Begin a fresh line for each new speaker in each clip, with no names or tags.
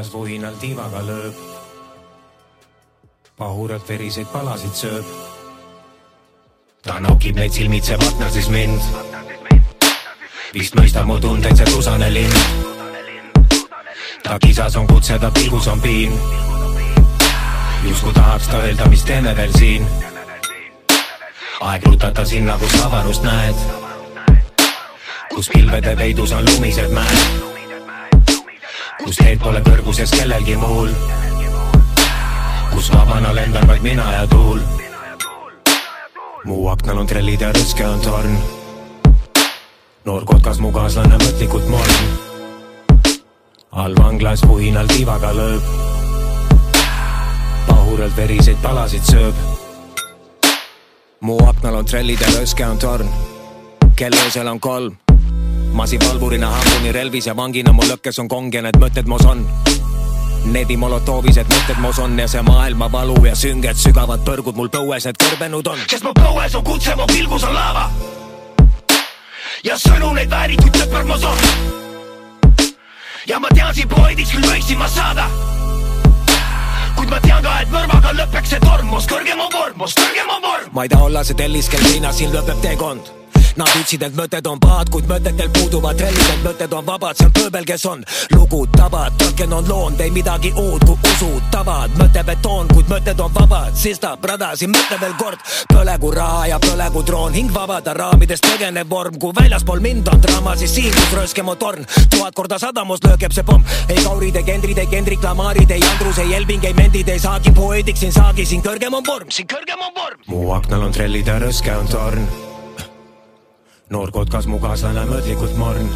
vanglas vuhinal tiivaga lööb. pahuralt veriseid palasid sööb. ta nokib neid silmitse partner siis mind. vist mõistab mu tundeid see tusane linn. ta kisas on kutse, ta pilgus on piin. justkui tahaks ta öelda, mis teeme veel siin. aeg rutata sinna, kus avarust näed. kus pilvede peidus on lumised mäed. Kus teed pole kõrguses kellelgi muul. kus vabana lendan vaid mina ja tuul. mu aknal on trellid ja rõske on torn. noor kotkas mu kaaslane mõtlikult morn. all vanglas vuhinal tiivaga lööb. pahuralt veriseid palasid sööb. mu aknal on trellid ja rõske on torn. kell öösel on kolm. Masin valvurina hambuni relvis ja vangina mu lõkkes on kong ja need mõtted mos on. Needi molotovised mõtted mos on ja see maailma valu ja sünged sügavad põrgud mul põues need kõrbenud on.
sest mu põues on kutse, mu pilgus on laava. ja sõnu neid vääritud sõprad mos on. ja ma tean siin poodiks küll võiksin ma saada. kuid ma tean ka, et mõrvaga lõpeks see torm, mos kõrgem on vorm, mos kõrgem on vorm.
ma ei taha olla see tellis, kel linnas siin lõpeb teekond. Nad ütlesid, et mõtted on pahad, kuid mõtetel puuduvad trellid, et mõtted on vabad, see on pööbel, kes on lugud tabad, tõlken on loond, ei midagi uut, kui usud tavad, mõttebetoon, kuid mõtted on vabad, sista, brada, siin mõtle veel kord, põlegu raha ja põlegu troon, hing vabada raamidest põgenev vorm, kui väljaspool mind on draama, siis siin, kus rööske mu torn, tuhat korda sadamus löögeb see pomm, ei kaurid, ei kendrid, ei kendrik, lamaarid, ei Andrus, ei Elving, ei Mendid, ei saagi poeediks siin saagi, siin kõrgem on vorm, siin kõrgem on vorm. mu aknal on trellid ja rõske on torn noor kotkas mu kaaslane mõtlikult morn.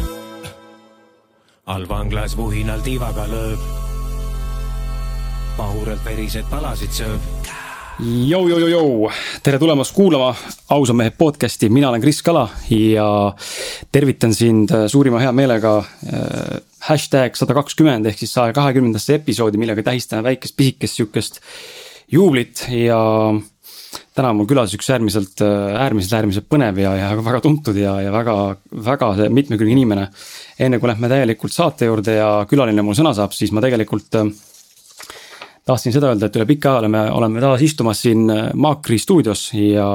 all vanglas vuhinal tiivaga lööb. pahuralt veriseid palasid sööb.
Jou-jou-jou-jou, tere tulemast kuulama ausa mehe podcast'i, mina olen Kris Kala ja tervitan sind suurima heameelega äh, hashtag sada kakskümmend ehk siis saja kahekümnendasse episoodi, millega tähistame väikest pisikest sihukest juublit ja täna on mul külas üks äärmiselt, äärmiselt, äärmiselt põnev ja, ja väga tuntud ja, ja väga, väga mitmekülgne inimene. enne kui lähme täielikult saate juurde ja külaline mul sõna saab, siis ma tegelikult äh, tahtsin seda öelda, et üle pika aja oleme, oleme taas istumas siin äh, Maakri stuudios ja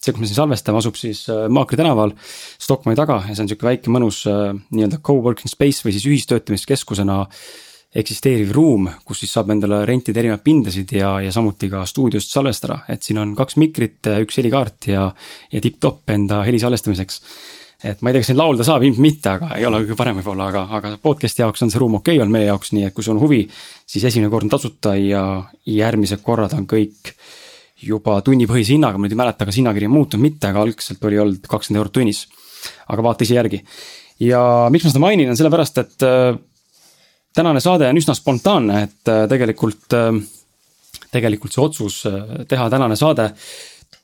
see, kus me siin salvestame, asub siis äh, Maakri tänaval Stockmanni taga ja see on sihuke väike mõnus äh, nii-öelda co-working space või siis ühistöötlemiskeskusena eksisteeriv ruum, kus siis saab endale rentida erinevaid pindasid ja, ja samuti ka stuudiost salvestada, et siin on kaks mikrit, üks helikaart ja, ja tipp-topp enda heli salvestamiseks et ma ei tea, kas siin laulda saab, ilmselt mitte, aga ei ole kõige parem võib-olla, aga, aga podcast'i jaoks on see ruum okei okay olnud meie jaoks, nii et kui sul on huvi, siis esimene kord on tasuta ja järgmised korrad on kõik juba tunnipõhise hinnaga, ma nüüd ei mäleta, kas hinnakiri on muutunud, mitte, aga algselt oli olnud kakskümmend eurot tunnis. aga vaata ise järgi. ja miks ma seda mainin, on sellepärast, et äh, tänane saade on üsna spontaanne, et äh, tegelikult äh,, tegelikult see otsus äh, teha tänane saade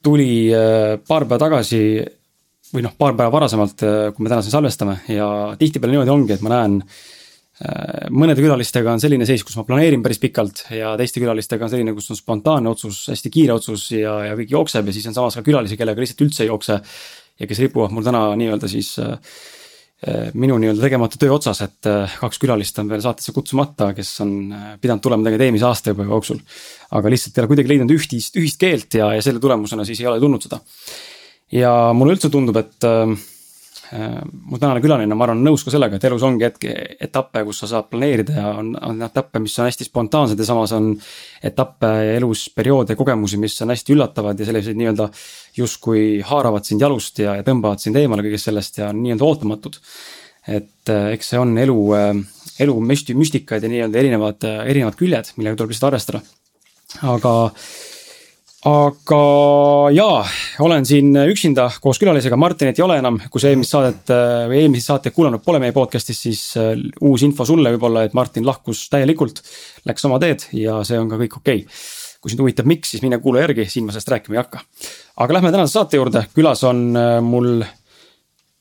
tuli paar päeva tagasi või noh, paar päeva varasemalt, kui me täna siin salvestame ja tihtipeale niimoodi ongi, et ma näen mõnede külalistega on selline seis, kus ma planeerin päris pikalt ja teiste külalistega on selline, kus on spontaanne otsus, hästi kiire otsus ja, ja kõik jookseb ja siis on samas ka külalisi, kellega lihtsalt üldse ei jookse. ja kes ripuvad mul täna nii-öelda siis äh, minu nii-öelda tegemata töö otsas, et äh, kaks külalist on veel saatesse kutsumata, kes on äh, pidanud tulema tegelikult eelmise aasta juba jooksul. aga lihtsalt ei ole kuidagi leidnud ühtist, ühist keelt ja, ja selle tulemusena siis ei ole tulnud seda ja mulle üldse tundub, et mu tänane külaline, ma arvan, on nõus ka sellega, et elus ongi hetke, etappe, kus sa saad planeerida ja on, on etappe, mis on hästi spontaansed ja samas on etappe elus perioode kogemusi, mis on hästi üllatavad ja sellised nii-öelda justkui haaravad sind jalust ja, ja tõmbavad sind eemale kõigest sellest ja on nii-öelda ootamatud. et äh, eks see on elu äh,, elu müsti-, müstikad ja nii-öelda erinevad, erinevad küljed, millega tuleb lihtsalt arvestada. aga aga jaa, olen siin üksinda koos külalisega, Martinit ei ole enam, kui sa eelmist saadet äh, või eelmisi saateid kuulanud pole meie podcast'is, siis äh, uus info sulle võib-olla, et Martin lahkus täielikult. Läks oma teed ja see on ka kõik okei okay.. kui sind huvitab, miks, siis mine kuula järgi, siin ma sellest rääkima ei hakka. aga lähme tänase saate juurde, külas on äh, mul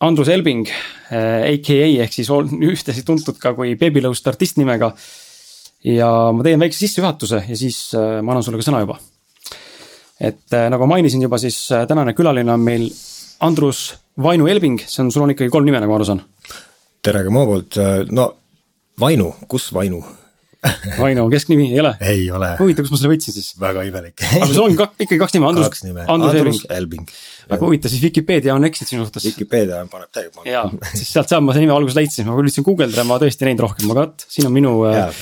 Andrus Elbing, AKA ehk siis on ühtlasi tuntud ka kui Babylõust artist nimega. ja ma teen väikse sissejuhatuse ja siis ma annan sulle ka sõna juba et äh, nagu mainisin juba, siis äh, tänane külaline on meil Andrus Vainu Elving, see on, sul on ikkagi kolm nime, nagu ma aru saan.
tere ka mu poolt, no Vainu, kus Vainu?
Vaino kesknimi ei ole?
ei ole.
huvitav, kus ma selle võtsin siis?
väga imelik
aga sul ongi kak, ikkagi kaks nime, Andrus, Andrus,
Andrus
Elving. Väga huvitav, siis Vikipeedia on eksinud sinu suhtes.
Vikipeedia paneb täiega.
jaa, siis sealt saab, ma selle nime alguses leidsin, ma üritasin guugeldada, ma tõesti ei näinud rohkem, aga vot, siin on minu,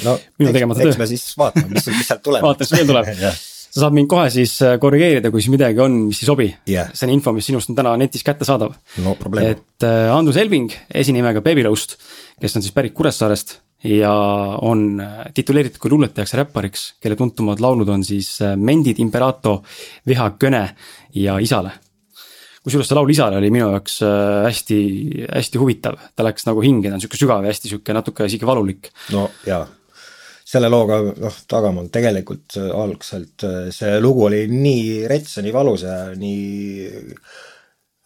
no,
minu tegemata töö.
eks me siis vaatame, mis, mis sealt tuleb
vaatame, mis veel tuleb sa saad mind kohe siis äh, korrigeerida, kui siis midagi on, mis ei sobi
yeah..
see on info, mis sinust on täna netis kättesaadav.
no probleem.
et äh, Andrus Elving, esinimega Babyroast, kes on siis pärit Kuressaarest ja on äh, tituleeritud kui luuletajaks ja räppariks, kelle tuntumad laulud on siis Mendid, Imperato, Vihakõne ja Isale. kusjuures see laul Isale oli minu jaoks hästi, hästi huvitav, ta läks nagu hinge, ta on sihuke sügav ja hästi sihuke natuke isegi valulik.
no jaa selle looga noh, Tagamaa tegelikult algselt see lugu oli nii rets ja nii valus ja nii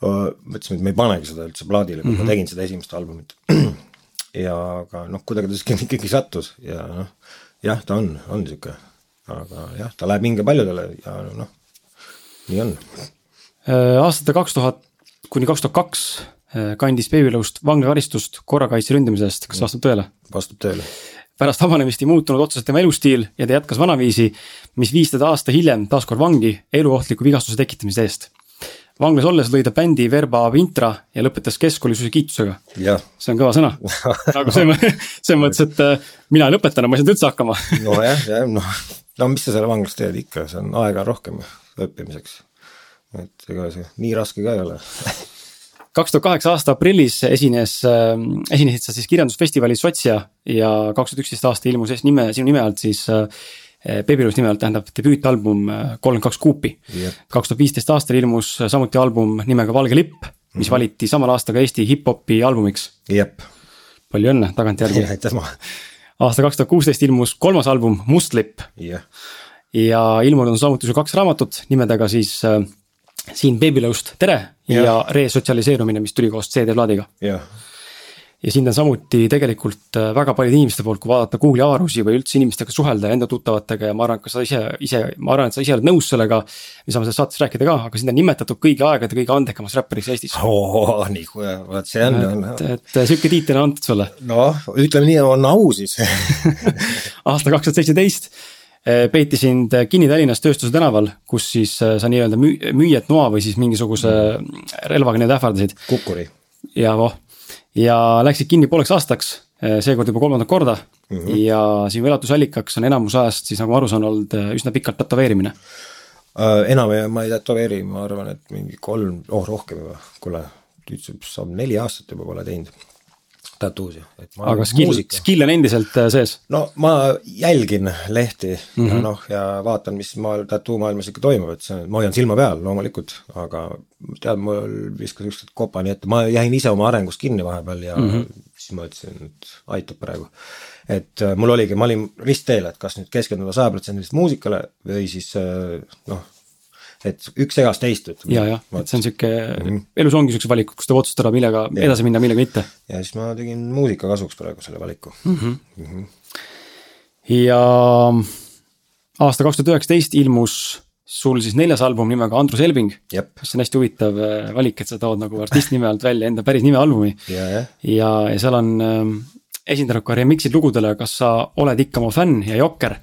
mõtlesime, et me ei panegi seda üldse plaadile, kui mm -hmm. ma
Mhm.
tegin seda esimest albumit. ja aga noh, kuidagi ta siiski ikkagi sattus ja noh, jah, ta on, on niisugune, aga jah, ta läheb hinge paljudele ja noh, nii on.
aastate kaks tuhat kuni kaks tuhat kaks kandis Babylõust vanglakaristust korrakaitse ründamise eest, kas vastab tõele?
vastab tõele
pärast vabanemist ei muutunud otseselt tema elustiil ja ta jätkas vanaviisi, mis viis teda aasta hiljem taas kord vangi eluohtliku vigastuse tekitamise eest. vanglas olles lõi ta bändi Verba Vintra ja lõpetas keskkooli suikiitusega. see on kõva sõna nagu see, selles mõttes, et äh, mina ei lõpetanud, ma ei saanud üldse hakkama
nojah, jah, noh, no mis sa seal vanglas teed ikka, see on aega rohkem õppimiseks. et ega see nii raske ka ei ole
kaks tuhat kaheksa aasta aprillis esines äh,, esinesid sa siis kirjandusfestivalis Sotsia ja kaks tuhat üksteist aasta ilmus nime, sinu nime alt siis äh, Babylon's nime alt tähendab debüütalbum kolmkümmend kaks kuupi. kaks tuhat viisteist aastal ilmus samuti album nimega Valge lipp, mis mm -hmm. valiti samal aastal ka Eesti hip-hopi albumiks.
jep.
palju õnne tagantjärgi.
aitäh ma.
aasta kaks tuhat kuusteist ilmus kolmas album Must lipp. ja ilmunud on samuti sul kaks raamatut nimedega siis äh, siin Babylõust tere ja, ja resotsialiseerumine, mis tuli koos CD-plaadiga.
jah
ja sind on samuti tegelikult väga paljude inimeste poolt, kui vaadata Google'i aarusi või üldse inimestega suhelda, enda tuttavatega ja ma arvan, et ka sa ise, ise, ma arvan, et sa ise oled nõus sellega. me saame sellest saates rääkida ka, aga sind on nimetatud kõigi aegade kõige andekamaks räppariks Eestis
oh,. nii, vot see on.
et, et sihuke tiitel on antud sulle.
noh, ütleme nii, on au siis
aasta kaks tuhat seitseteist peeti sind kinni Tallinnas Tööstuse tänaval, kus siis sa nii-öelda müü-, müüjat noa või siis mingisuguse relvaga nii-öelda ähvardasid.
kukkuri.
ja voh ja läksid kinni pooleks aastaks, seekord juba kolmandat korda mm. -hmm. ja sinu elatusallikaks on enamus ajast siis nagu ma aru saan olnud üsna pikalt tätoveerimine
uh,. enam ma ei tätoveeri, ma arvan, et mingi kolm, oh rohkem juba, kuule, nüüd saab neli aastat juba pole teinud tattoos'i.
aga skill, skill on endiselt sees?
no ma jälgin lehti mm -hmm. ja noh, ja vaatan, mis maal tattoo maailmas ikka toimub, et see, ma hoian silma peal loomulikult, aga tead, mul viskas ükskord kopani ette, ma jäin ise oma arengus kinni vahepeal ja mm -hmm. siis ma ütlesin, et aitab praegu. et äh, mul oligi, ma olin ristteel, et kas nüüd keskenduda sajaprotsendiliselt muusikale või siis äh, noh et üks segas teist, ütleme.
ja, jah, et see on sihuke mm, -hmm. elus ongi siuksed valikud, kus tuleb otsustada, millega ja. edasi minna, millega mitte.
ja siis ma tegin muusika kasuks praegu selle valiku
mm. -hmm. Mm -hmm. ja aasta kaks tuhat üheksateist ilmus sul siis neljas album nimega Andrus Elving. see on hästi huvitav äh, valik, et sa tood nagu artisti nime alt välja enda päris nime albumi.
ja, ja,
ja, ja seal on äh, esindanud ka remix'id lugudele Kas sa oled ikka mu fänn ja Jokker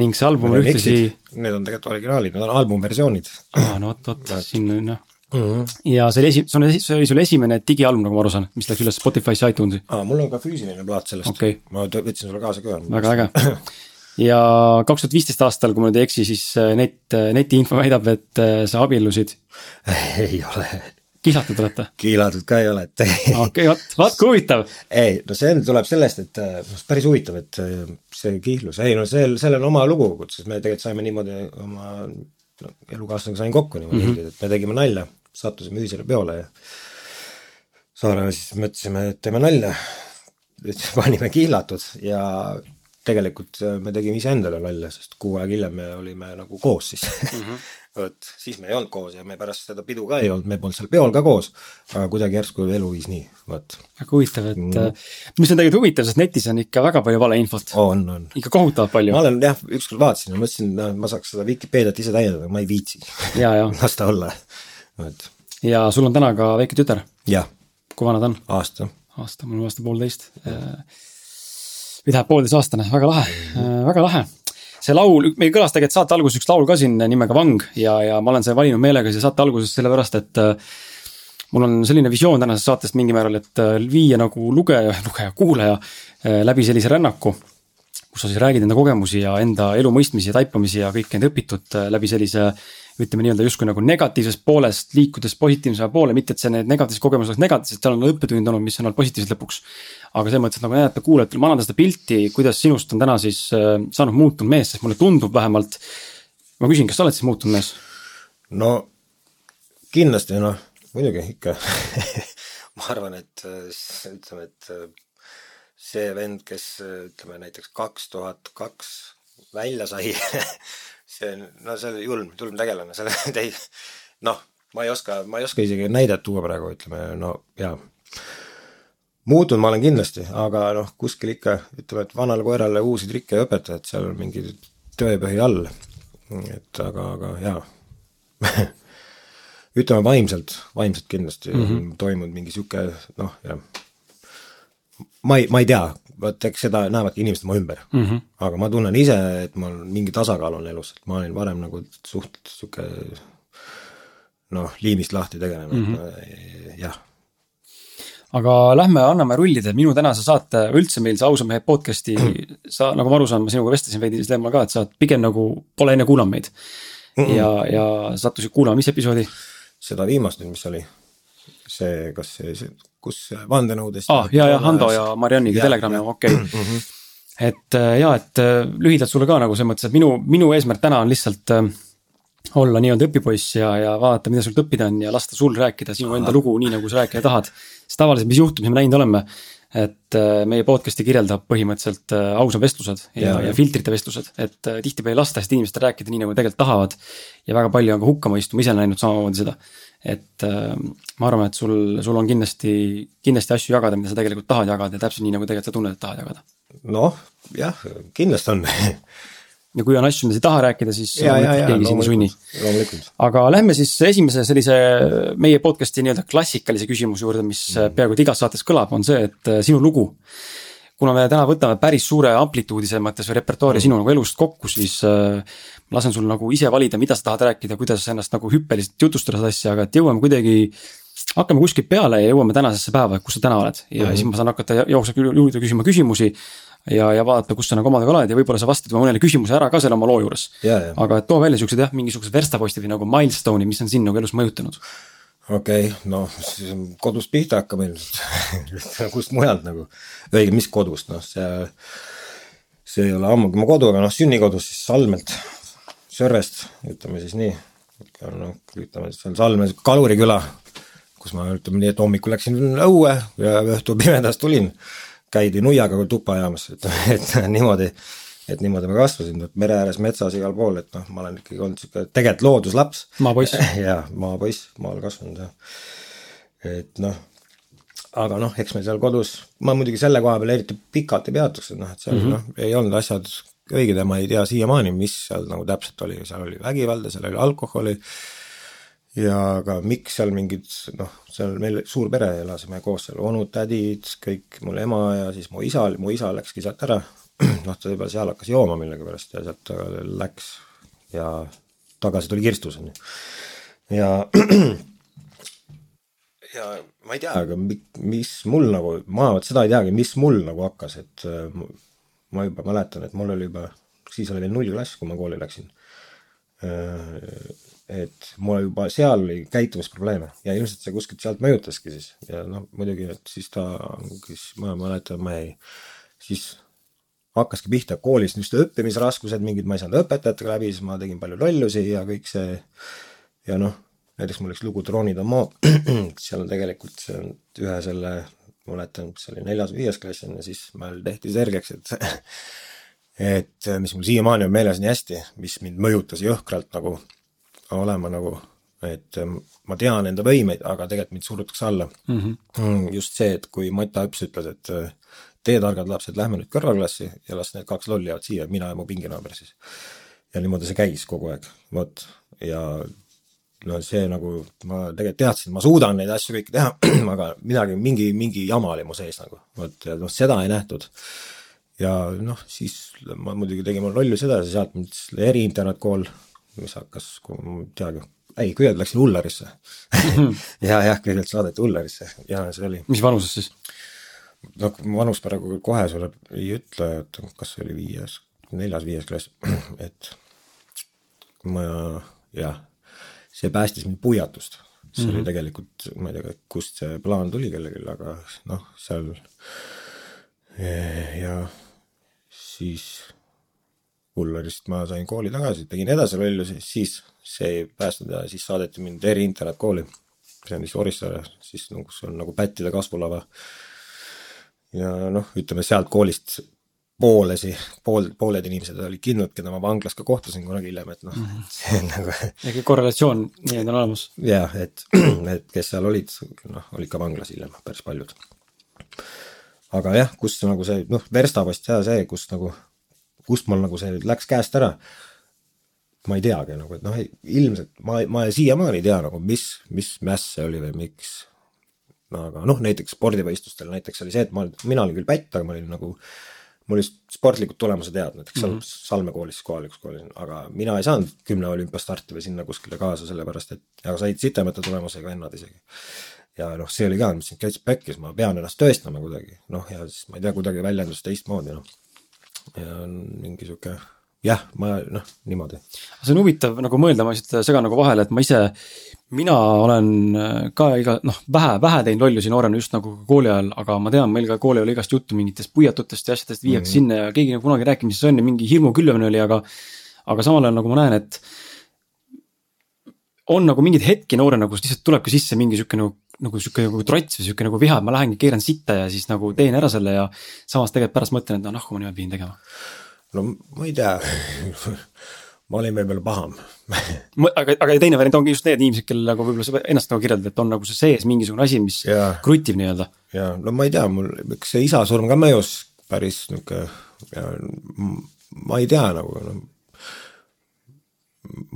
ning see album on ühtlasi.
Need on tegelikult originaalid, need on albumversioonid.
aa, no vot, vot, siin on jah. Mhm. ja see oli esi-, see on, see oli sul esimene digialbum, nagu ma aru saan, mis läks üles Spotify'sse, iTunesi.
aa, mul on ka füüsiline plaat sellest
okay..
ma võtsin sulle kaasa ka.
väga äge. ja kaks tuhat viisteist aastal, kui ma nüüd ei eksi, siis äh, net, netiinfo väidab, et äh, sa abiellusid.
ei ole
kihlatud olete?
kihlatud ka ei ole, et
okei, vot, vot kui huvitav.
ei, no see tuleb sellest, et noh, päris huvitav, et see kihlus, ei no see, sellel on oma lugu, sest me tegelikult saime niimoodi oma no, elukaaslasega sain kokku niimoodi mm, -hmm. et me tegime nalja, sattusime ühisele peole ja Saaremaal siis mõtlesime, et teeme nalja. panime kihlatud ja tegelikult me tegime iseendale nalja, sest kuu aega hiljem me olime nagu koos siis mm. -hmm vot, siis me ei olnud koos ja me pärast seda pidu ka ei olnud, me polnud seal peol ka koos, aga kuidagi järsku elu viis nii, vot.
väga huvitav, et mm. mis on tegelikult huvitav, sest netis on ikka väga palju valeinfot.
on, on.
ikka kohutavalt palju.
ma olen jah, ükskord vaatasin ja mõtlesin, ma saaks seda Vikipeediat ise täiendada, ma ei viitsi. las ta olla,
vot. ja sul on täna ka väike tütar?
jah.
kui vana ta on?
aasta.
aasta, mul on aasta poolteist. või tähendab poolteistaastane, väga lahe, väga lahe see laul, meil kõlas tegelikult saate alguses üks laul ka siin nimega Vang ja, ja ma olen selle valinud meelega siia saate alguses sellepärast, et äh, mul on selline visioon tänasest saatest mingil määral, et äh, viia nagu lugeja, lugeja, kuulaja äh, läbi sellise rännaku, kus sa siis räägid enda kogemusi ja enda elu mõistmisi ja taipamisi ja kõike enda õpitut läbi sellise ütleme nii-öelda justkui nagu negatiivsest poolest liikudes positiivsema poole, mitte et see need negatiivsed kogemused oleks negatiivsed, seal on õppetund olnud, mis on olnud positiivsed lõpuks aga selles mõttes, et nagu näidata kuulajatele, ma annan seda pilti, kuidas sinust on täna siis äh, saanud muutunud mees, sest mulle tundub vähemalt. ma küsin, kas sa oled siis muutunud mees?
no kindlasti noh, muidugi ikka ma arvan, et äh, ütleme, et äh, see vend, kes ütleme näiteks kaks tuhat kaks välja sai see on, no see oli julm, julm tegelane, selle tei-, noh, ma ei oska, ma ei oska isegi näidet tuua praegu, ütleme no jaa muutunud ma olen kindlasti, aga noh, kuskil ikka ütleme, et vanale koerale uusi trikke ei õpeta, et seal on mingi tõepõhi all. et aga, aga jaa ütleme vaimselt, vaimselt kindlasti mm -hmm. toimunud mingi sihuke noh, jah. Ma ei, ma ei tea, vot eks seda näevadki inimesed mu ümber mm. -hmm. aga ma tunnen ise, et mul mingi tasakaal on elus, et ma olin varem nagu suht sihuke noh, liimist lahti tegelane mm, -hmm. jah
aga lähme anname rullida minu tänase saate, üldse meil see ausa mehe podcast'i, sa, nagu ma aru saan, ma sinuga vestlesin veidi sel teemal ka, et sa oled pigem nagu pole enne kuulanud meid mm. -mm. ja, ja sattusid kuulama, mis episoodi?
seda viimast nüüd, mis oli, see, kas see, see, kus vandenõudest.
aa ah,, ja, ja Hando ja Marianniga Telegrami, okei okay. mm. -hmm. et äh, ja, et äh, lühidalt sulle ka nagu selles mõttes, et minu, minu eesmärk täna on lihtsalt äh, olla nii-öelda õpipoiss ja, ja vaadata, mida sult õppida on ja lasta sul rääkida sinu enda lugu, nii nagu sa rääkida tahad. sest tavaliselt, mis juhtub, mis me näinud oleme, et meie podcast'i kirjeldab põhimõtteliselt ausad vestlused ja, ja, ja filtrite vestlused, et tihtipeale ei lasta hästi inimestel rääkida nii, nagu tegelikult tahavad. ja väga palju on ka hukkamõistu, ma ise olen näinud samamoodi seda. Et ma arvan, et sul, sul on kindlasti, kindlasti asju jagada, mida sa tegelikult tahad jagada ja täpselt nii, nagu tegelikult sa tunned, et tahad jagada.
noh, jah, kindlasti on
ja kui on asju, mida sa ei taha rääkida, siis ja, ja, ja, keegi sind ei sunni. aga lähme siis esimese sellise meie podcast'i nii-öelda klassikalise küsimuse juurde, mis mm. peaaegu et igas saates kõlab, on see, et äh, sinu lugu. Kuna me täna võtame päris suure amplituudi selles mõttes või repertuaari mm. sinu nagu elust kokku, siis äh, lasen sul nagu ise valida, mida sa tahad rääkida, kuidas ennast nagu hüppeliselt jutustada seda asja, aga et jõuame kuidagi hakkame kuskilt peale ja jõuame tänasesse päeva, kus sa täna oled ja mm -hmm. siis ma saan hakata jooksvalt juurde küsima küsimusi ja, ja vaadata, kus sa nagu omadega oled ja võib-olla sa vastad mõnele küsimuse ära ka selle oma loo juures. aga et too välja siuksed jah, mingisugused verstapostid või nagu milstone'id, mis on sind nagu elus mõjutanud.
Okei okay,, no siis kodust pihta hakkame ilmselt. Kust mujalt nagu, õige, mis kodust, noh see, see ei ole ammugi mu kodu, aga noh, sünnikodus siis Salmelt, Sõrvest, ütleme siis nii. noh, ütleme seal Salmes, Kaluri küla, kus ma ütleme nii, et hommikul läksin õue ja õhtul pimedas tulin. Käidi nuiaga tuppa ajamas, et, et niimoodi, et niimoodi ma kasvasin, mere ääres metsas igal pool, et noh, ma olen ikkagi olnud sihuke tegelikult looduslaps.
maapoiss.
jaa, maapoiss, maal kasvanud jah. et noh, aga noh, eks meil seal kodus, ma muidugi selle koha peal eriti pikalt ei peatuks, et noh, et seal mm -hmm. noh, ei olnud asjad õiged ja ma ei tea siiamaani, mis seal nagu täpselt oli, seal oli vägivalda, seal oli alkoholi ja ka miks seal mingid noh, seal meil suur pere, elasime koos seal, onud, tädid, kõik, mul ema ja siis mu isa, mu isa läkski sealt ära, noh, ta juba seal hakkas jooma millegipärast ja sealt läks ja tagasi tuli kirstus, on ju. ja ja ma ei tea, aga mis mul nagu, ma vot seda ei teagi, mis mul nagu hakkas, et ma juba mäletan, et mul oli juba, siis oli veel nullklass, kui ma kooli läksin et mul juba seal oli käitumisprobleeme ja ilmselt see kuskilt sealt mõjutaski siis ja noh, muidugi, et siis ta, siis ma mäletan, ma ei, siis hakkaski pihta koolis niisugused õppimisraskused, mingid ma ei saanud õpetajatega läbi, siis ma tegin palju lollusi ja kõik see ja noh, näiteks mul üks lugu Droonid on maa, seal on tegelikult see on ühe selle, ma mäletan, see oli neljas-viies klass on ja siis meil tehti selgeks, et et mis mul siiamaani on meeles nii hästi, mis mind mõjutas jõhkralt nagu olema nagu, et ähm, ma tean enda võimeid, aga tegelikult mind surutakse alla mhm. mm. -hmm. just see, et kui Mata Õps ütles, et tee targad lapsed, lähme nüüd kõrvalklassi ja las need kaks lolli jäävad siia, mina ja mu pinginaaber siis. ja niimoodi see käis kogu aeg, vot, ja no see nagu, ma tegelikult teadsin, ma suudan neid asju kõiki teha, aga midagi, mingi, mingi jama oli mu sees nagu, vot ja noh, seda ei nähtud. ja noh, siis ma muidugi tegin lollusi edasi, sealt mind eriinternetkool, mis hakkas, ma ei teagi, ei, kõigepealt läksin Ullarisse ja jah, kõigepealt saadeti Ullarisse ja see oli.
mis vanuses siis?
Noh, vanus praegu kohe sulle ei ütle, et kas see oli viies, neljas-viies klass, et ma jah, see päästis mind puiatust. see mm -hmm. oli mhm. tegelikult, ma ei tea, kust see plaan tuli kellelgi, aga noh, seal ja siis Ullarist ma sain kooli tagasi, tegin edasi lollusi, siis see ei päästnud ja siis saadeti mind eriinternetkooli. see on siis Orissaare, siis nagu see on nagu pättide kasvulava. Ja noh, ütleme sealt koolist poolesi, pool, pooled inimesed olid kindlad, keda ma vanglas ka kohtasin kunagi hiljem, et noh mm, -hmm. see on nagu.
ehk korrelatsioon nii-öelda on olemas.
jah, et, et kes seal olid, noh, olid ka vanglas hiljem päris paljud. aga jah, kus nagu see noh, verstapost ja see, kus nagu, kust mul nagu see läks käest ära. ma ei teagi nagu, et noh, ilmselt ma, ma siiamaani ei tea nagu, mis, mis mäss see oli või miks aga noh, näiteks spordivõistlustel näiteks oli see, et ma, mina olin küll pätt, aga ma olin nagu mul olid sportlikud tulemused head, näiteks mm -hmm. Salme koolis, kohalikus koolis, aga mina ei saanud kümne olümpiastarti või sinna kuskile kaasa, sellepärast et, aga said sitemate tulemusega vennad isegi. ja noh, see oli ka, mõtlesin, et täitsa pekkis, ma pean ennast tõestama kuidagi, noh ja siis ma ei tea, kuidagi väljendus teistmoodi, noh. ja mingi sihuke jah, ma noh, niimoodi.
see on huvitav nagu mõelda, ma lihtsalt segan nagu vahele, et ma ise mina olen äh, ka iga noh, vähe, vähe teinud lollusi noorena just nagu kooli ajal, aga ma tean, meil ka kooli ajal igast juttu mingitest puiatutest ja asjadest viiakse mm -hmm. sinna ja keegi nagu kunagi rääkinud, mis see on ja mingi hirmu külvamine oli, aga. aga samal ajal nagu ma näen, et. on nagu mingeid hetki noorena, kus lihtsalt tulebki sisse mingi sihuke nagu, nagu sihuke nagu trots või sihuke nagu viha, et ma lähengi keeran sitta ja siis nagu teen ära selle ja. samas tegelikult pärast mõtlen, et no nahku ma niimoodi pidin tegema.
No ma ei tea ma olin võib-olla paham
aga, aga teine variant ongi just need inimesed, kellel nagu võib-olla sa ennast nagu kirjeldad, et on nagu see sees mingisugune asi, mis ja. krutib nii-öelda.
ja no ma ei tea, mul üks see isa surm ka mõjus päris ja ma ei tea nagu no,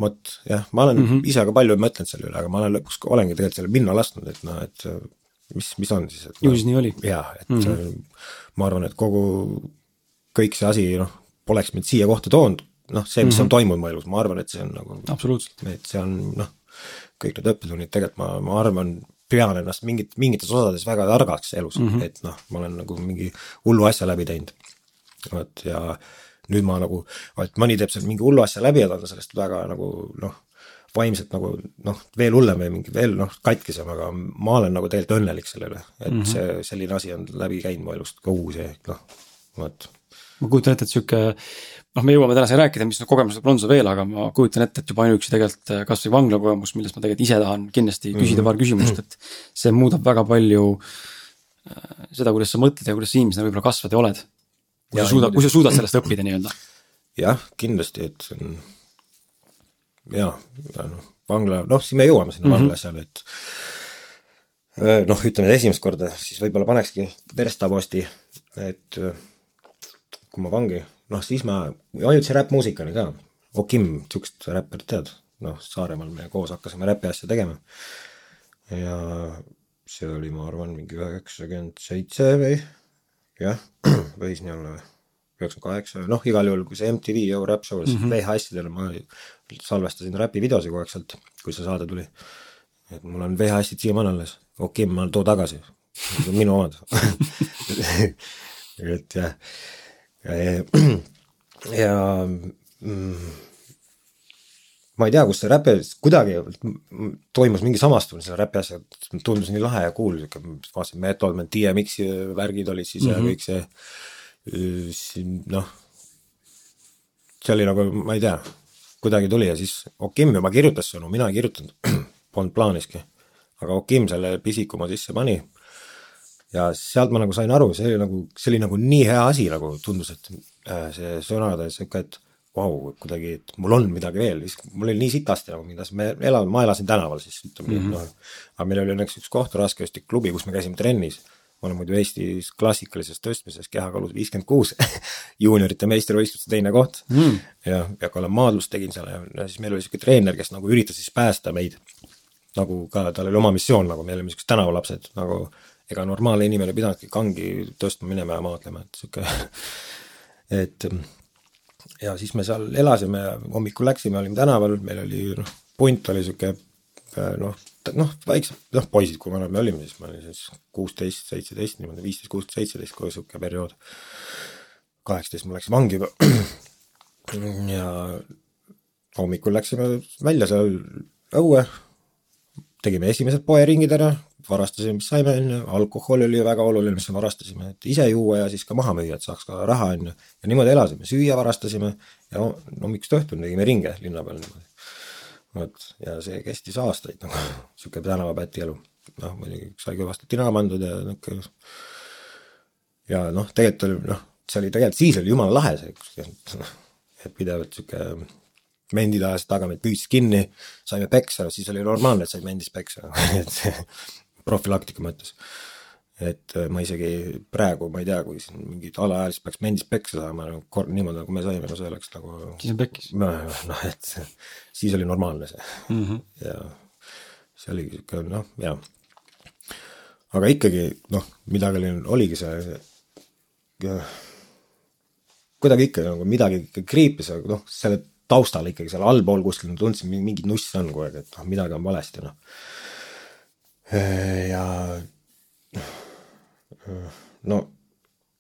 vot jah, ma olen mm -hmm. ise ka palju mõtelnud selle üle, aga ma olen lõpuks, olengi tegelikult selle minna lasknud, et noh, et mis, mis on siis, et
ju siis nii oli.
jaa, et mm -hmm. ma arvan, et kogu, kõik see asi noh, poleks mind siia kohta toonud, noh, see, mis mm -hmm. on toimunud mu elus, ma arvan, et see on nagu et see on noh, kõik need õppetunnid tegelikult ma, ma arvan, pean ennast mingit, mingites osades väga targaks elus mm, -hmm. et noh, ma olen nagu mingi hullu asja läbi teinud. vot ja nüüd ma nagu, et mõni teeb seal mingi hullu asja läbi ja ta on sellest väga nagu noh, vaimselt nagu noh, veel hullem või mingi veel noh, katkisem, aga ma olen nagu tegelikult õnnelik selle üle, et mm -hmm. see, selline asi on läbi käinud mu elust, kogu see noh, vot.
Ma kujutan ette, et sihuke noh, me jõuame täna siin rääkida, mis kogemused on sul veel, aga ma kujutan ette, et juba ainuüksi tegelikult äh, kasvõi vangla kogemus, millest ma tegelikult ise tahan kindlasti küsida mm -hmm. paar küsimust, et. see muudab väga palju äh, seda, kuidas sa mõtled ja kuidas sa inimesena võib-olla kasvad ja oled. kui sa suudad, kui sa suudad sellest õppida nii-öelda.
jah, kindlasti, et see on ja, ja noh, vangla, noh, siis me jõuame sinna mm -hmm. vangla asjale, et. Äh, noh, ütleme esimest korda, siis võib-olla panekski verstaposti, et kui ma vangi noh, siis ma, ainult see räppmuusika oli ka, Okim, sihukest räpparit tead, noh, Saaremaal me koos hakkasime räpi asja tegema. ja see oli, ma arvan, mingi üheksakümmend seitse või jah, võis nii olla või, üheksakümmend kaheksa, noh, igal juhul, kui see MTV Yo Rap Show mm -hmm. VHS-idel ma salvestasin räpivideosi kogu aeg sealt, kui see saade tuli. et mul on VHS-id siiamaani alles, Okim, ma too tagasi, minu omad et jah ja mm, ma ei tea, kus see räpi, kuidagi toimus mingi samastumine selle räpi asjaga, tundus nii lahe ja cool, sihuke, vaatasin Method Man, DMX-i värgid olid siis mm -hmm. ja mhm. kõik see, siin noh, see oli nagu, ma ei tea, kuidagi tuli ja siis Okim juba kirjutas sõnu, mina ei kirjutanud, polnud plaaniski. aga Okim selle pisiku ma sisse pani ja sealt ma nagu sain aru, see oli nagu, see oli nagu nii hea asi nagu tundus, et äh, see sõnade sihuke, et vau wow,, kuidagi, et mul on midagi veel, siis mul oli nii sitasti nagu mind, me elame, ma elasin tänaval siis ütleme mm -hmm. noh. aga meil oli õnneks üks koht, raskejõustik klubi, kus me käisime trennis. ma olen muidu Eestis klassikalises tõstmises kehakaalus viiskümmend kuus, juuniorite meistrivõistluste teine koht mm. ja, ja ka olen maadlust tegin seal ja siis meil oli sihuke treener, kes nagu üritas siis päästa meid. nagu ka, tal oli oma missioon nagu, me olime siuksed tänavalapsed nagu ega normaalne inimene ei pidanudki kangi tõstma minema ja maadlema, et sihuke, et ja siis me seal elasime hommikul läksime, olime tänaval, meil oli noh, punt oli sihuke noh, noh, väiksed, noh, poisid, kui vanad me olime, siis ma olin siis kuusteist, seitseteist, niimoodi viisteist, kuusteist, seitseteist, kui sihuke periood. kaheksateist ma läksin vangi juba. ja hommikul läksime välja seal õue, tegime esimesed poeringid ära, varastasime, mis saime, on ju, alkohol oli väga oluline, mis me varastasime, et ise juua ja siis ka maha müüa, et saaks ka raha, on ju. ja niimoodi elasime, süüa varastasime ja hommikust õhtuni tegime ringe linna peal niimoodi vot, ja see kestis aastaid nagu sihuke tänavapäti elu. noh, muidugi sai kõvasti tina pandud ja nihuke. ja noh, tegelikult oli noh, see oli tegelikult siis oli jumala lahe see, et pidevalt sihuke mendid ajasid taga, meid püüdsid kinni, saime peksa, siis oli normaalne, et said mendis peksa et profülaktika mõttes et äh, ma isegi praegu, ma ei tea, kui siin mingid alaealised peaks mendis peksa saama nagu kord niimoodi, nagu me saime, no see oleks nagu.
siis on pekkis.
noh, et siis oli normaalne see mm -hmm. ja see oligi sihuke noh, jaa. aga ikkagi noh, midagi oli, oligi see, see, kuidagi ikka nagu midagi ikka kriipis, aga noh, selle taustal ikkagi seal allpool kuskil tundsin mingit nussi on kogu aeg, et noh, midagi on valesti noh. Ja noh no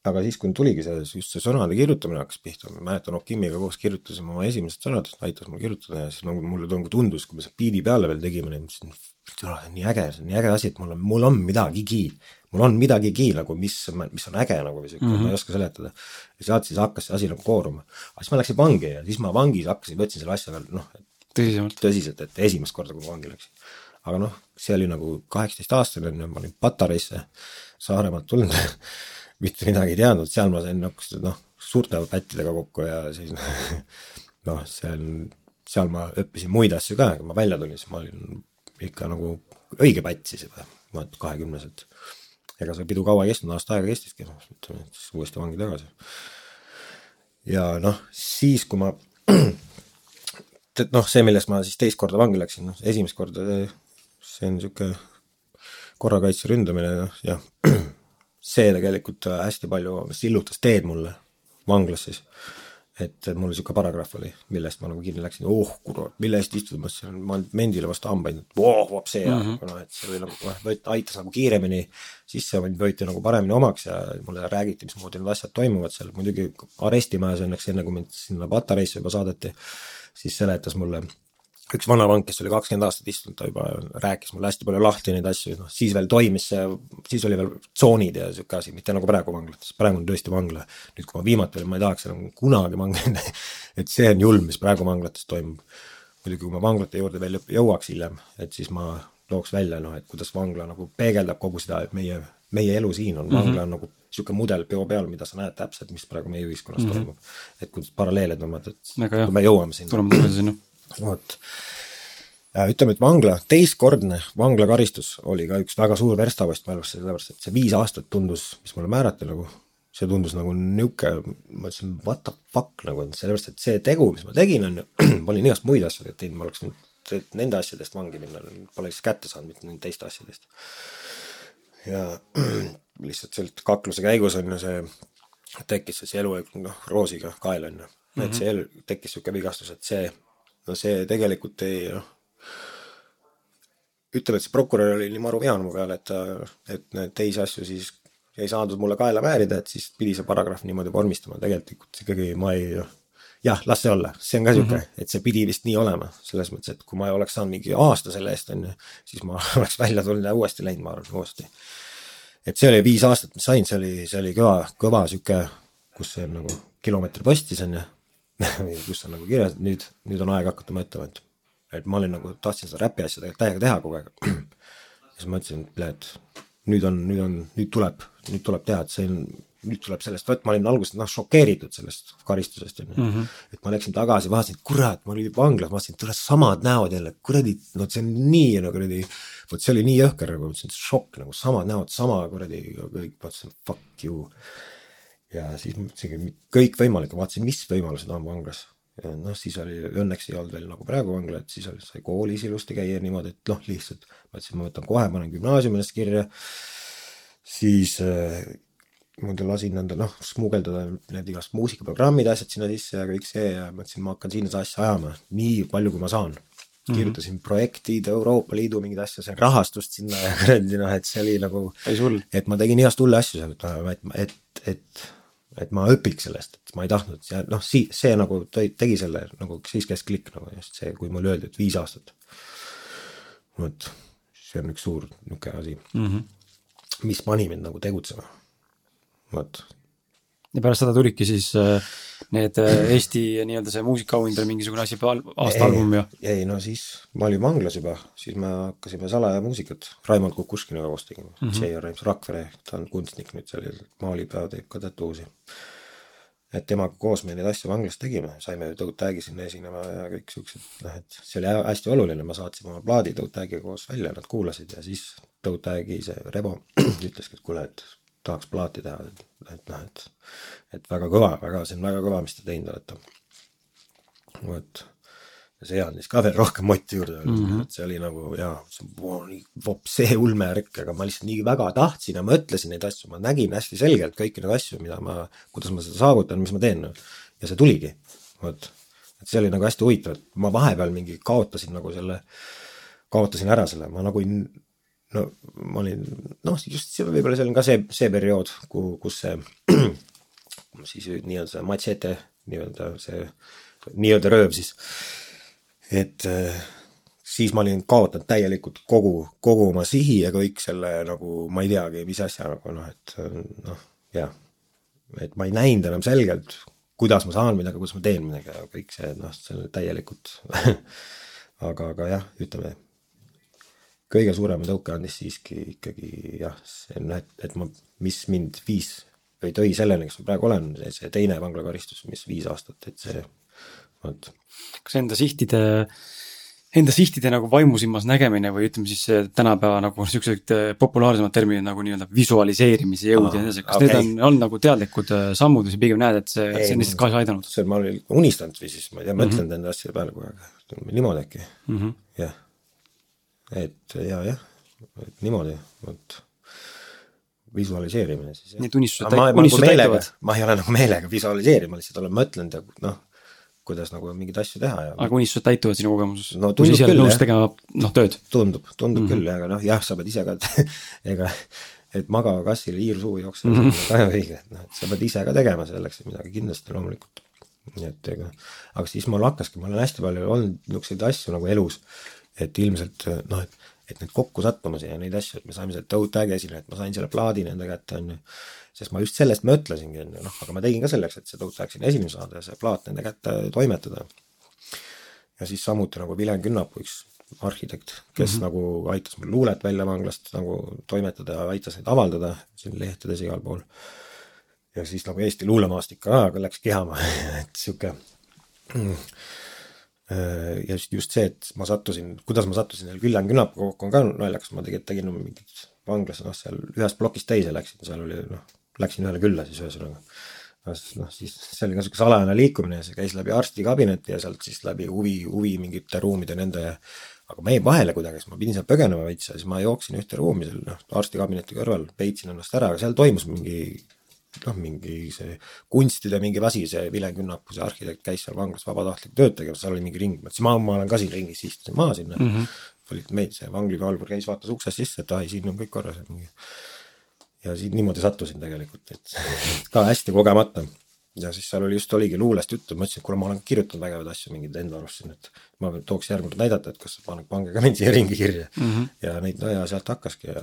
aga siis, kui tuligi see, just see sõnade kirjutamine hakkas pihta, ma mäletan, Okimiga koos kirjutasime oma esimesed sõnad, aitas mul kirjutada ja siis nagu mulle nagu tundus, kui me selle biidi peale veel tegime, nii mõtlesin, see on nii äge, see on nii äge asi, et mul on, mul on midagigi, mul on midagigi nagu, mis, mis on äge nagu või siuke mm, -hmm. ma ei oska seletada. ja sealt siis hakkas see asi nagu kooruma. aga siis ma läksin vangi ja siis ma vangis hakkasin, võtsin selle asja veel noh,
tõsisemalt,
tõsiselt, et esimest korda, kui ma vangi läksin. Aga noh, see oli nagu kaheksateist aastane, ma olin Patareisse Saaremaalt tulnud mitte midagi ei teadnud, seal ma sain nagu noh, suurte pättidega kokku ja siis noh, see on, seal ma õppisin muid asju ka, kui ma välja tulin, siis ma olin ikka nagu õige pätt siis juba, olen kahekümneselt. ega see pidu kaua ei kestnud, aasta aega kestiski, noh, ütleme, siis uuesti vangi tagasi. ja noh, siis kui ma, noh, see, millest ma siis teist korda vangi läksin, noh, esimest korda see on niisugune korrakaitse ründamine, noh jah, see tegelikult hästi palju sillutas teed mulle vanglas siis. et mul niisugune paragrahv oli, millest ma nagu kinni läksin, oh kurat, mille eest istud, ma mõtlesin, ma mendile vastu hambaid, et voh, vop see ja mm -hmm. noh, et see oli nagu, noh, aitas nagu kiiremini sisse, mind võeti nagu paremini omaks ja mulle räägiti, mismoodi need asjad toimuvad seal, muidugi arestimajas õnneks, enne kui mind sinna patareisse juba saadeti, siis seletas mulle üks vanavang, kes oli kakskümmend aastat istunud, ta juba rääkis mulle hästi palju lahti neid asju, noh siis veel toimis see, siis oli veel tsoonid ja sihuke asi, mitte nagu praegu vanglates, praegu on tõesti vangla. nüüd, kui ma viimati olin, ma ei tahaks enam kunagi vangla et see on julm, mis praegu vanglates toimub. muidugi, kui ma vanglate juurde veel jõuaks hiljem, et siis ma tooks välja noh, et kuidas vangla nagu peegeldab kogu seda, et meie, meie elu siin on, vangla on mm -hmm. nagu sihuke mudel peo peal, mida sa näed täpselt, mis praegu meie ühiskonnas mm -hmm. toimub. et kuidas paralleele tõmmata, et kui me jõuame sinna.
tuleme tagasi sinna
vot. ütleme, et vangla, teistkordne vanglakaristus oli ka üks väga suur verstapost mu elus, sellepärast et see viis aastat tundus, mis mulle määrati nagu, see tundus nagu niuke, ma ütlesin what the fuck nagu, sellepärast et see tegu, mis ma tegin, on ju, ma olin igast muid asju teinud, ma oleks võinud nende asjadest vangi minna, pole siis kätte saanud, mitte nende teiste asjadest. ja lihtsalt sealt kakluse käigus on ju see, tekkis see elu, noh, roosiga kael on ju, et see elu, tekkis niisugune vigastus, et see no see tegelikult ei noh, ütleme, et see prokurör oli nii maru vihane mu peale, et ta, et need teisi asju siis ei saadud mulle kaela määrida, et siis pidi see paragrahv niimoodi vormistama, tegelikult ikkagi ma ei noh, jah, las see olla, see on ka sihuke mm, -hmm. et see pidi vist nii olema, selles mõttes, et kui ma oleks saanud mingi aasta selle eest, on ju, siis ma oleks välja tulnud ja uuesti läinud, ma arvan, uuesti. et see oli viis aastat, mis sain, see oli, see oli kõva, kõva sihuke, kus see on nagu kilomeetri postis on ju kus on nagu kirjas, et nüüd, nüüd on aeg hakata mõtlema, et, et ma olin nagu, tahtsin seda räpi asja tegelikult täiega teha kogu aeg. siis ma mõtlesin, et nüüd on, nüüd on, nüüd tuleb, nüüd tuleb teha, et see on, nüüd tuleb sellest, vot ma olin alguses noh šokeeritud sellest karistusest onju mm. -hmm. et ma läksin tagasi, vaatasin, et kurat, ma olin vanglas, vaatasin, tule samad näod jälle, kuradi, no see on nii no kuradi. vot see oli nii jõhker nagu, mõtlesin, šokk nagu samad näod, sama kuradi kõik, mõtlesin fuck you. Ja siis mõtlesingi kõikvõimalik, vaatasin, mis võimalused on vanglas noh, siis oli, õnneks ei olnud veel nagu praegu vangla, et siis oli, sai koolis ilusti käia niimoodi, et noh, lihtsalt mõtlesin, ma võtan kohe, panen gümnaasiumi ennast kirja. siis äh, muidu lasin enda noh, smugeldada need igast muusikaprogrammid, asjad sinna sisse ja kõik see ja mõtlesin, ma hakkan siin seda asja ajama nii palju, kui ma saan. Kirjutasin mm -hmm. projektid, Euroopa Liidu mingeid asju, sain rahastust sinna ja kuradi noh, et see oli nagu, et ma tegin igast hulle asju seal, et, et, et et ma õpiks sellest, et ma ei tahtnud ja noh, sii-, see nagu tõi, tegi selle nagu siis käis klikk nagu just see, kui mulle öeldi, et viis aastat. vot, see on üks suur niisugune asi mm, -hmm. mis pani mind nagu tegutsema. vot.
Ja pärast seda tulidki siis äh, need äh, Eesti nii-öelda see muusikaauhindade mingisugune asi, aasta album ja?
ei no siis ma olin vanglas juba, siis me hakkasime salaja muusikat Raimond Kukuškiniga koos tegema mm, -hmm. J.R. Reims Rakvere, ta on kunstnik nüüd seal, maalib ja teeb ka tatuusi. et temaga koos me neid asju vanglas tegime, saime Toad Tag'i sinna esinema ja kõik siuksed, noh et see oli hästi oluline, ma saatsin oma plaadi Toad Tag'iga koos välja, nad kuulasid ja siis Toad Tag'i see Rebo ütleski, et kuule, et tahaks plaati teha, et, et noh, et, et väga kõva, väga, see on väga kõva, mis te teinud olete. vot, see andis ka veel rohkem motti juurde mm, -hmm. et see oli nagu jaa, vop see ulmevärk, aga ma lihtsalt nii väga tahtsin ja mõtlesin neid asju, ma nägin hästi selgelt kõiki neid asju, mida ma, kuidas ma seda saavutan, mis ma teen. ja see tuligi, vot, et see oli nagu hästi huvitav, et ma vahepeal mingi kaotasin nagu selle, kaotasin ära selle, ma nagu ei no ma olin, noh, just see võib-olla see on ka see, see periood, kuhu, kus see siis nii-öelda see machete, nii-öelda see nii-öelda rööv siis. et äh, siis ma olin kaotanud täielikult kogu, kogu oma sihi ja kõik selle nagu ma ei teagi, mis asja nagu noh, et noh, jah. et ma ei näinud enam selgelt, kuidas ma saan midagi, kuidas ma teen midagi ja kõik see noh, see on täielikult aga, aga jah, ütleme kõige suurema tõuke andis siiski ikkagi jah, see on, et, et ma, mis mind viis või tõi selleni, kes ma praegu olen, see teine vanglakaristus, mis viis aastat, et see, vot.
kas enda sihtide, enda sihtide nagu vaimusilmas nägemine või ütleme siis tänapäeva nagu siuksed äh, populaarsemad terminid nagu nii-öelda visualiseerimise jõud ja nii edasi, kas okay. need on olnud nagu teadlikud äh, sammud või sa pigem näed, et see, see on lihtsalt kaasa aidanud?
see, ma olin unistanud või siis ma ei tea, mõtlenud mm -hmm. enda asjade peale kogu aeg, niimoodi äkki mm, -hmm. jah et ja jah, et niimoodi, vot visualiseerimine siis.
Need unistused, unistused
nagu täituvad? ma ei ole nagu meelega visualiseerima, lihtsalt olen mõtlenud ja noh, kuidas nagu mingeid asju teha ja.
aga unistused täituvad sinu kogemuses
no,? kui sa ise oled nõus
tegema noh, tööd?
tundub, tundub mm -hmm. küll, aga noh, jah, sa pead ise ka ega et magava kassile hiir suhu jookseb mm, -hmm. ka õige, et noh, et sa pead ise ka tegema selleks, et midagi kindlasti loomulikult. nii et ega, aga siis mul hakkaski, mul on hästi palju olnud niisuguseid asju nagu elus et ilmselt noh, et, et need kokkusattumusi ja neid asju, et me saime selle Toad Tag'i esile, et ma sain selle plaadi nende kätte, on ju. sest ma just sellest mõtlesingi, on ju, noh, aga ma tegin ka selleks, et see Toad Tag sinna esile saada ja see plaat nende kätte toimetada. ja siis samuti nagu Vilen Künnap, üks arhitekt, kes mm -hmm. nagu aitas mul luulet välja vanglast nagu toimetada ja aitas neid avaldada siin lehtedes igal pool. ja siis nagu Eesti luulemaastik ka läks kihama et sihuke Äh, ja just see, et ma sattusin, kuidas ma sattusin seal Viljan Künapuga kokku on ka naljakas, ma tegelikult tegin mingit vanglas, noh seal ühest plokist teise läksin, seal oli noh, läksin ühele külla siis ühesõnaga. noh, siis see oli ka sihuke salajane liikumine, see käis läbi arstikabineti ja sealt siis läbi huvi, huvi mingite ruumide nende aga ma jäin vahele kuidagi, siis ma pidin seal põgenema veits ja siis ma jooksin ühte ruumi seal noh, arstikabineti kõrval, peitsin ennast ära, aga seal toimus mingi noh, mingi see kunstide mingi asi, see Vile Künnap, see arhitekt käis seal vanglas vabatahtlikku tööd tegemas, seal oli mingi ring, ma ütlesin, ma, ma olen ka siin ringis, istusin maha sinna mm. -hmm. olid meid, see vanglivalvur käis, vaatas uksest sisse, et ai, siin on kõik korras, et mingi. ja siin niimoodi sattusin tegelikult, et ka hästi kogemata. ja siis seal oli just oligi luulest juttu, ma ütlesin, et kuule, ma olen kirjutanud vägevaid asju mingeid enda arust siin, et ma tooks järgmine kord näidata, et kas pange, pange ka mind siia ringi kirja mm. -hmm. ja neid, no ja sealt hakkaski ja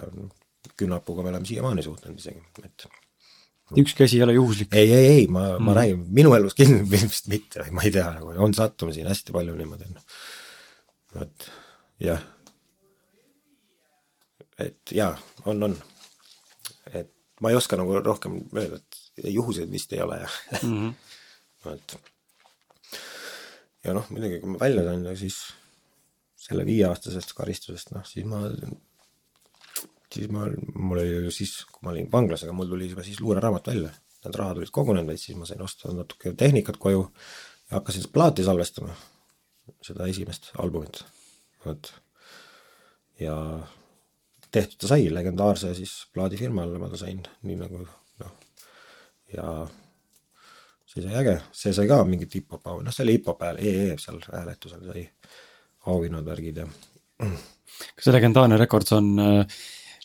Künnapuga me oleme siiamaani suhtlenud isegi, et
ükski asi ei ole juhuslik.
ei, ei, ei, ma mm., ma räägin, minu elus kindlasti vist mitte, ma ei tea, nagu on sattumisi hästi palju niimoodi, noh. vot, jah. et jaa, on, on. et ma ei oska nagu rohkem öelda, et juhuseid vist ei ole ja mm. -hmm. et ja noh, muidugi, kui ma välja sain, siis selle viieaastasest karistusest, noh siis ma, siis ma, mul oli ju siis, kui ma olin vanglas, aga mul tuli juba siis luureraamat välja. Need rahad olid kogunenud, siis ma sain osta natuke tehnikat koju ja hakkasin plaati salvestama, seda esimest albumit, vot. ja tehtud ta sai, legendaarse siis plaadifirmale ma ta sain, nii nagu noh, ja see sai äge, see sai ka mingit hip-hop noh see oli hip-hop hääl, EE seal hääletusel sai auhinnad, värgid ja.
kas see legendaarne Records on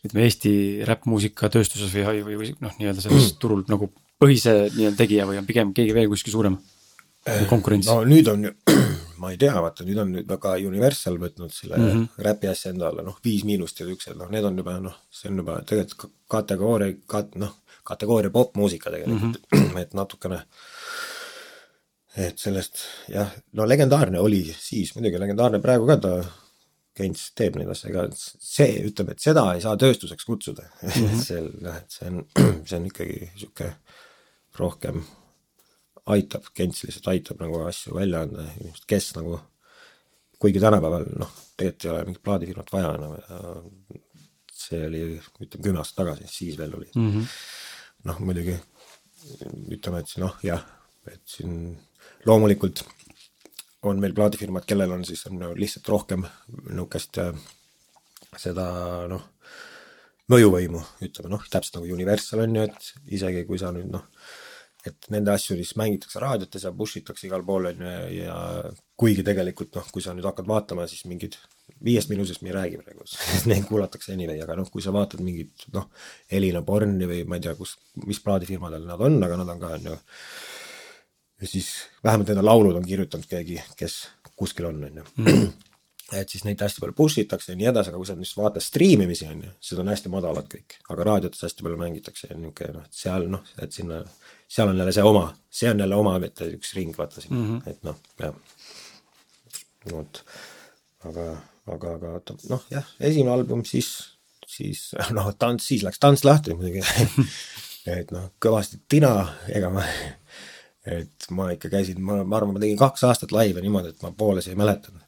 ütleme Eesti räppmuusika tööstuses või, või, või noh, nii-öelda selles turul nagu põhise nii-öelda tegija või on pigem keegi veel kuskil suurem konkurents?
no nüüd on ma ei tea, vaata nüüd on nüüd väga Universal võtnud selle mm -hmm. räpi asja enda alla, noh Viis Miinust ja siuksed, noh need on juba noh, see on juba tegelikult kategooria, kat-, noh, kategooria popmuusika tegelikult mm, -hmm. et natukene et sellest jah, no legendaarne oli siis muidugi, legendaarne praegu ka ta Keynes teeb neid asju, ega see, ütleme, et seda ei saa tööstuseks kutsuda mm. -hmm. see, noh, et see on, see on ikkagi sihuke rohkem aitab, Kents lihtsalt aitab nagu asju välja anda, inimesed, kes nagu, kuigi tänapäeval noh, tegelikult ei ole mingit plaadifirmat vaja enam ja see oli, ütleme kümme aastat tagasi, siis veel oli mm. -hmm. noh, muidugi ütleme, et noh, jah, et siin loomulikult on meil plaadifirmad, kellel on siis on lihtsalt rohkem niisugust äh, seda noh, mõjuvõimu, ütleme noh, täpselt nagu Universal on ju, et isegi kui sa nüüd noh, et nende asju siis mängitakse raadiotes ja push itakse igal pool on ju ja kuigi tegelikult noh, kui sa nüüd hakkad vaatama, siis mingid viiest miinusest me ei räägi praegu neid kuulatakse anyway, aga noh, kui sa vaatad mingit noh, Elina Borni või ma ei tea, kus, mis plaadifirmadel nad on, aga nad on ka on ju ja siis vähemalt enda laulud on kirjutanud keegi, kes kuskil on, on ju. Mm et siis neid hästi palju push itakse ja nii edasi, aga kui sa nüüd vaatad striimimisi on ju, siis on hästi madalad kõik, aga raadiotes hästi palju mängitakse ja niisugune noh, et seal noh, et sinna, seal on jälle see oma, see on jälle omaette üks ring, vaata siin. Mm, -hmm. et noh, jah. vot, aga, aga, aga noh, jah, esimene album siis, siis noh, tants, siis läks tants lahti muidugi. Et noh, kõvasti tina, ega ma et ma ikka käisin, ma, ma arvan, ma tegin kaks aastat laive niimoodi, et ma poolesi ei mäletanud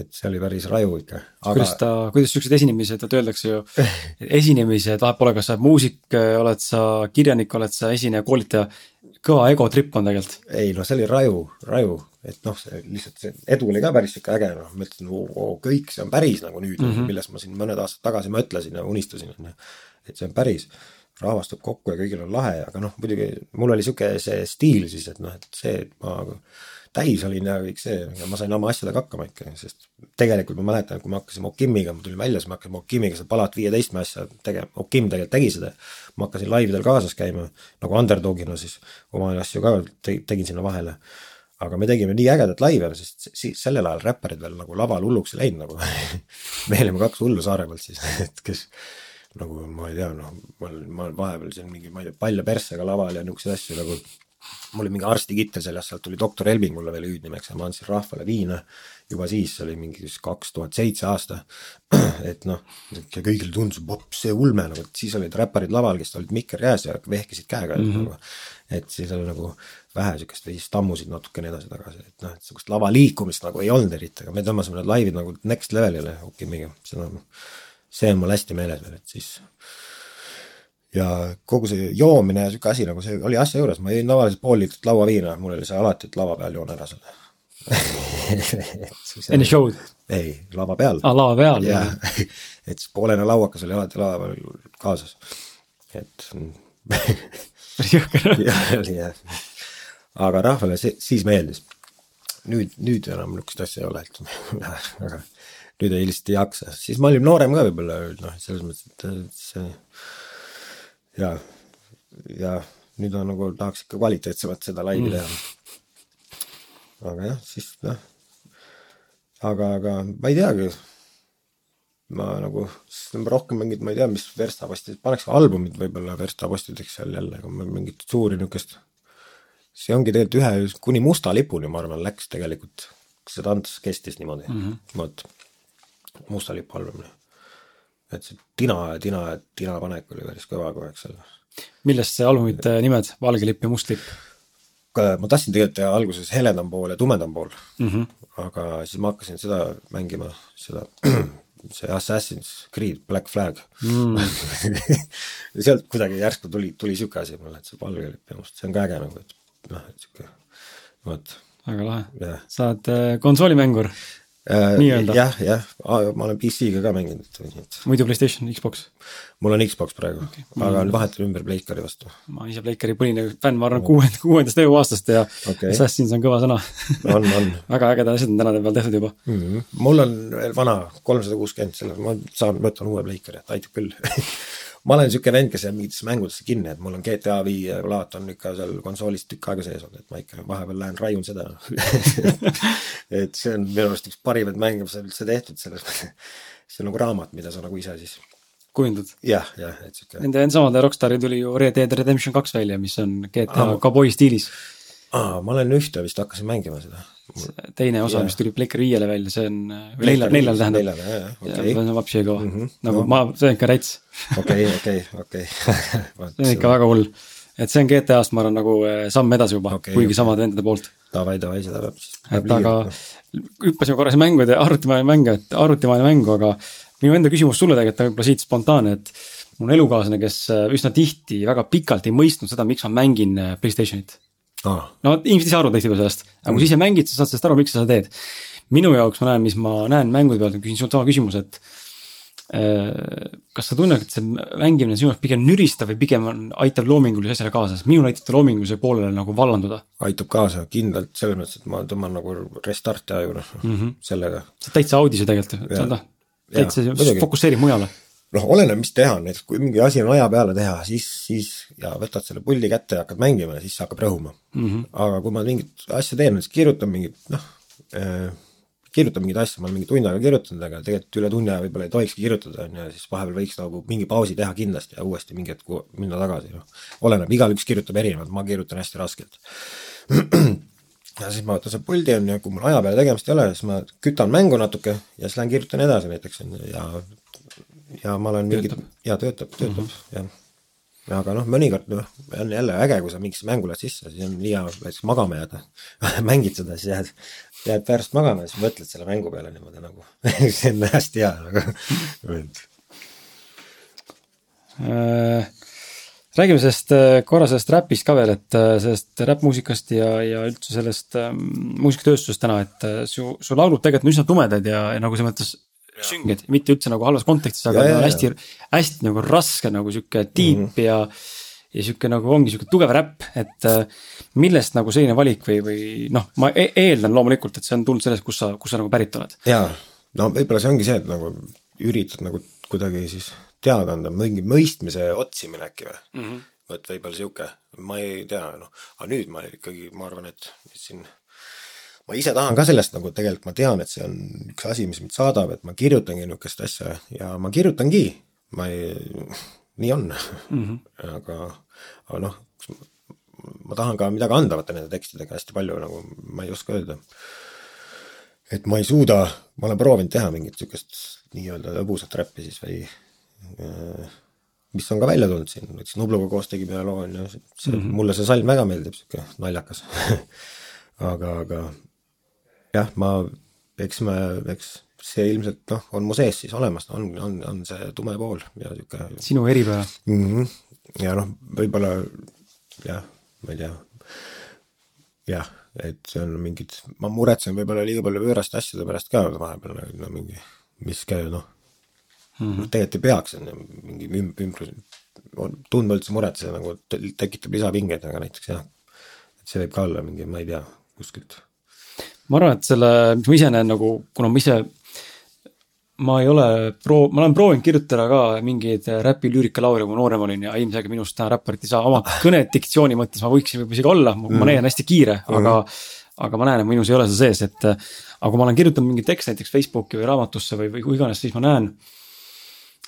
et see oli päris raju ikka
aga.... kuidas ta, kuidas siuksed esinemised, et öeldakse ju, esinemised, vahet pole, kas sa oled muusik, oled sa kirjanik, oled sa esineja, koolitaja, kõva egotripp on tegelikult.
ei no see oli raju, raju, et noh, see lihtsalt see edu oli ka päris sihuke äge, noh, ma ütlesin, oo, kõik see on päris nagu nüüd mm, -hmm. millest ma siin mõned aastad tagasi mõtlesin ja unistasin, on ju, et see on päris rahvas tuleb kokku ja kõigil on lahe, aga noh, muidugi mul oli sihuke see stiil siis, et noh, et see, et ma täis olin ja kõik see, ma sain oma asjadega hakkama ikka, sest tegelikult ma mäletan, kui me hakkasime Okimiga, ma tulin välja, siis me hakkasime Okimiga seda palat viieteist asja tegema, Okim tegelikult tegi seda. ma hakkasin laividel kaasas käima nagu underdog'ina siis, oma asju ka tegin sinna vahele. aga me tegime nii ägedat laive, sest siis sellel ajal räpparid veel nagu laval hulluks ei läinud nagu me olime kaks hullu Saaremaalt siis, et kes nagu ma ei tea, noh, ma olen, ma olen vahepeal siin mingi, ma ei tea, palja perssega laval ja niisuguseid asju nagu mul oli mingi arstikittel seljas, sealt tuli doktor Elving mulle veel hüüdnimeks ja ma andsin rahvale viina. juba siis, see oli mingi kaks tuhat seitse aasta. et noh, kõigile tundus, vops, see ulme nagu, et siis olid räpparid laval, kes olid mikker käes ja vehkisid käega mm. -hmm. Nagu, et siis oli nagu vähe siukest või siis tammusid natukene edasi-tagasi, et noh, et sihukest lava liikumist nagu ei olnud eriti, aga me tõmbasime need laivid nagu next level'ile Okimiga, seda, see on mul hästi meeles veel, et siis ja kogu see joomine ja sihuke asi nagu see oli asja juures, ma jõin tavaliselt pool liitrit lauaviina, mul oli see alati, et lava peal joon ära selle
enne show'd?
ei, lava peal.
aa, ah, lava peal,
jah. et siis poolene lauakas oli alati lava peal kaasas, et
päris jõhker.
jah, oli jah. aga rahvale see, siis meeldis. nüüd, nüüd enam niisugust asja ei ole, et aga nüüd ei lihtsalt ei jaksa, siis ma olin noorem ka võib-olla, noh, selles mõttes, et see ja, ja nüüd on nagu tahaks ikka kvaliteetsemat seda laivi mm. teha. aga jah, siis noh, aga, aga ma ei teagi. ma nagu rohkem mingit, ma ei tea, mis verstapostid, paneks albumid võib-olla verstapostideks seal jälle, aga mingit suuri niisugust. see ongi tegelikult ühe, kuni Musta lipuni, ma arvan, läks tegelikult, see tants kestis niimoodi mm, -hmm. vot, Musta lipu album et see tina, tina, tina panek oli päris kõva kogu aeg seal.
millest see albumite nimed, Valge lipp ja Must lipp?
ma tahtsin tegelikult teha alguses heledam pool ja tumedam pool
mm. -hmm.
aga siis ma hakkasin seda mängima, seda, see Assassin's Creed Black Flag
mm.
ja sealt kuidagi järsku tuli, tuli sihuke asi mulle, et see valge lipp ja must, see on ka äge nagu, et noh, et sihuke, vot.
väga lahe sa oled äh, konsoolimängur,
Äh,
Nii-öelda.
jah, jah, ma olen PC-ga ka mänginud,
muidu Playstation, Xbox.
mul on Xbox praegu okay., aga vahetan ümber Pleikari vastu.
ma olen ise Playcari põline fänn, ma arvan kuuend-, kuuendast eluaastast ja okay. Assassin's on kõva sõna
on, on
väga ägedad asjad on tänade peal tehtud juba.
mm. -hmm. mul on veel vana kolmsada kuuskümmend, selle ma saan, võtan uue Pleikari, et aitab küll ma olen niisugune vend, kes jääb mingitesse mängudesse kinni, et mul on GTA viie laat on ikka seal konsoolis tükk aega sees olnud, et ma ikka vahepeal lähen raiun seda et see on minu arust üks parimaid mänge, mis on üldse tehtud selles mõttes. see on nagu raamat, mida sa nagu ise siis
kujundad.
jah, jah, et sihuke
Nende samade Rockstari tuli ju Red Dead Redemption kaks välja, mis on GTA
Aa.
Cowboy stiilis.
aa, ma olen ühte vist hakkasin mängima seda.
Teine osa yeah., mis tuli Playcari viiele välja, see on, või neljal, neljal tähendab.
neljal, jah, okei,
see on vapsi kõva
Mhm.
nagu
No.
ma, see on ikka räts,
okei, okei, okei.
see on ikka väga hull. et see on GTA-st, ma arvan, nagu eh, samm edasi juba okay,, kuigi okay. samade vendade poolt.
davai, davai, seda peab siis.
et aga hüppasime korra siin mängude, arvutimaailma mänge, et arvutimaailma mängu, aga minu enda küsimus sulle tegelikult on võib-olla siit spontaanne, et mul on elukaaslane, kes äh, üsna tihti väga pikalt ei mõistnud seda, miks ma mängin äh, Playstationit.
aa,
no inimesed ise arvavad tihtipeale sellest, aga kui sa ise mängid, sa saad sellest aru, miks sa seda teed. minu jaoks ma näen, mis ma näen mängude pealt, küsin sult sama küsimuse, et äh, kas sa tunned, et see mängimine on sinu jaoks pigem nüristav või pigem on, aitab loomingulise asjale kaasa, sest minul aitab ta loomingulise poolele nagu vallanduda.
aitab kaasa kindlalt selles mõttes, et ma tõmban nagu restarti aju noh mm. -hmm. sellega.
sa oled täitsa audis ju tegelikult, täitsa
muidugi.
fokusseerib mujale.
noh, oleneb, mis teha, näiteks kui mingi asi on aja peale teha, siis, siis ja võtad selle puldi kätte ja hakkad mängima ja siis hakkab rõhuma mm. -hmm. aga kui ma mingit asja teen, näiteks kirjutan mingit noh äh,, kirjutan mingeid asju, ma olen mingi tund aega kirjutanud, aga tegelikult üle tunni aja võib-olla ei tohikski kirjutada, on ju, ja siis vahepeal võiks nagu mingi pausi teha kindlasti ja uuesti mingi hetk minna tagasi, noh. oleneb, igaüks kirjutab erinevalt, ma kirjutan hästi raskelt. ja siis ma võtan selle puldi on ju, kui mul aja peale tegemist ei ole, siis ma kütan mängu natuke ja siis lähen kirjutan edasi näiteks on ju ja ja ma olen mingi
Töötab.
ja töötab, töötab mm -hmm. jah. aga noh, mõnikord noh, on jälle äge, kui sa mingisse mängu lähed sisse, siis on nii hea näiteks magama jääda. mängid seda, siis jääd, jääd pärast magama ja siis mõtled selle mängu peale niimoodi nagu see on hästi hea nagu.
Räägime sellest äh, korra sellest räpist ka veel, et äh, sellest räppmuusikast ja, ja üldse sellest ähm, muusikatööstusest täna, et su, su laulud tegelikult on üsna tumedad ja, ja nagu selles mõttes sünged, mitte üldse nagu halvas kontekstis, aga
Ja, ja,
hästi, hästi nagu raske nagu sihuke deep mm -hmm. ja ja sihuke nagu ongi sihuke tugev räpp, et äh, millest nagu selline valik või, või noh, ma e eeldan loomulikult, et see on tulnud sellest, kus sa, kus sa nagu pärit oled.
jaa, no võib-olla see ongi see, et nagu üritad nagu kuidagi siis teada anda, mingi mõistmise otsimine äkki või mm. -hmm. vot võib-olla sihuke, ma ei tea, noh, aga nüüd ma ikkagi, ma arvan, et et siin ma ise tahan ka sellest nagu tegelikult ma tean, et see on üks asi, mis mind saadab, et ma kirjutangi niisugust asja ja ma kirjutangi, ma ei, nii on mm. -hmm. aga, aga noh, ma tahan ka midagi anda vaata nende tekstidega hästi palju nagu ma ei oska öelda et ma ei suuda, ma olen proovinud teha mingit niisugust nii-öelda lõbusat räppi siis või äh, mis on ka välja tulnud siin, näiteks Nubluga koos tegime ühe loo on ju, see mm, -hmm. mulle see salm väga meeldib, sihuke naljakas aga, aga jah, ma, eks me, eks see ilmselt noh, on mu sees siis olemas, on, on, on see tume pool ja sihuke
sinu eripära.
mm. -hmm. ja noh, võib-olla jah, ma ei tea. jah, et see on mingid, ma muretsen võib-olla liiga palju võõraste asjade pärast ka vahepeal nagu no mingi, mis käib noh mm -hmm., tegelikult ei peaks, on ju, mingi üm-, ümbrus, tundma üldse muret, see nagu te- tekitab lisapingeid, aga näiteks jah, et see võib ka olla mingi, ma ei tea, kuskilt
ma arvan, et selle, mis ma ise näen nagu, kuna ma ise, ma ei ole proo-, ma olen proovinud kirjutada ka mingeid räpi lüürikalaule, kui ma noorem olin ja ilmselgelt minust täna räpparit ei saa, oma kõnediktsiooni mõttes ma võiksin võib-olla isegi olla, ma mm. leian hästi kiire, aga aga ma näen, et minus ei ole see sees, et aga kui ma olen kirjutanud mingeid tekste näiteks Facebooki või raamatusse või, või kuhu iganes, siis ma näen,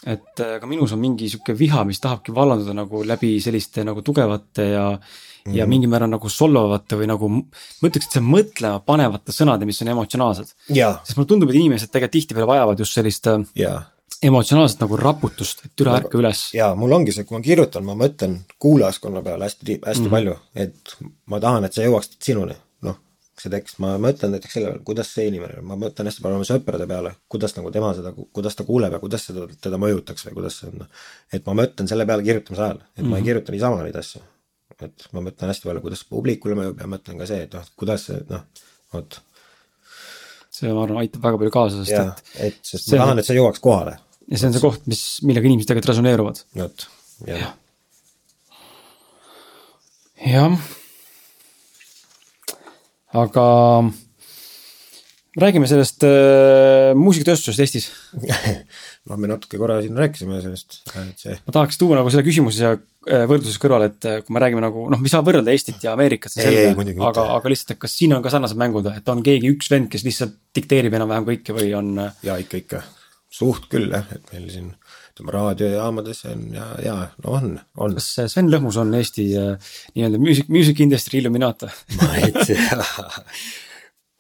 et äh, ka minus on mingi sihuke viha, mis tahabki vallanduda nagu läbi selliste nagu tugevate ja mm.
Mhm.
ja mingil määral nagu solvavate või nagu ma ütleks, et see mõtlema panevate sõnade, mis on emotsionaalsed.
jaa,
sest mulle tundub, et inimesed tegelikult tihtipeale vajavad just sellist äh,
jaa,
emotsionaalset nagu raputust, et türa ärka üles.
jaa, mul ongi see, kui ma kirjutan, ma mõtlen kuulajaskonna peale hästi, hästi mm -hmm. palju, et ma tahan, et see jõuaks sinuni, see tekst, ma mõtlen näiteks selle peale, kuidas see inimene, ma mõtlen hästi palju oma sõprade peale, kuidas nagu tema seda, kuidas ta kuuleb ja kuidas seda, teda mõjutaks või kuidas see on, noh. et ma mõtlen selle peale kirjutamise ajal, et mm -hmm. ma ei mhm. kirjuta niisama neid asju. et ma mõtlen hästi palju, kuidas publikule mõjub ja mõtlen ka see, et noh, kuidas see, noh, vot
see, ma arvan, aitab väga palju kaasa, sest
ja, et. et, sest ma tahan, et see jõuaks kohale.
ja see on see koht, mis, millega inimesed tegelikult resoneeruvad.
vot, jah.
jah. Aga räägime sellest äh, muusikatööstusest Eestis
no me natuke korra siin rääkisime sellest, et see.
ma tahaks tuua nagu selle küsimuse siia äh, võrdluses kõrvale, et äh, kui me räägime nagu noh, me ei saa võrrelda Eestit ja Ameerikat, see selge, aga, aga lihtsalt, et kas siin on ka sarnased mängud, et on keegi üks vend, kes lihtsalt dikteerib enam-vähem kõike või on?
Äh, ja ikka, ikka, suht küll jah, et meil siin ütleme raadiojaamades on ja, ja no on, on.
kas Sven Lõhmus on Eesti äh, nii-öelda music, music industry illuminaat
ma ei tea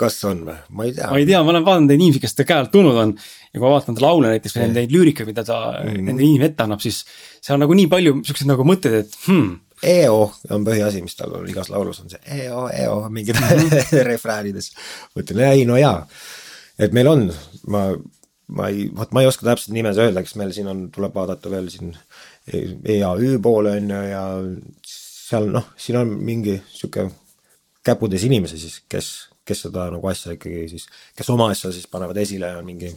kas on või, ma ei tea.
ma ei tea, ma olen vaadanud neid inimesi, kes ta käe alt tulnud on ja kui ma vaatan ta laule näiteks või neid lüürikaid, mida ta mm nende inimene ette annab, siis seal on nagu nii palju siukseid nagu mõtteid, et hmm.
EO on põhiasi, mis tal on igas laulus on see EO, EO mingid mhm. refräänides. mõtlen, ei no jaa, et meil on, ma, ma ei, vot ma ei oska täpselt nimes öelda, eks meil siin on, tuleb vaadata veel siin EAÜ poole on ju ja seal noh, siin on mingi sihuke käputäis inimesi siis, kes kes seda nagu asja ikkagi siis, kes oma asja siis panevad esile ja mingi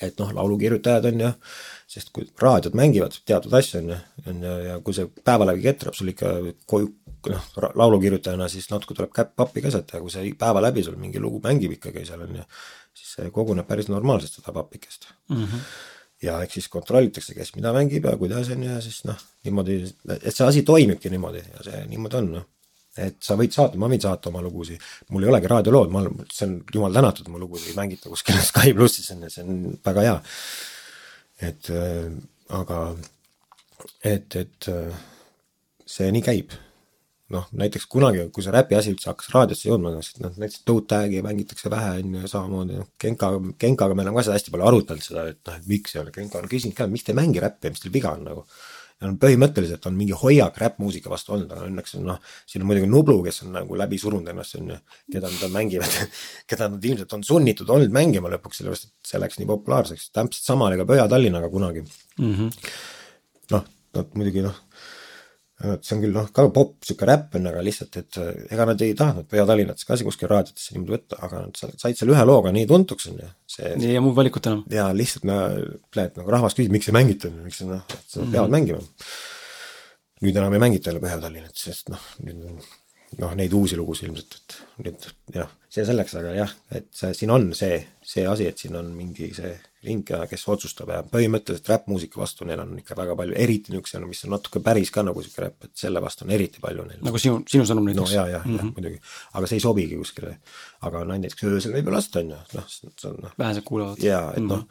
et noh, laulukirjutajad on ju, sest kui raadiod mängivad teatud asju on ju, on ju, ja kui see päeva läbi ketrab sul ikka koju, noh, laulukirjutajana siis natuke tuleb käpp pappi käsata ja kui see päeva läbi sul mingi lugu mängib ikkagi seal on ju, siis see koguneb päris normaalselt seda papikest mm. -hmm. ja eks siis kontrollitakse, kes mida mängib ja kuidas on ja siis noh, niimoodi, et see asi toimibki niimoodi ja see niimoodi on noh et sa võid saata, ma võin saata oma lugusid, mul ei olegi raadiolood, ma see on jumal tänatud, mu lugusid ei mängita kuskil Sky plussis on ju, see on väga hea. et äh, aga, et, et äh, see nii käib. Noh, näiteks kunagi, kui see räpi asi üldse hakkas raadiosse jõudma, noh, näiteks Toe Tag'i mängitakse vähe, on ju, samamoodi noh, Genka, Genkaga me oleme ka seda hästi palju arutanud seda, et noh, et miks ei ole, Genka on küsinud ka, miks te ei mängi räppi ja mis teil viga on nagu. Ja põhimõtteliselt on mingi hoiak räppmuusika vastu olnud, aga õnneks on noh, siin on muidugi Nublu, kes on nagu läbi surunud ennast, on ju, keda nad mängivad keda nad ilmselt on sunnitud olnud mängima lõpuks, sellepärast et see läks nii populaarseks, täpselt sama oli ka Põhja-Tallinnaga kunagi. Mm -hmm.. noh, nad muidugi noh see on küll noh, ka popp, sihuke räpp on, aga lihtsalt, et äh, ega nad ei tahtnud Põhja-Tallinnasse ka kuskil raadiotesse niimoodi võtta, aga nad said selle ühe looga nii tuntuks, on ju.
nii ja muud valikut enam.
ja lihtsalt me, nagu rahvas küsib, miks ei mängita, miks noh, et mm -hmm. peavad mängima. nüüd enam ei mängita jälle Põhja-Tallinnat, sest noh, nüüd on noh, neid uusi lugusid ilmselt, et nüüd jah, see selleks, aga jah, et see, siin on see, see asi, et siin on mingi see ring, kes otsustab ja põhimõtteliselt räppmuusika vastu neil on ikka väga palju, eriti niisuguse, mis on natuke päris ka nagu sihuke räpp, et selle vastu on eriti palju neil.
nagu sinu, sinu sõnum näiteks?
no ja, ja mm, -hmm. jah mhm. muidugi, aga see ei sobigi kuskile. aga no näiteks öösel võib ju lasta, on ju, noh, see on noh.
vähesed kuulavad.
jaa, et mm -hmm. noh,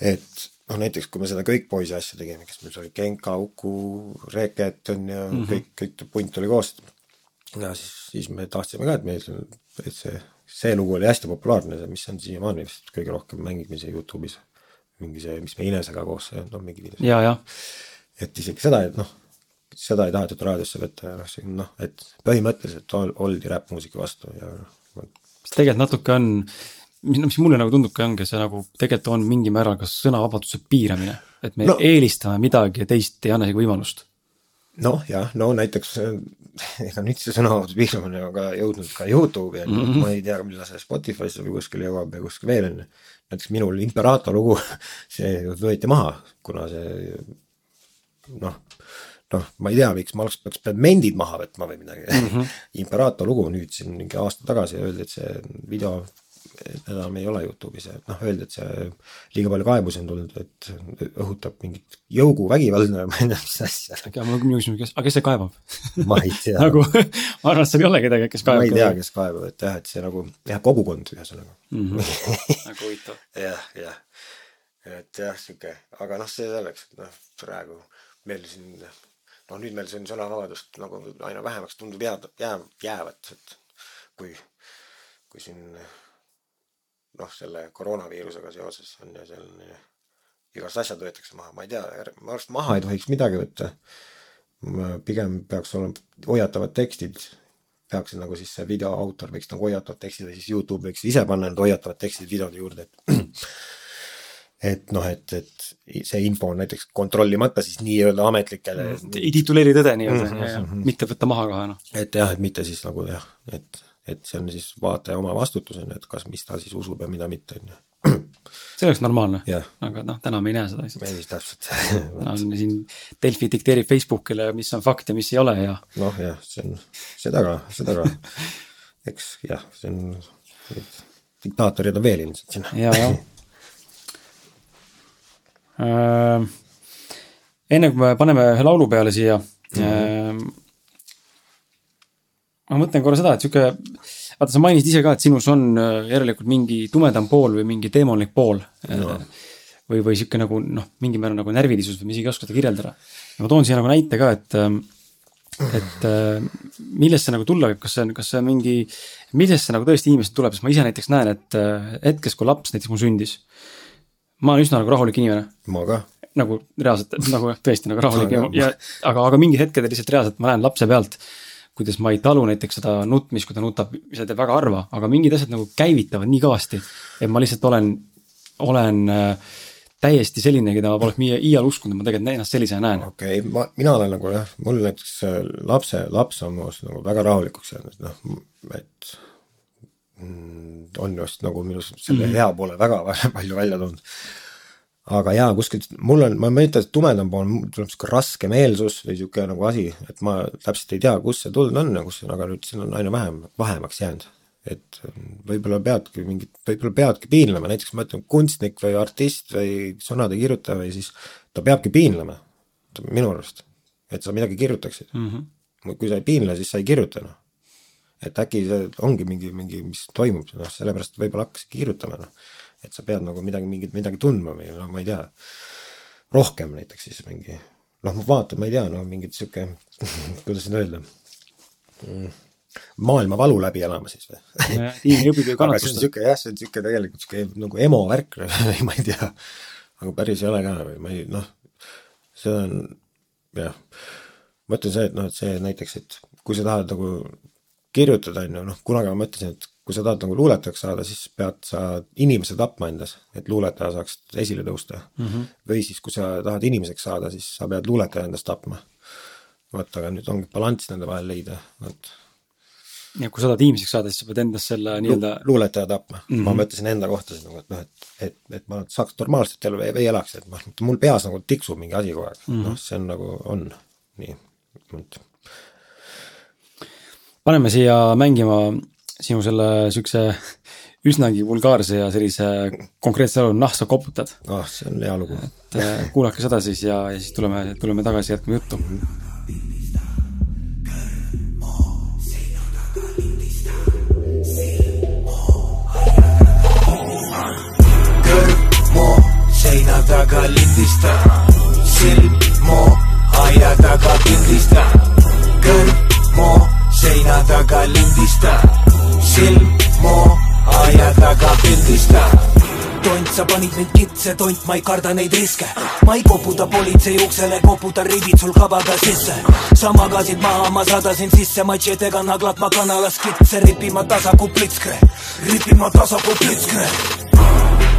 et noh, näiteks kui me seda Kõik poisi asja tegime, kes meil oli Genka, Uku, Reket on ju mm -hmm. kõik, kõik punt oli koos ja siis, siis me tahtsime ka, et meil, et see, see lugu oli hästi populaarne, mis on siiamaani vist kõige rohkem mängimisi Youtube'is. mingi see, mis me Inesega koos, noh mingi video.
ja, ja.
et isegi seda, et noh, seda ei tahetud raadiosse võtta ja noh, see noh, et põhimõtteliselt oldi räppmuusika vastu ja noh.
mis tegelikult natuke on, mis, mis mulle nagu tundub ka ongi see nagu tegelikult on mingil määral ka sõnavabaduse piiramine, et me no, eelistame midagi ja teist ei anna isegi võimalust
noh, jah, no näiteks ega nüüd see sõnavabaduse piiramine on ka jõudnud ka Youtube'i ju mm -hmm., ma ei tea, millal see Spotify'sse või kuskile jõuab ja kuskil veel on ju. näiteks minul Imperaator lugu, see võeti maha, kuna see noh, noh, ma ei tea, miks ma oleks, peaks mendid maha võtma või midagi mm. -hmm. Imperaator lugu nüüd siin mingi aasta tagasi öeldi, et see video enam ei ole Youtube'is ja noh, öeldi, et see liiga palju kaebusi on tulnud, et õhutab mingit jõuguvägivalda ja ma ei tea, mis asja.
aga mul on minu küsimus, kes, aga kes see kaebab
ma ei tea
nagu ma arvan, et seal ei ole kedagi, kes kaebab.
ma ei tea, kes kaebab, et jah, et see nagu jah, kogukond ühesõnaga
mm. -hmm. väga huvitav
jah, jah, et jah, sihuke, aga noh, see selleks, et noh, praegu meil siin noh, nüüd meil siin sõnavabadust nagu aina vähemaks tundub jääda, jääv, jäävat, et kui, kui siin noh, selle koroonaviirusega seoses on ju selline igast asjad võetakse maha, ma ei tea, ma arvan, et maha ei tohiks midagi võtta. pigem peaks olema hoiatavad tekstid, peaksid nagu siis see video autor võiks nagu hoiatavad tekstid või siis Youtube võiks ise panna need hoiatavad tekstid videode juurde, et et noh, et, et see info on näiteks kontrollimata siis nii-öelda ametlikele
mm. ei tituleeri tõde nii-öelda mm, -hmm. mitte võtta maha kohe noh.
et jah, et mitte siis nagu jah, et, et see on siis vaataja oma vastutus on ju, et kas, mis ta siis usub ja mida mitte on ju
see oleks normaalne
yeah.,
aga noh, täna me ei näe seda lihtsalt.
ei, täpselt
täna on siin Delfi dikteerib Facebookile, mis on fakt ja mis ei ole ja.
noh jah, see on, seda ka, seda ka. eks jah, see on, diktaatorid on veel ilmselt siin.
ja, jah äh,. enne kui me paneme ühe laulu peale siia mm, -hmm. Äh, ma mõtlen korra seda, et sihuke, vaata, sa mainisid ise ka, et sinus on äh, järelikult mingi tumedam pool või mingi teemantlik pool no.. või, või sihuke nagu noh, mingil määral nagu närvilisus või ma isegi ei oska seda kirjeldada. ma toon siia nagu näite ka, et ähm, et äh, millest see nagu tulla võib, kas see on, kas see on mingi, millest see nagu tõesti inimesest tuleb, sest ma ise näiteks näen, et hetkes, kui laps näiteks mul sündis ma olen üsna nagu rahulik inimene.
ma ka.
nagu reaalselt, nagu tõesti nagu rahulik ja, ja aga, aga mingid hetkedel lihtsalt reaalselt ma näen lapse pealt, kuidas ma ei talu näiteks seda nutmist, kui ta nutab, seda teeb väga harva, aga mingid asjad nagu käivitavad nii kõvasti, et ma lihtsalt olen, olen äh, täiesti selline, keda ma poleks iial uskunud, et ma tegelikult ennast sellisena näen.
okei okay,, ma, mina olen nagu jah, mul näiteks lapse, laps on minust nagu väga rahulikuks jäänud, noh, et Mm, on just nagu minu selle mm -hmm. hea poole väga palju välja toonud. Aga jaa, kuskilt mul on, ma ei ütle, et tumedam pool, mul tuleb sihuke raskemeelsus või sihuke nagu asi, et ma täpselt ei tea, kust see tulnud on ja kus see, aga nüüd siin on aina vähem, vähemaks jäänud. et võib-olla peadki mingit, võib-olla peadki piinlema, näiteks ma ütlen, kunstnik või artist või sõnade kirjutaja või siis ta peabki piinlema, minu arust, et sa midagi kirjutaksid mm. -hmm. kui sa ei piinle, siis sa ei kirjuta noh et äkki see ongi mingi, mingi, mis toimub, noh, sellepärast võib-olla hakkaski kirjutama, noh. Et sa pead nagu midagi, mingit, midagi tundma või noh, ma ei tea, rohkem näiteks siis mingi, noh, ma vaatan, ma ei tea, no mingit sihuke, kuidas nüüd öelda mm maailma valu läbi elama siis või?
inimene õpib ju
on sihuke jah, see on sihuke tegelikult sihuke nagu emo värk või ma ei tea, aga päris ei ole ka või ma ei noh, see on jah, ma ütlen see, et noh, et see näiteks, et kui sa tahad nagu kirjutada, on ju, noh, kunagi ma mõtlesin, et kui sa tahad nagu luuletajaks saada, siis pead sa inimese tapma endas, et luuletaja saaks esile tõusta mm. -hmm. või siis, kui sa tahad inimeseks saada, siis sa pead luuletaja endast tapma. vot, aga nüüd ongi balanss nende vahel leida, vot.
ja kui sa tahad inimeseks saada, siis sa pead endas selle nii-öelda
Lu luuletaja tapma mm, -hmm. ma mõtlesin enda kohta siis nagu, et noh, et, et, et ma saaks normaalset elu või, elaks, et noh, mul peas nagu tiksub mingi asi kogu aeg mm -hmm., noh, see on nagu, on nii, et
paneme siia mängima sinu selle siukse üsnagi vulgaarse ja sellise konkreetse laulu Nahsa koputad.
ah, see on hea lugu.
et äh, kuulake seda siis ja, ja siis tuleme, tuleme tagasi, jätkame juttu mm. -hmm.
seina taga lindista, silm mu aia taga pildista, kõrv mu seina taga lindista, silm mu aia taga pildista tont, sa panid mind kitse, tont, ma ei karda neid riske. ma ei koputa politsei uksele, koputan ribid sul kabaga sisse. sa magasid maha, ma sadasin sisse, matšetega naglad ma kanalas kitse, ripima tasa kui plitskre, ripima tasa kui plitskre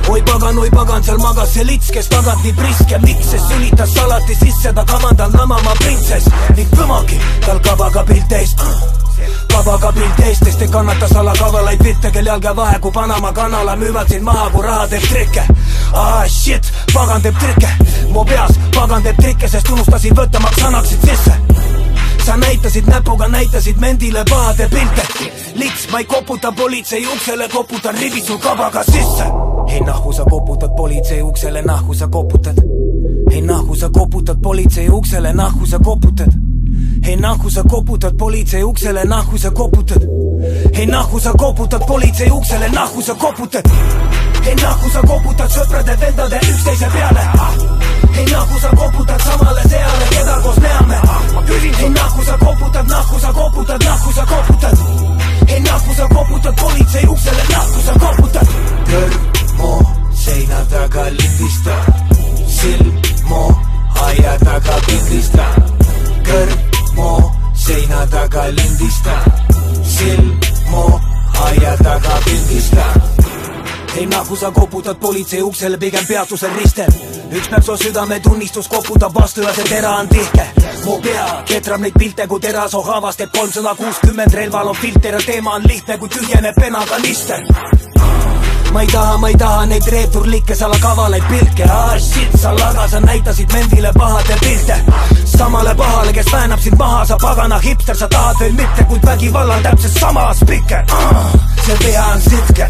oi pagan, oi pagan, seal magas see lits, kes tagant nii priske, miks see sülitas alati sisse, ta kavandab namama printsess. Ning kõmagi tal kabaga pilt ees. Kabaga pilt Eestist ei kannata salakavalaid pilte, kel jalge vahe kui Panama kanala müüvad sind maha, kui raha teeb trikke. Ah shit, pagan teeb trikke, mu peas pagan teeb trikke, sest unustasin võtta, maks annaksid sisse sa näitasid näpuga, näitasid mendile pahade pilte. lits, ma ei koputa politsei uksele, koputan ribid sul kabaga sisse. ei nahku sa koputad politsei uksele, nahku sa koputad. ei nahku sa koputad politsei uksele, nahku sa koputad ei nahku sa koputad politsei uksele, nahku sa koputad. ei nahku sa koputad politsei uksele, nahku sa koputad. ei nahku sa koputad sõprade-vendade üksteise peale. ei nahku sa koputad samale seale, keda koos näeme. ei nahku sa koputad, nahku sa koputad, nahku sa koputad. ei nahku sa koputad politsei uksele, nahku sa koputad. kõrmo seina taga lindistab, silm mo aia taga pikrista. kõrv mu seina taga lindistan, silmu aia taga pildistan. ei nähu, sa koputad politsei uksele pigem peatuse ristel. üks päev su südametunnistus koputab vastu ja see tera on tihke. mu pea ketrab neid pilte kui teraso haavas, teeb kolmsada kuuskümmend relval on filter ja teema on lihtne, kui tühjeneb penakanister ma ei taha, ma ei taha neid reeturlikke salakavalaid pilke. Ah shit, sa laga, sa näitasid mendile pahade pilte. Samale pahale, kes väänab sind maha, sa pagana hipster, sa tahad veel mitte, kuid vägivallal täpselt sama spikker ah, see viha on sitke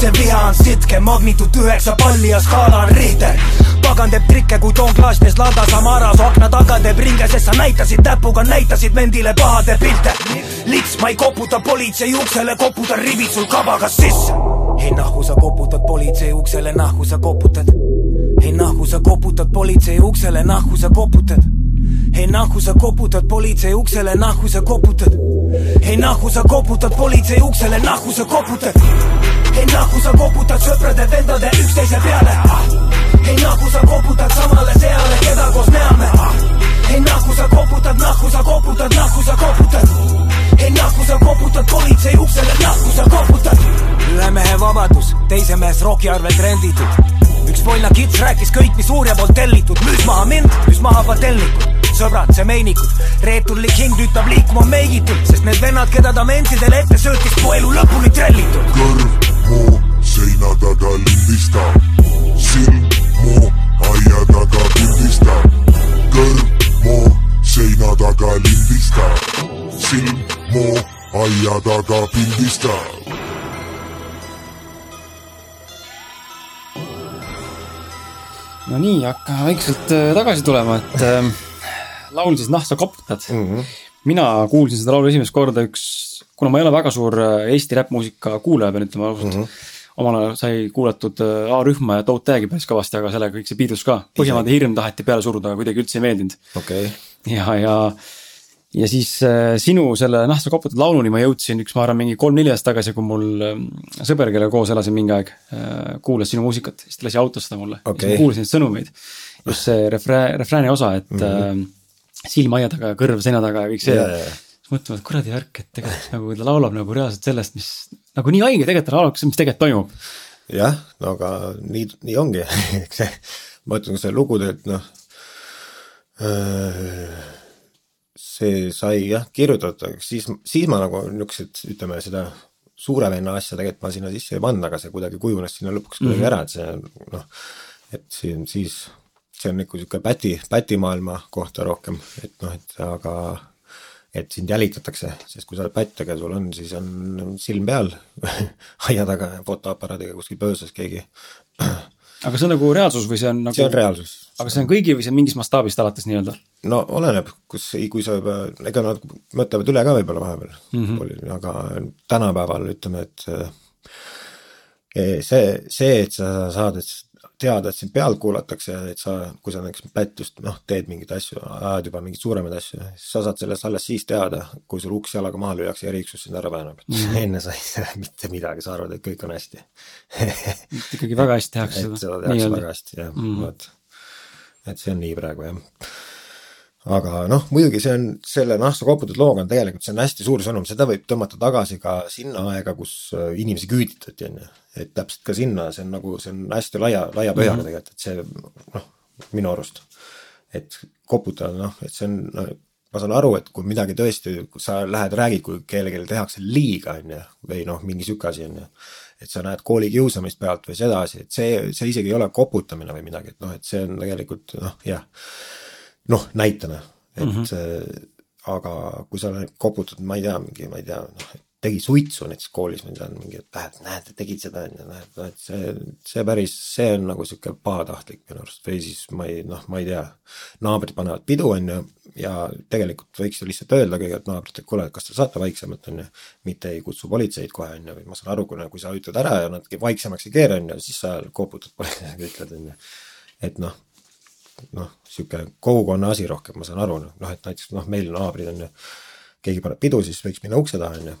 see viha on sitke, magnituud üheksa palli ja skaala on Richter pagan teeb trikke, kui toon klaasides lada Samara su akna taga teeb ringe, sest sa näitasid näpuga, näitasid mendile pahade pilte. Lits, ma ei koputa politsei uksele, koputan rivid sul kabaga sisse. Ei nahku sa koputad politsei uksele, nahku sa koputad. ei nahku sa koputad politsei uksele, nahku sa koputad. Ei nahku sa koputad politsei uksele, nahku sa koputad. ei nahku sa koputad politsei uksele, nahku sa koputad. ei nahku sa koputad sõprade-vendade üksteise peale. ei nahku sa koputad samale seale, keda koos näeme. ei nahku sa koputad, nahku sa koputad, nahku sa koputad. ei nahku sa koputad politsei uksele, nahku sa koputad ühe mehe vabadus, teise mees roki arvelt renditud üks pollna kits rääkis kõik, mis uurija poolt tellitud, müüs maha mind, müüs maha patelnikud sõbrad, semeenikud, reeturlik hing tüütab liikuma meigitult, sest need vennad, keda ta mentsidele ette söötis, mu elu lõpuni trellitud.
kõrv mu seina taga lindistab, silm mu aia taga pildistab, kõrv mu seina taga lindistab, silm mu aia taga pildistab.
no nii, hakkame vaikselt äh, tagasi tulema, et laul siis Nahsa koputad mm. -hmm. mina kuulsin seda laulu esimest korda üks, kuna ma ei ole väga suur äh, Eesti räppmuusika kuulaja, pean ütlema ausalt mm. -hmm omal ajal sai kuulatud äh, A-rühma ja Toe Tag'i päris kõvasti, aga sellega kõik see piidus ka. Põhjamaade hirm taheti peale suruda, aga kuidagi üldse ei meeldinud.
okei okay..
ja, ja ja siis äh, sinu selle Nahsa koputad lauluni ma jõudsin üks, ma arvan, mingi kolm-neli aastat tagasi, kui mul äh, sõber, kellega koos elasin mingi aeg kuulas sinu muusikat, siis ta lasi autos seda mulle
okay..
ma kuulasin neid sõnumeid. just see refrää-, refrääni osa, et mm -hmm. Silm aia taga ja kõrv seina taga ja kõik see siis mõtlema, et kuradi värk, et tegelikult nagu ta laulab nagu reaalselt sellest, mis nagu nii haige tegelikult ta laulab, mis tegelikult toimub.
jah, no aga nii, nii ongi eks see, ma ütlen, see lugu teeb noh äh, see sai jah kirjutatud, siis, siis ma nagu niisugused, ütleme seda suure venna asja tegelikult ma sinna sisse ei pannud, aga see kuidagi kujunes sinna lõpuks kuidagi mm -hmm. ära, et see noh, et siin siis, see on ikka niisugune päti, pätimaailma kohta rohkem, et noh, et aga et sind jälitatakse, sest kui sa oled pätt, aga sul on, siis on silm peal aia taga fotoaparaadiga kuskil pöösas keegi
aga see on nagu reaalsus või see on nagu
see on reaalsus.
aga see on kõigi või see on mingist mastaabist alates nii-öelda?
no oleneb, kus, kui sa juba, ega nad mõtlevad üle ka võib-olla vahepeal mm, -hmm. aga tänapäeval ütleme, et eh, see, see, et sa saad, et teada, et sind pealt kuulatakse et sa, kui sa näiteks pättust, noh, teed mingeid asju, ajad juba mingeid suuremaid asju, siis sa saad sellest alles siis teada, kui sul uks jalaga maha lüüakse ja eriüksus sind ära väänab mm. -hmm. enne sa ei tea mitte midagi, sa arvad, et kõik on hästi
ikkagi väga hästi tehakse
seda. seda tehakse väga hästi, jah mm, vot. et see on nii praegu, jah aga noh, muidugi see on, selle Nahsta koputud looga on tegelikult, see on hästi suur sõnum, seda võib tõmmata tagasi ka sinna aega, kus äh, inimesi küüditati, on ju. et täpselt ka sinna, see on nagu, see on hästi laia, laia põhjaga mm -hmm. tegelikult, et see noh, minu arust. et koputada, noh, et see on no,, ma saan aru, et kui midagi tõesti, sa lähed, räägid, kui kellelegi tehakse liiga, on ju, või noh, mingi sihuke asi, on ju et sa näed koolikiusamist pealt või sedasi, et see, see isegi ei ole koputamine või midagi, et noh, et see on tegelikult noh, jah noh, näitena, et mm -hmm. aga kui sa koputad, ma ei tea, mingi, ma ei tea, noh, tegi suitsu näiteks koolis, ma tean, mingi, et näed, näed, tegid seda, on ju, näed, et see, see päris, see on nagu sihuke pahatahtlik minu arust või siis ma ei, noh, ma ei tea. naabrid panevad pidu, on ju, ja tegelikult võiks ju lihtsalt öelda kõigepealt naabritele, et kuule, kas te saate vaiksemalt, on ju. mitte ei kutsu politseid kohe, on ju, või ma saan aru, kui, kui sa ütled ära ja nad vaiksemaks ei keera, on ju, siis sa koputad politseile, ütled, on ju. et noh noh, niisugune kogukonna asi rohkem, ma saan aru, noh, et näiteks noh, meil naabrid on ju, keegi paneb pidu, siis võiks minna ukse taha, on ju.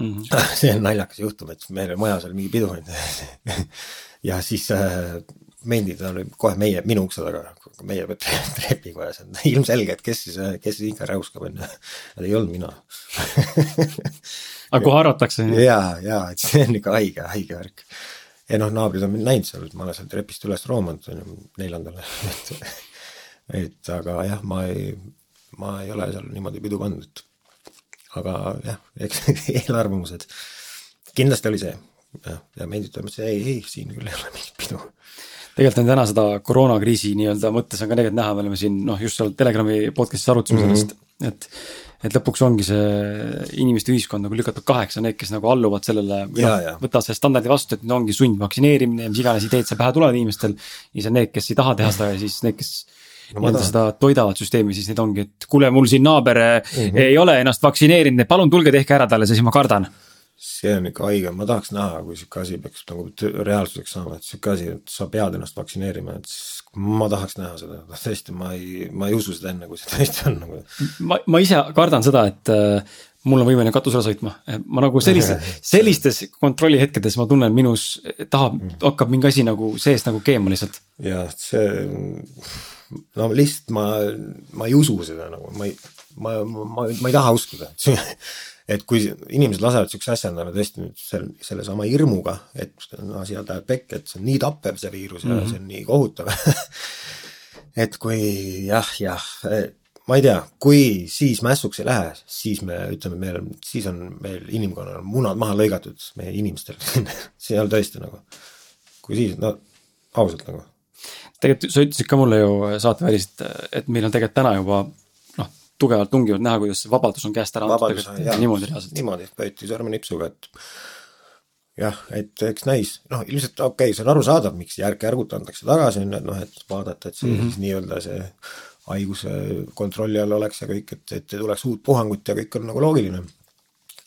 Mhm. see on naljakas juhtum, et meil majas oli mingi pidu, on ju. ja siis äh, mendid on kohe meie, minu ukse taga, meie trepikojas on ilmselge, et kes siis, kes siis ikka räuskab, on ju. ei olnud mina
aga kohe arvatakse?
ja, ja, et see on ikka haige, haige värk ja noh, naabrid on mind näinud seal, ma olen sealt trepist üles roomanud, on ju, neljandale et et aga jah, ma ei, ma ei ole seal niimoodi pidu pannud, et aga jah, eks eelarvamused, kindlasti oli see. Jah, ja meeldib, et ei, ei, siin küll ei ole mingit pidu.
Tegelikult on täna seda koroonakriisi nii-öelda mõttes on ka tegelikult näha, me oleme siin noh, just seal Telegrami podcast'is arutasime mm -hmm. sellest, et. et lõpuks ongi see inimeste ühiskond nagu lükatud kaheks, on need, kes nagu alluvad sellele. noh, võtavad selle standardi vastu, et nüüd ongi sundvaktsineerimine ja mis iganes ideed seal pähe tulevad inimestel. ja siis on need, kes ei taha teha seda ja siis need, kes no, nii-öelda seda toidavad süsteemi, siis need ongi, et kuule, mul siin naaber mm -hmm. ei ole ennast vaktsineerinud, palun tulge tehke ära talle, siis ma kardan
see on ikka haige, ma tahaks näha, kui sihuke asi peaks nagu reaalsuseks saama, et sihuke asi, et sa pead ennast vaktsineerima, et ma tahaks näha seda, tõesti, ma ei, ma ei usu seda enne, kui see tõesti on nagu.
ma, ma ise kardan seda, et äh, mul on võimeline katusele sõitma, ma nagu sellise, sellistes kontrollihetkedes ma tunnen, minus tahab, hakkab mingi asi nagu seest nagu keema lihtsalt.
jah, see, no lihtsalt ma, ma ei usu seda nagu, ma ei, ma, ma, ma ei taha uskuda et kui inimesed lasevad siukse asja endale tõesti nüüd selle, sellesama hirmuga, et asi läheb pekki, et see on nii tappev, see viirus mm -hmm. ja mhm. see on nii kohutav et kui jah, jah, ma ei tea, kui siis mässuks ei lähe, siis me ütleme, meil on, siis on meil inimkonnal munad maha lõigatud, meie inimestel see ei ole tõesti nagu, kui siis, no ausalt nagu.
tegelikult sa ütlesid ka mulle ju saateväliselt, et meil on tegelikult täna juba tugevalt tungivad näha, kuidas see vabadus on käest ära
antud tegelikult niimoodi reaalselt. niimoodi, pööti sõrmenipsuga, et jah, et eks näis, noh ilmselt okei okay,, see on arusaadav, miks järk-järgult antakse tagasi, on ju, et noh, et vaadata, et see mm -hmm. siis nii-öelda see haiguse kontrolli all oleks ja kõik, et, et ei tuleks uut puhangut ja kõik on nagu loogiline.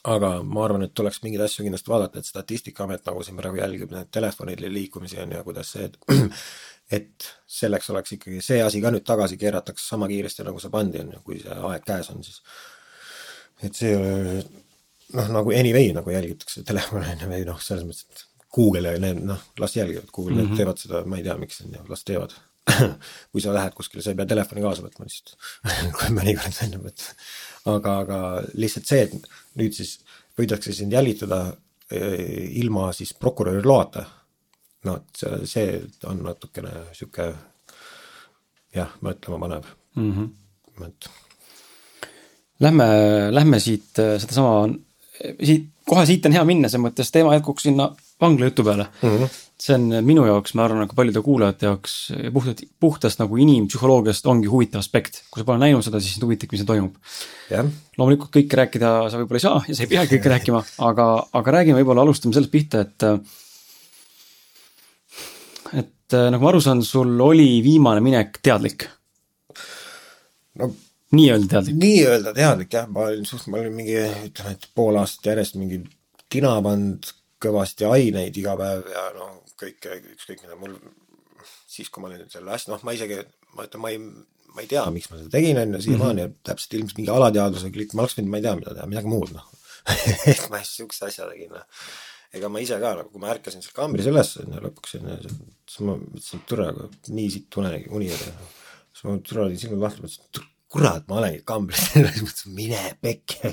aga ma arvan, et tuleks mingeid asju kindlasti vaadata, et Statistikaamet nagu siin praegu jälgib neid telefonide liikumisi on ju, kuidas see, et et selleks oleks ikkagi see asi ka nüüd tagasi keeratakse sama kiiresti, nagu see pandi, on ju, kui see aeg käes on, siis et see ei ole noh, nagu anyway nagu jälgitakse telefone on ju, või noh, selles mõttes, et Google ja need noh, las jälgivad, Google mm -hmm. teevad seda, ma ei tea, miks, on ju, las teevad kui sa lähed kuskile, sa ei pea telefoni kaasa võtma lihtsalt kui mõnikord on ju, et aga, aga lihtsalt see, et nüüd siis võidakse sind jälitada eh, ilma siis prokuröri loata noh, et see, on natukene sihuke jah, mõtlema panev mm. -hmm. et.
Lähme, lähme siit äh, sedasama, siit, kohe siit on hea minna, selles mõttes teema jätkuks sinna vangla jutu peale mm. -hmm. see on minu jaoks, ma arvan, nagu paljude kuulajate jaoks puhtalt, puhtast nagu inimpsühholoogiast ongi huvitav aspekt. kui sa pole näinud seda, siis sind huvitab, mis seal toimub
yeah..
loomulikult kõike rääkida sa võib-olla ei saa ja sa ei peagi kõike rääkima, aga, aga räägime võib-olla, alustame sellest pihta, et äh, et äh, nagu ma aru saan, sul oli viimane minek teadlik?
no
nii-öelda teadlik?
nii-öelda teadlik jah, ma olin suht, ma olin mingi, ütleme, et pool aastat järjest mingi tina pannud kõvasti aineid iga päev ja no kõike, ükskõik mida mul, siis kui ma olin selle asja, noh, ma isegi, ma ütlen, ma ei, ma ei tea, miks ma seda tegin, on ju, siiamaani mm -hmm. täpselt ilmselt mingi alateadvusega klikk, ma oleks võinud, ma ei tea, mida teha, midagi muud, noh et ma just siukse asja tegin, noh ega ma ise ka nagu, kui ma ärkasin seal kambris üles lõpuks onju, siis ma mõtlesin, et tore, nii siit unenägi, uni oli. siis ma tule olin silmad lahti, mõtlesin, et kurat, ma olengi kambris siis mõtlesin, mine pekki.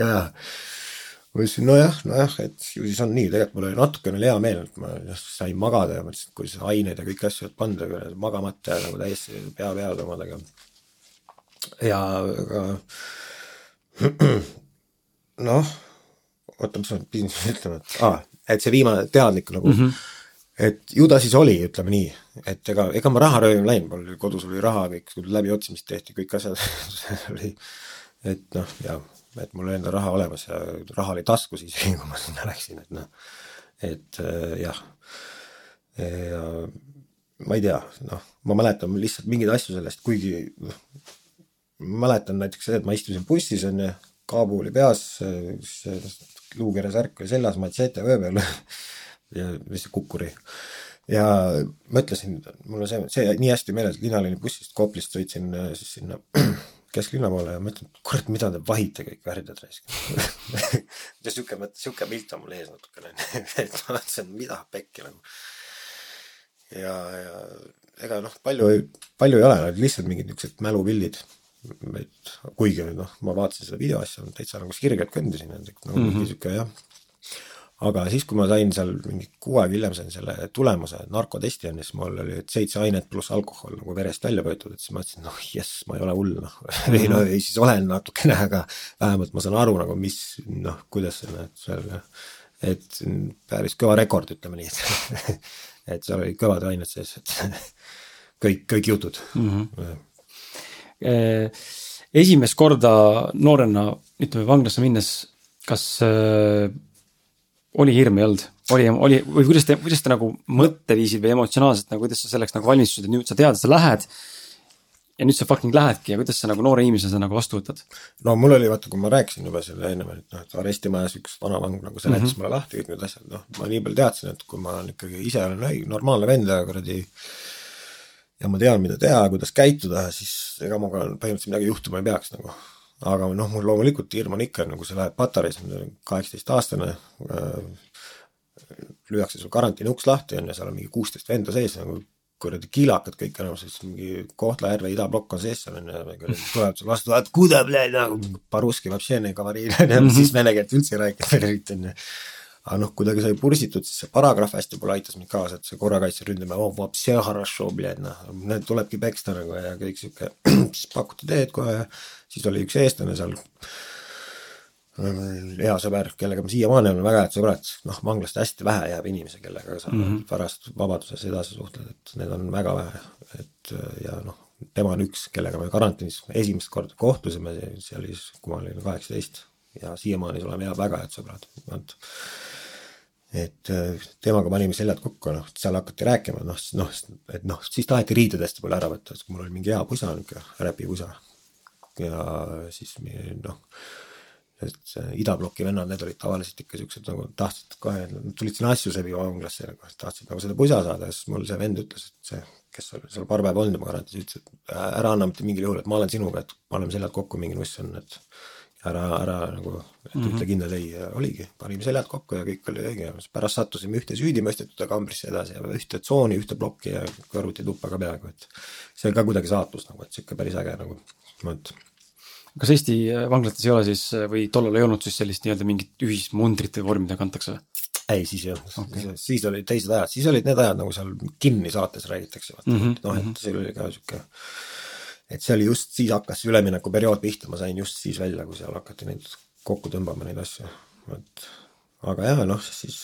ja ma ütlesin nojah, nojah, et ju siis on nii, tegelikult mul oli natukene hea meel, et ma sain magada ja mõtlesin, et kui see aineid ja kõiki asju panna magamata ja nagu täiesti pea peal omadega. ja aga noh oota, mis ma pidin siis ütlema, et aa, et see viimane teadlik nagu mm, -hmm. et ju ta siis oli, ütleme nii, et ega, ega ma raha röövima läinud, mul kodus oli raha, kõik läbiotsimist tehti, kõik asjad oli, et noh, ja et mul oli enda raha olemas ja raha oli taskus isegi, kui ma sinna läksin, et noh, et äh, jah. ja ma ei tea, noh, ma mäletan lihtsalt mingeid asju sellest, kuigi noh, mäletan näiteks seda, et ma istusin bussis onju, kaabu oli peas, luukere särk oli seljas, matsete vöö peal ja lihtsalt kukkuri. ja mõtlesin, mul on see, see nii hästi meeles, linnalinna bussist Koplist sõitsin äh, siis sinna kesklinna poole ja mõtlen, kurat, mida te vahite kõik värdjad raisk ja sihuke mõte, sihuke pilt on mul ees natukene et ma mõtlesin, mida pekki nagu. ja, ja ega noh, palju, palju ei ole, lihtsalt mingid niisugused mälupildid et kuigi noh, ma vaatasin seda videoasja, täitsa nagu sirgelt kõndisin, et nagu mingi mm -hmm. sihuke jah. aga siis, kui ma sain seal mingi kuu aega hiljem sain selle tulemuse, narkotesti on siis mul oli seitse ainet pluss alkohol nagu verest välja võetud, et siis ma mõtlesin, noh jess, ma ei ole hull noh või no ei siis olen natukene, aga vähemalt ma saan aru nagu, mis noh, kuidas see näed seal, et päris kõva rekord, ütleme nii, et et seal olid kõvad ained sees, et kõik, kõik jutud mm.
-hmm. Esimest korda noorena, ütleme vanglasse minnes, kas äh, oli hirm, ei olnud? oli, oli või kuidas te, kuidas te nagu mõtteviisid või emotsionaalselt nagu, kuidas sa selleks nagu valmistusid, et nüüd sa tead, et sa lähed. ja nüüd sa fucking lähedki ja kuidas sa nagu noore inimesena seda nagu vastu võtad?
no mul oli vaata, kui ma rääkisin juba selle ennem, et noh, et arestimajas üks vanavang nagu seletas mm -hmm. mulle lahti kõik need asjad, noh, ma nii palju teadsin, et kui ma olen ikkagi ise olen õige, normaalne vend ja kuradi ja ma tean, mida teha, kuidas käituda, siis ega ma ka põhimõtteliselt midagi juhtuma ei peaks nagu. aga noh, mul loomulikult hirm on ikka, nagu sa lähed Patareis, ma olen kaheksateistaastane äh,, lüüakse sul karantiini uks lahti, on ju, seal on mingi kuusteist venda sees nagu kuradi kilakad kõik enam, siis mingi Kohtla-Järve idablokk on sees seal on ju, tulevad sulle vastu, et kuda, nagu, nagu, paruski, on ju, mhm. siis vene keelt üldse ei räägita, on ju aga noh, kuidagi sai pursitud, siis see paragrahv hästi võib-olla aitas mind kaasa, et see korrakaitse ründamine, oh, oo, vapse harašo, noh, need tulebki peksta nagu ja kõik sihuke, siis pakuti teed kohe ja siis oli üks eestlane seal. Hea sõber, kellega ma siiamaani olen väga head sõbrad, noh, vanglast hästi vähe jääb inimesi, kellega sa mm -hmm. pärast vabaduses edasi suhtled, et neid on väga vähe, et ja noh, tema on üks, kellega me karantiinis esimest korda kohtusime, see oli siis, kui ma olin kaheksateist ja siiamaani oleme hea, väga head sõbrad, vot et äh, temaga panime seljad kokku, noh, seal hakati rääkima, noh, noh, et noh, siis taheti riided hästi palju ära võtta, sest mul oli mingi hea pusa, niisugune räpipusa. ja siis noh, et idabloki vennad, need olid tavaliselt ikka siuksed nagu tahtsid kohe, tulid sinna asju sebi vanglasse nagu, tahtsid nagu seda pusa saada ja siis mul see vend ütles, et see, kes oli seal paar päeva olnud juba garantiis, ütles, et ära anna mitte mingil juhul, et ma olen sinuga, et paneme seljad kokku, mingi nuss on, et ära, ära nagu, et mm -hmm. ütle kindlalt ei ja oligi, panime seljad kokku ja kõik oli õige, pärast sattusime ühte süüdimõistetute kambrisse edasi ja ühte tsooni, ühte plokki ja kõrvutituppa ka peaaegu, et see on ka kuidagi saatus nagu, et sihuke päris äge nagu, vot
kas Eesti vanglates ei ole siis või tollal ei olnud siis sellist nii-öelda mingit ühismundrit või vormi, mida kantakse?
ei, siis ei olnud okay., siis olid teised ajad, siis olid need ajad, nagu seal kinni saates räägitakse, vaata mm -hmm., noh, et see oli ka sihuke et see oli just, siis hakkas see üleminekuperiood pihta, ma sain just siis välja, kui seal hakati neid kokku tõmbama, neid asju, et aga jaa, noh, siis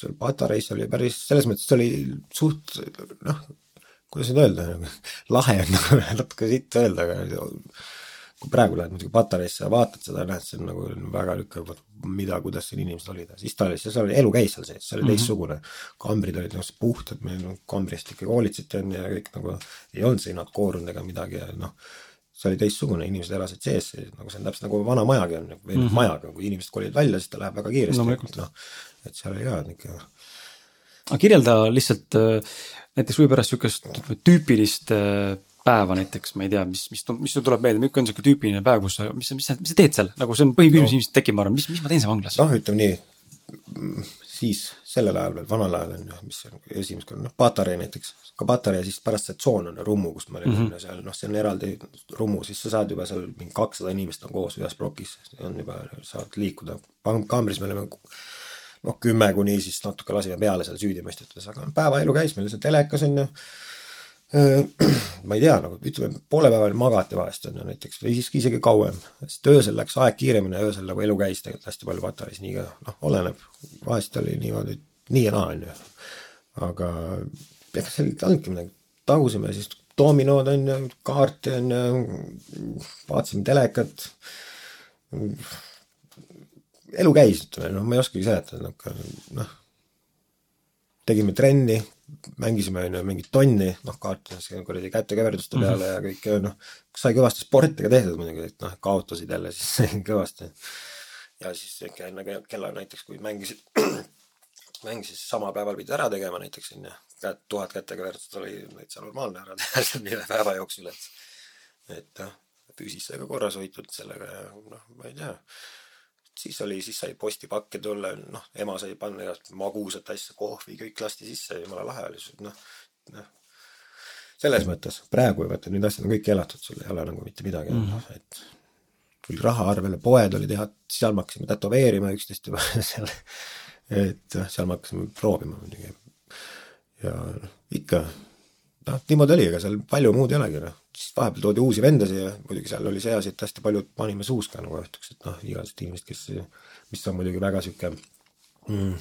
seal Patareis oli päris, selles mõttes see oli suht noh, kuidas nüüd öelda, lahe on nagu natuke sitt öelda, aga kui praegu lähed muidugi Patareisse ja vaatad seda, näed, see on nagu väga niisugune, mida, kuidas siin inimesed olid, siis ta oli, seal oli, elu käis seal sees, see oli mm -hmm. teistsugune. kambrid olid nagu puhtad, meil kambrist ikkagi hoolitseti on ja kõik nagu ei olnud seinad koorunud ega midagi ja noh, see oli teistsugune, inimesed elasid sees, nagu see on täpselt nagu vana majagi on, või mm -hmm. majaga, kui inimesed kolivad välja, siis ta läheb väga kiiresti no,, noh, et seal oli ka niisugune
aga kirjelda lihtsalt äh, näiteks võib pärast sihukest tüüpilist äh, päeva näiteks, ma ei tea, mis, mis, mis sul tuleb meelde, milline on sihuke tüüpiline päev, kus sa, mis mis sa, mis sa teed seal, nagu see on põhiküsimus no. ilmselt tekib, ma arvan, mis, mis ma teen seal vanglas?
noh, ütleme nii, siis sellel ajal veel, vanal ajal on ju, mis on esimest korda, noh, Patarei näiteks, ka Patarei, siis pärast see tsoon on Rummu, kus ma olin mm -hmm. seal, noh, see on eraldi Rummu, siis sa saad juba seal mingi kakssada inimest on koos ühes plokis, on juba, saad liikuda, kaamris me olime noh, kümme kuni siis natuke lasime peale seal süüdimõistetuses, aga päevaelu käis meil seal telekas on ju ma ei tea, nagu ütleme, poole päevani magati vahest on ju näiteks või siiski isegi kauem, sest öösel läks aeg kiiremini ja öösel nagu elu käis tegelikult hästi palju patareis, nii ka noh, oleneb, vahest oli niimoodi, nii ja naa on ju. aga ega seal ei olnudki midagi, tagusime siis dominod on ju, kaarte on ju, vaatasime telekat. elu käis, ütleme noh, ma ei oskagi seletada, noh, tegime trenni mängisime on ju mingit tonni, noh kaartides kuradi kätekäverduste mhm. peale mm -hmm. ja kõik noh, sai kõvasti sporti ka tehtud muidugi, et noh, kaotasid jälle siis kõvasti. ja siis enne kella näiteks, kui mängisid, mängisid sama päeval pidid ära tegema näiteks on ju, tuhat kätekäverdust oli täitsa normaalne ära teha seal ühe päeva jooksul, et et noh, füüsis sai ka korras hoitud sellega ja noh, ma ei tea siis oli, siis sai postipakke tulla, noh, ema sai panna igast magusat asja, kohvi, kõik lasti sisse, jumala lahe oli, noh, noh. selles mõttes, praegu vaata need asjad on kõik keelatud, sul ei ole nagu mitte midagi mm, -hmm. et tuli raha arvele, poed olid head, seal me hakkasime tätoveerima üksteist juba seal et jah, seal me hakkasime proovima muidugi. ja ikka noh, niimoodi oli, ega seal palju muud ei olegi, noh. siis vahepeal toodi uusi vendasid ja muidugi seal oli see asi, et hästi paljud panime suuska nagu ütleks, et noh, igasugused inimesed, kes, mis on muidugi väga sihuke mm,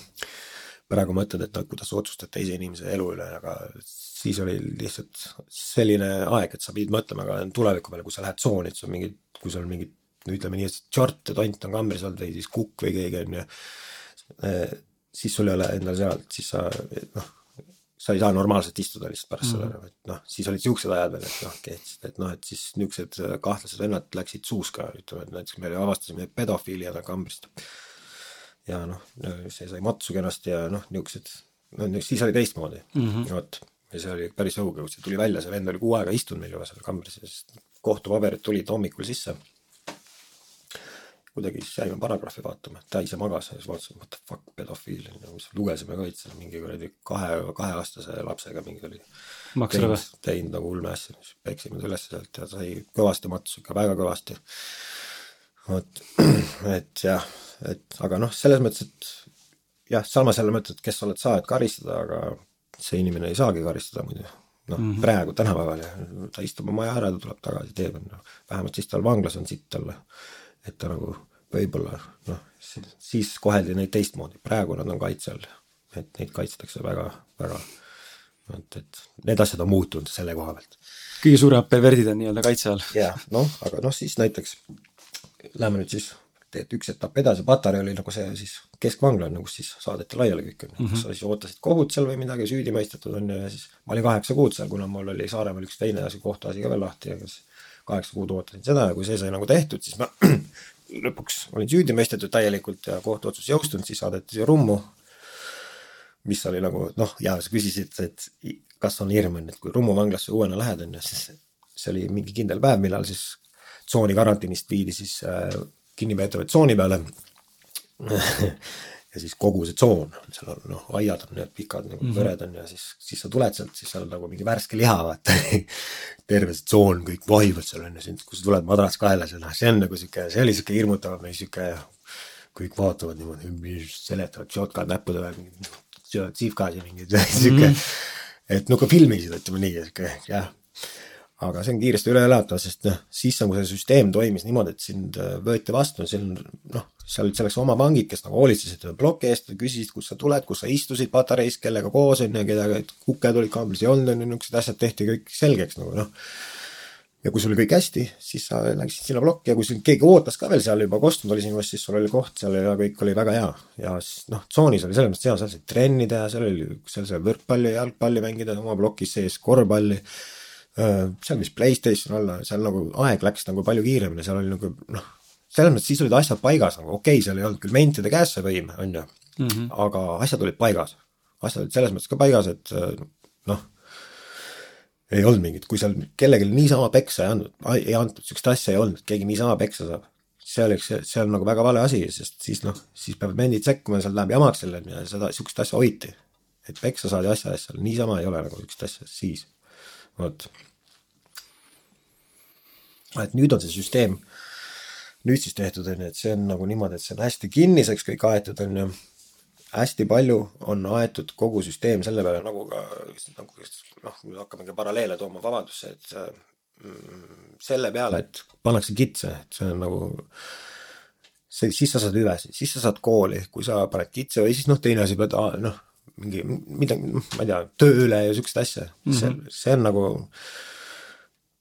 praegu mõtled, et noh, kuidas otsustad teise inimese elu üle, aga siis oli lihtsalt selline aeg, et sa pidid mõtlema ka tuleviku peale, kui sa lähed tsooni, et sul mingid, kui sul mingid no ütleme nii, et tšort ja tont on kambris olnud või siis kukk või keegi on ju, eh, siis sul ei ole endal seal, siis sa noh, sa ei saa normaalselt istuda lihtsalt pärast mm -hmm. seda, et noh, siis olid siuksed ajad veel, et noh, kehtisid, et noh, et siis niisugused äh, kahtlased vennad läksid suuska, ütleme, et näiteks me avastasime pedofiiliad kambrist. ja noh, see sai matsu kenasti ja noh, niisugused, no siis oli teistmoodi mm -hmm., vot. ja see oli päris õuge, kui see tuli välja, see vend oli kuu aega istunud meil juba seal kambris ja siis kohtupaberid tulid hommikul sisse kuidagi siis jäime paragrahvi vaatama, ta ise magas ja siis vaatasime, what the fuck, pedofiil, siis lugesime ka üldse mingi kuradi kahe, kaheaastase lapsega mingi oli. teinud, nagu ulme asja, siis peksime ta üles sealt ja sai kõvasti matsu, ikka väga kõvasti. vot, et jah, et aga noh, selles mõttes, et jah, samas jälle mõtled, kes sa oled sa, et karistada, aga see inimene ei saagi karistada muidu noh mm -hmm., praegu tänapäeval ja ta istub oma aja ära, ta tuleb tagasi, teeb, noh, vähemalt siis tal vanglas on sitt olla et ta nagu võib-olla noh, siis koheldi neid teistmoodi, praegu nad on kaitse all, et neid kaitstakse väga, väga, et, et need asjad on muutunud selle koha pealt.
kõige suuremad perverdid on nii-öelda kaitse all.
jah, noh, aga noh, siis näiteks lähme nüüd siis teed üks etapp edasi, Patarei oli nagu see siis keskvangla on ju, kus siis saadeti laiali kõik on ju, kas sa siis ootasid kohut seal või midagi, süüdi mõistetud on ju ja siis ma olin kaheksa kuud seal, kuna mul oli Saaremaal üks teine asi, kohtuasi ka veel lahti ja siis kaheksa kuud ootasin seda ja kui see sai nagu tehtud, siis ma lõpuks olin süüdi mõistetud täielikult ja kohtuotsus jõustunud, siis saadeti Rummu. mis oli nagu noh, ja sa küsisid, et kas on hirm, on ju, et kui Rummu vanglasse uuena lähed, on ju, siis see oli mingi kindel päev, millal siis tsooni karantiinist viidi siis äh, kinnipeetavaid tsooni peale ja siis kogu see tsoon, seal on noh, aiad on need pikad nagu mm -hmm. kõred on ja siis, siis sa tuled sealt, siis seal on nagu mingi värske liha, vaata terve see tsoon, kõik vahivad seal on ju, kui sa tuled madrats kaelas ja noh, see on nagu sihuke, see oli sihuke hirmutav või sihuke. kõik vaatavad niimoodi, seletavad šotkad näppude peal, tsivkad ja mingid sihuke mm. -hmm. et nagu filmisid, ütleme nii, sihuke jah aga see on kiiresti üle elatav, sest noh, siis nagu see süsteem toimis niimoodi, et sind äh, võeti vastu, seal noh, seal olid selleks oma vangid, kes nagu hoolitsesid ploki eest, küsisid, kust sa tuled, kus sa istusid patareis, kellega koos on ju, kellega kuked olid kaambris ei olnud, on ju, niisugused asjad tehti kõik selgeks nagu noh. ja kui sul oli kõik hästi, siis sa läksid sinna plokki ja kui sind keegi ootas ka veel seal juba kostnud oli sinust, siis sul oli koht seal ja kõik oli väga hea. ja siis noh, tsoonis oli selles mõttes hea, seal sai trenni teha, seal oli, seal sai võrkpalli, jalgpalli mängida oma plokis sees, korvpalli seal võis Playstation olla, seal nagu aeg läks nagu palju kiiremini, seal oli nagu noh, selles mõttes siis olid asjad paigas nagu okei okay,, seal ei olnud küll mentide käes see võim, on ju mm, -hmm. aga asjad olid paigas. asjad olid selles mõttes ka paigas, et äh, noh, ei olnud mingit, kui seal kellelegi niisama peksa ei andnud, ei antud, sihukest asja ei olnud, keegi niisama peksa saab. see oleks, see on nagu väga vale asi, sest siis noh, siis peavad mendid sekkuma ja seal läheb jamaks selle ja seda, sihukest asja hoiti. et peksa saadi asja eest seal, niisama ei ole nagu sihukest asja siis, vot et nüüd on see süsteem nüüd siis tehtud, on ju, et see on nagu niimoodi, et see on hästi kinniseks kõik aetud, on ju. hästi palju on aetud kogu süsteem selle peale nagu ka nagu noh, me hakkamegi paralleele tooma vabadusse, et mm, selle peale, et pannakse kitse, et see on nagu see, siis sa saad hüvesid, siis sa saad kooli, kui sa paned kitse või siis noh, teine asi, pead noh, mingi midagi, noh, ma ei tea, tööle ja siukest asja mm, -hmm. see, see on nagu Äh,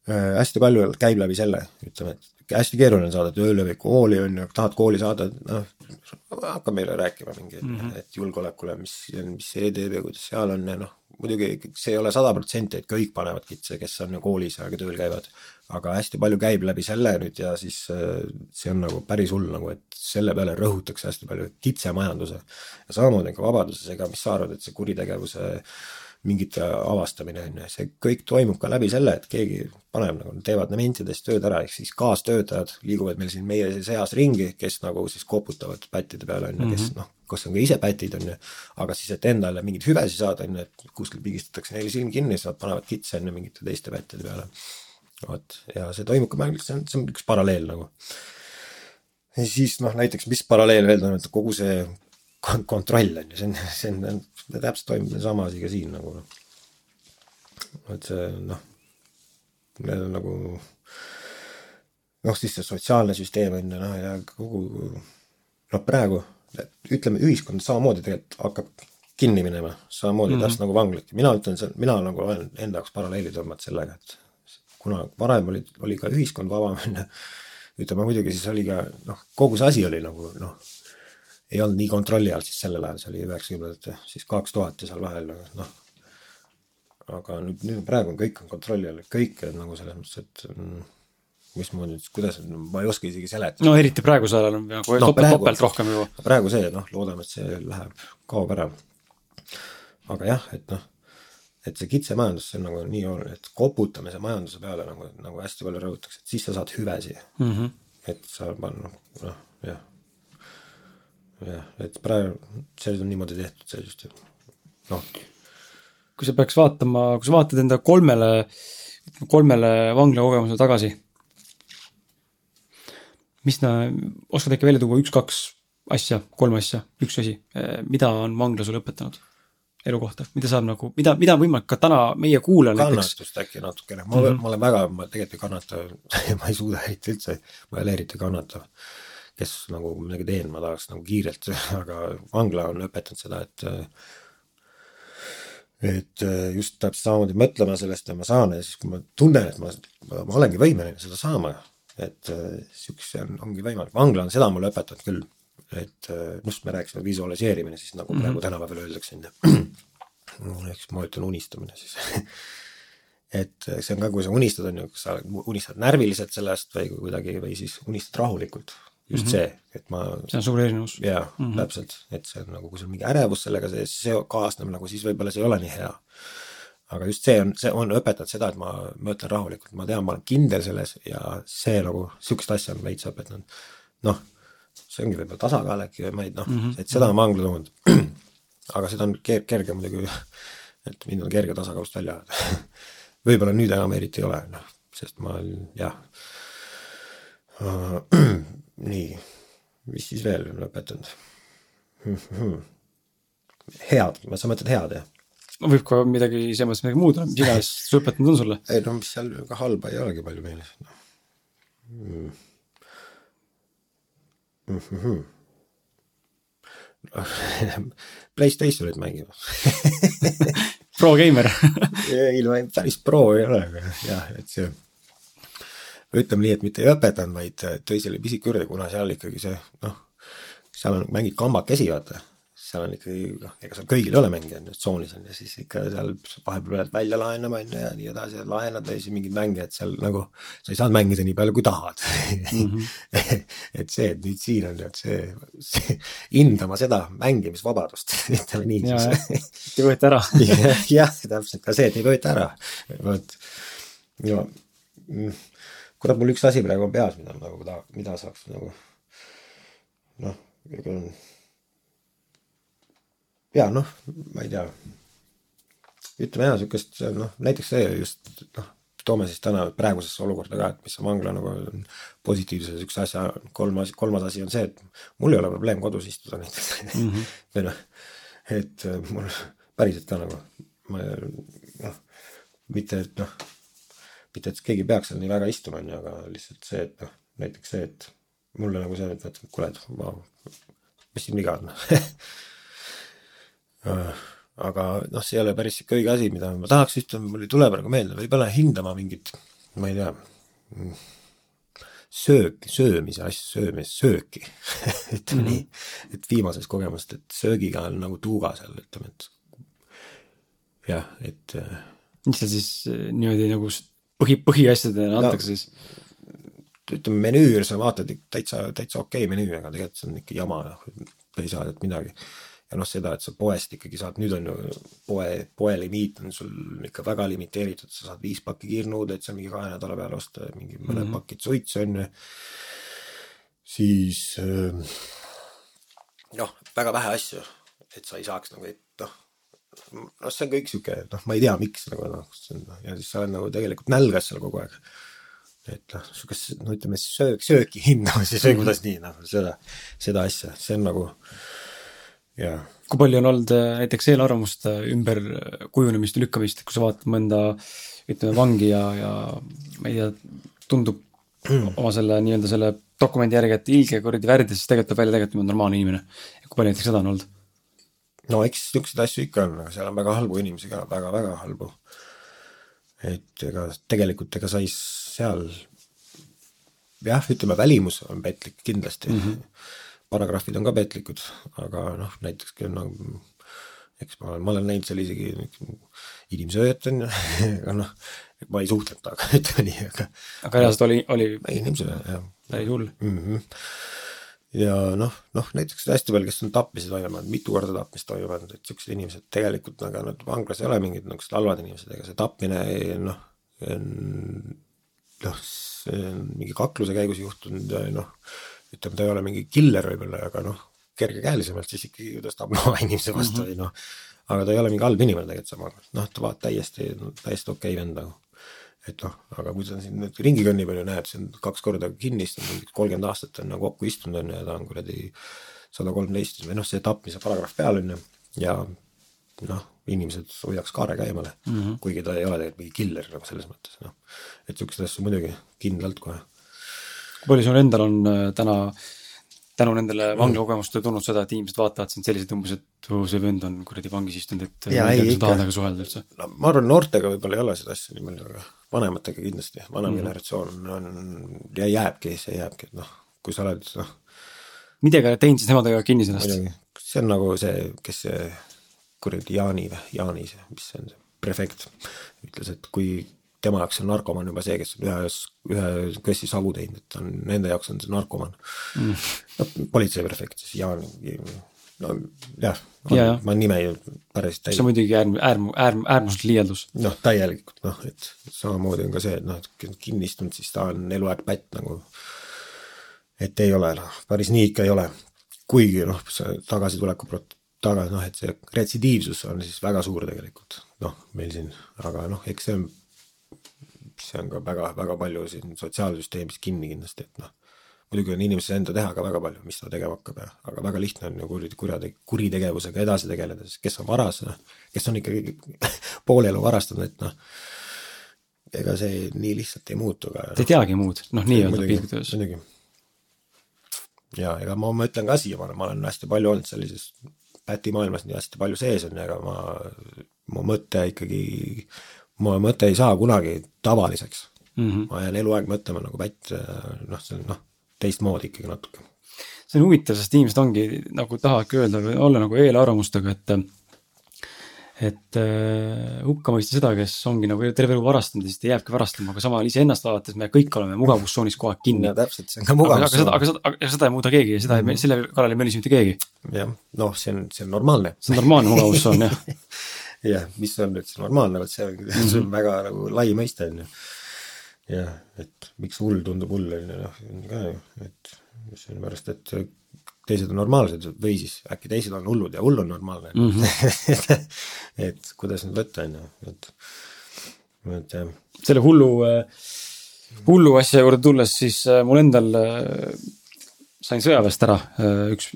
hästi palju käib läbi selle, ütleme, et hästi keeruline saada tööle või kooli on ju, tahad kooli saada, noh, hakka meile rääkima mingi mm, -hmm. et julgeolekule, mis, mis see teeb ja kuidas seal on ja noh, muidugi see ei ole sada protsenti, et kõik panevad kitse, kes on ju koolis ja tööl käivad, aga hästi palju käib läbi selle nüüd ja siis äh, see on nagu päris hull nagu, et selle peale rõhutakse hästi palju kitsemajanduse ja samamoodi ka vabadusega, mis sa arvad, et see kuritegevuse äh, mingite avastamine on ju, see kõik toimub ka läbi selle, et keegi paneb nagu, teevad mentidest tööd ära, ehk siis kaastöötajad liiguvad meil siin meie seas ringi, kes nagu siis koputavad pättide peale on ju, kes mhm. noh, kas on ka ise pätid on ju, aga siis, et endale mingeid hüvesid saada on ju, et kuskil pigistatakse neile silm kinni, siis nad panevad kitse on ju mingite teiste pättide peale. vot, ja see toimub ka, see on, see on üks paralleel nagu. ja siis noh, näiteks mis paralleel veel on, et kogu see kontroll on ju, see on, see on, täpselt toimub sama asi ka siin nagu noh. et see noh, need on nagu noh, siis see sotsiaalne süsteem on ju noh, ja kogu noh, praegu ütleme, ühiskond samamoodi tegelikult hakkab kinni minema, samamoodi mm -hmm. täpselt nagu vanglad. mina ütlen, mina nagu olen enda jaoks paralleeli tõmmanud sellega, et kuna varem oli, oli ka ühiskond vabam, on ju, ütleme muidugi siis oli ka noh, kogu see asi oli nagu noh, ei olnud nii kontrolli all siis sellel ajal, see oli üheksakümnendate, siis kaks tuhat ja seal vahel noh. aga nüüd, nüüd praegu on kõik on kontrolli all, kõik nagu selles mõttes, et mm, mismoodi kuidas, ma ei oska isegi seletada.
no eriti praegusel ajal on nagu no, topelt, topelt rohkem ju.
praegu see, noh, loodame, et see läheb, kaob ära. aga jah, et noh, et see kitsemajandus, see on nagu nii oluline, et koputamise majanduse peale nagu, nagu hästi palju rõhutakse, et siis sa saad hüvesi mm. -hmm. et sa panna, noh, jah jah, et praegu see on niimoodi tehtud, see just, noh.
kui sa peaks vaatama, kui sa vaatad enda kolmele, kolmele vanglakogemusele tagasi, mis na-, oskad äkki välja tuua üks-kaks asja, kolm asja, üks asi, mida on vangla sulle õpetanud? elu kohta, mida saab nagu, mida, mida on võimalik ka täna meie kuulajal
näiteks. kannatust äkki natukene, ma mm, -hmm. ma olen väga, ma tegelikult ei kannata ma ei suuda eriti üldse, ma ei ole eriti kannatav kes nagu midagi teen, ma tahaks nagu kiirelt, aga vangla on õpetanud seda, et et just täpselt samamoodi mõtlema sellest ja ma saan ja siis, kui ma tunnen, et ma, ma, olengi võimeline seda saama, et siukse on, ongi võimalik, vangla on seda mulle õpetanud küll, et just me rääkisime visualiseerimine siis nagu mm -hmm. praegu tänapäeval öeldakse, on ju. siis ma ütlen unistamine siis et see on ka, kui sa unistad, on ju, kas sa unistad närviliselt sellest või kuidagi või siis unistad rahulikult just mm -hmm. see, et ma.
see on suur erinevus.
jaa mm, -hmm. täpselt, et see on nagu, kui sul mingi ärevus sellega sees, see kaasneb nagu, siis võib-olla see ei ole nii hea. aga just see on, see on õpetanud seda, et ma mõtlen rahulikult, ma tean, ma olen kindel selles ja see nagu, sihukest asja on veits õpetanud. noh, see ongi võib-olla tasakaal äkki või ma ei noh mm, -hmm. et seda on vangla toonud. aga seda on ker-, kerge muidugi, et mind on kerge tasakaalust välja ajada võib-olla nüüd enam eriti ei ole, noh, sest ma jah nii, mis siis veel on õpetanud hmm,? Head, sa mõtled head, jah?
no võib ka midagi, selles mõttes midagi muud, mis iganes see õpetanud on sulle.
ei no mis seal ka halba ei olegi palju meeles no.. Hmm. Hmm. Playstationit mängima
Pro geimer
ei no päris pro ei ole, aga jah, et see ütleme nii, et mitte ei õpetanud, vaid tõi selle pisik juurde, kuna seal ikkagi see noh, seal on, mängid kambakesi, vaata. seal on ikkagi, noh, ega seal kõigil ei ole on ju, tsoonis on ju, siis ikka seal vahepeal pead välja laenama on ju ja nii edasi, laenad ja siis mingeid mänge, et seal nagu sa ei saa mängida nii palju, kui tahad mm. -hmm. et see, et nüüd siin on et see, see, hindama seda mängimisvabadust, ütleme nii.
ei võeta ära
jah, täpselt ka see, et ei võeta ära, vot. ja mm kurat, mul üks asi praegu on peas, mida nagu taha, mida saaks nagu noh, on. ja noh, ma ei tea. ütleme jah, sihukest noh, näiteks see just noh, toome siis täna praegusesse olukorda ka, et mis on vangla nagu positiivse sihukese asja, kolm asi, kolmas asi on see, et mul ei ole probleem kodus istuda näiteks mm -hmm. või noh, et mul päriselt ka nagu ma noh, mitte et noh mitte, et keegi peaks seal nii väga istuma, on ju, aga lihtsalt see, et noh, näiteks see, et mulle nagu see, et et kuule, et ma, mis siin viga on aga noh, see ei ole päris sihuke õige asi, mida ma tahaks ütelda, mul ei tule praegu meelde, võib-olla hindama mingit, ma ei tea, söök, söömise asju, söömis, sööki ütleme mm -hmm. nii, et viimasest kogemust, et söögiga on nagu tuuga seal, ütleme, et jah, et.
mis sa siis eh, niimoodi nagu põhi, põhiasjadena antakse no, siis?
ütleme menüür, sa vaatad täitsa, täitsa okei okay menüü, aga tegelikult see on ikka jama, noh, ei saa sealt midagi. ja noh, seda, et sa poest ikkagi saad, nüüd on ju poe, poe limiit on sul ikka väga limiteeritud, sa saad viis pakki kiirnuudleid seal mingi kahe nädala peale osta, mingi mõned mm -hmm. pakid suitsu on ju. siis noh, väga vähe asju, et sa ei saaks nagu, et noh see on kõik sihuke, noh, ma ei tea, miks nagu noh, ja siis sa oled nagu tegelikult nälgas seal kogu aeg. et noh, sihukest, no ütleme söök, sööki hindama siis või kuidas nii, noh, seda, seda asja, see on nagu jaa
kui palju on olnud äh, näiteks eelarvamuste ümberkujunemist ja lükkamist, kui sa vaatad mõnda ütleme vangi ja, ja ma ei tea, tundub oma selle nii-öelda selle dokumendi järgi, et ilge kuradi värd ja siis tegelikult tuleb välja tegelikult niimoodi normaalne inimene. kui palju näiteks seda on olnud?
No eks niisuguseid asju ikka on, aga seal on väga halbu inimesi ka väga,, väga-väga halbu. et ega tegelikult, ega sa ei seal jah, ütleme välimus on petlik kindlasti mm. -hmm paragrahvid on ka petlikud, aga noh, näiteks no, eks ma olen, ma olen näinud seal isegi inimsööjat on ju, aga noh, ma ei suhtlenud temaga, ütleme nii, aga.
aga reaalselt oli, oli.
inimsööja, jah.
päris hull
mm. -hmm. Ja noh, noh näiteks hästi palju, kes on tapmisi toime pannud, mitu korda tapmist toime pannud, et siuksed inimesed tegelikult, aga nad vanglas ei ole mingid niisugused halvad inimesed, ega see tapmine noh, noh, see on mingi kakluse käigus juhtunud noh ütleme, ta ei ole mingi killer võib-olla, aga noh, kergekäelisemalt siis ikkagi ju ta stab noa inimese vastu või mm -hmm. noh. aga ta ei ole mingi halb inimene tegelikult samas, noh, ta vaat täiesti, täiesti okei okay vend nagu. Et noh, aga kui sa siin nüüd ringi kõnnib on ju, näed, see on kaks korda kinni istunud, kolmkümmend aastat on nagu kokku istunud on ju ja ta on kuradi sada kolmteist või noh, see tapmise paragrahv peal on ju ja noh, inimesed hoiaks kaare käimale mm, -hmm. kuigi ta ei ole tegelikult mingi killer nagu selles mõttes noh, et siukseid asju muidugi kindlalt kohe
kui palju sul endal on äh, täna tänu nendele vanglakogemustele tulnud seda, et inimesed vaatavad sind selliselt umbes, et oh, see vend on kuradi vangis istunud, et
ja, ei,
sa tahad temaga suhelda üldse?
no ma arvan, noortega võib-olla ei ole seda asja nii palju, aga vanematega kindlasti, vanem mm. generatsioon on, ja jääbki, see jääbki, et noh, kui sa oled noh.
midagi oled teinud, siis nemad hoiavad kinni sellest.
see on nagu see, kes see kuradi Jaani või, Jaani see, mis see on see prefekt, ütles, et kui tema jaoks on narkomaan juba see, kes on ühe, ühe kössi savu teinud, et on, nende jaoks on see narkomaan mm.. no politseiprefekt siis Jaan, no jah ja, ma nime ju päris
täis-. see on muidugi äärm-, äärm-, äärm-, äärmuslik liialdus.
noh, täielikult noh, et samamoodi on ka see, et noh, et kinni istunud, siis ta on eluaeg pätt nagu. et ei ole noh, päris nii ikka ei ole. kuigi noh, see tagasituleku prot-, taga noh, et see retsidiivsus on siis väga suur tegelikult noh, meil siin, aga noh, eks see on see on ka väga-väga palju siin sotsiaalsüsteemis kinni kindlasti, et noh, muidugi on inimesel enda teha ka väga palju, mis ta tegema hakkab ja, aga väga lihtne on ju kuradi kurjade, kuritegevusega edasi tegeleda, sest kes on varas, noh, kes on ikkagi poole elu varastanud, et noh, ega see nii lihtsalt ei muutu ka.
ta ei teagi muud, noh, nii-öelda piltlikult
muidugi. ja ega ma, ma ütlen ka siiamaani, ma olen hästi palju olnud sellises pätimaailmas nii hästi palju sees on ja ega ma, mu mõte ikkagi mu mõte ei saa kunagi tavaliseks mm. -hmm. ma jään eluaeg mõtlema nagu pätt, noh, see on noh, teistmoodi ikkagi natuke.
see on huvitav, sest inimesed ongi nagu tahavadki öelda või olla nagu eelarvamustega, et et äh, hukka mõista seda, kes ongi nagu terve elu varastanud ja siis ta jääbki varastama, aga samal iseennast vaadates me kõik oleme mugavustsoonis kogu aeg kinni.
täpselt, see on ka mugavustsoon.
aga seda, aga seda, ei muuda keegi ja seda ei mm, selle kallal ei mölise mitte keegi.
jah, noh, see on, see on normaalne.
see on normaalne mugavustsoon, jah
jah, mis on üldse normaalne, vot see on, on mhm. väga nagu lai mõiste, on ju. jah, et miks hull tundub hull, on ju, noh, on ka ju, et sellepärast, et teised on normaalsed või siis äkki teised on hullud ja hull on normaalne mm. -hmm. et kuidas nüüd võtta, on ju, et,
et jah. selle hullu, hullu asja juurde tulles, siis äh, mul endal äh, sain sõjaväest ära äh, üks,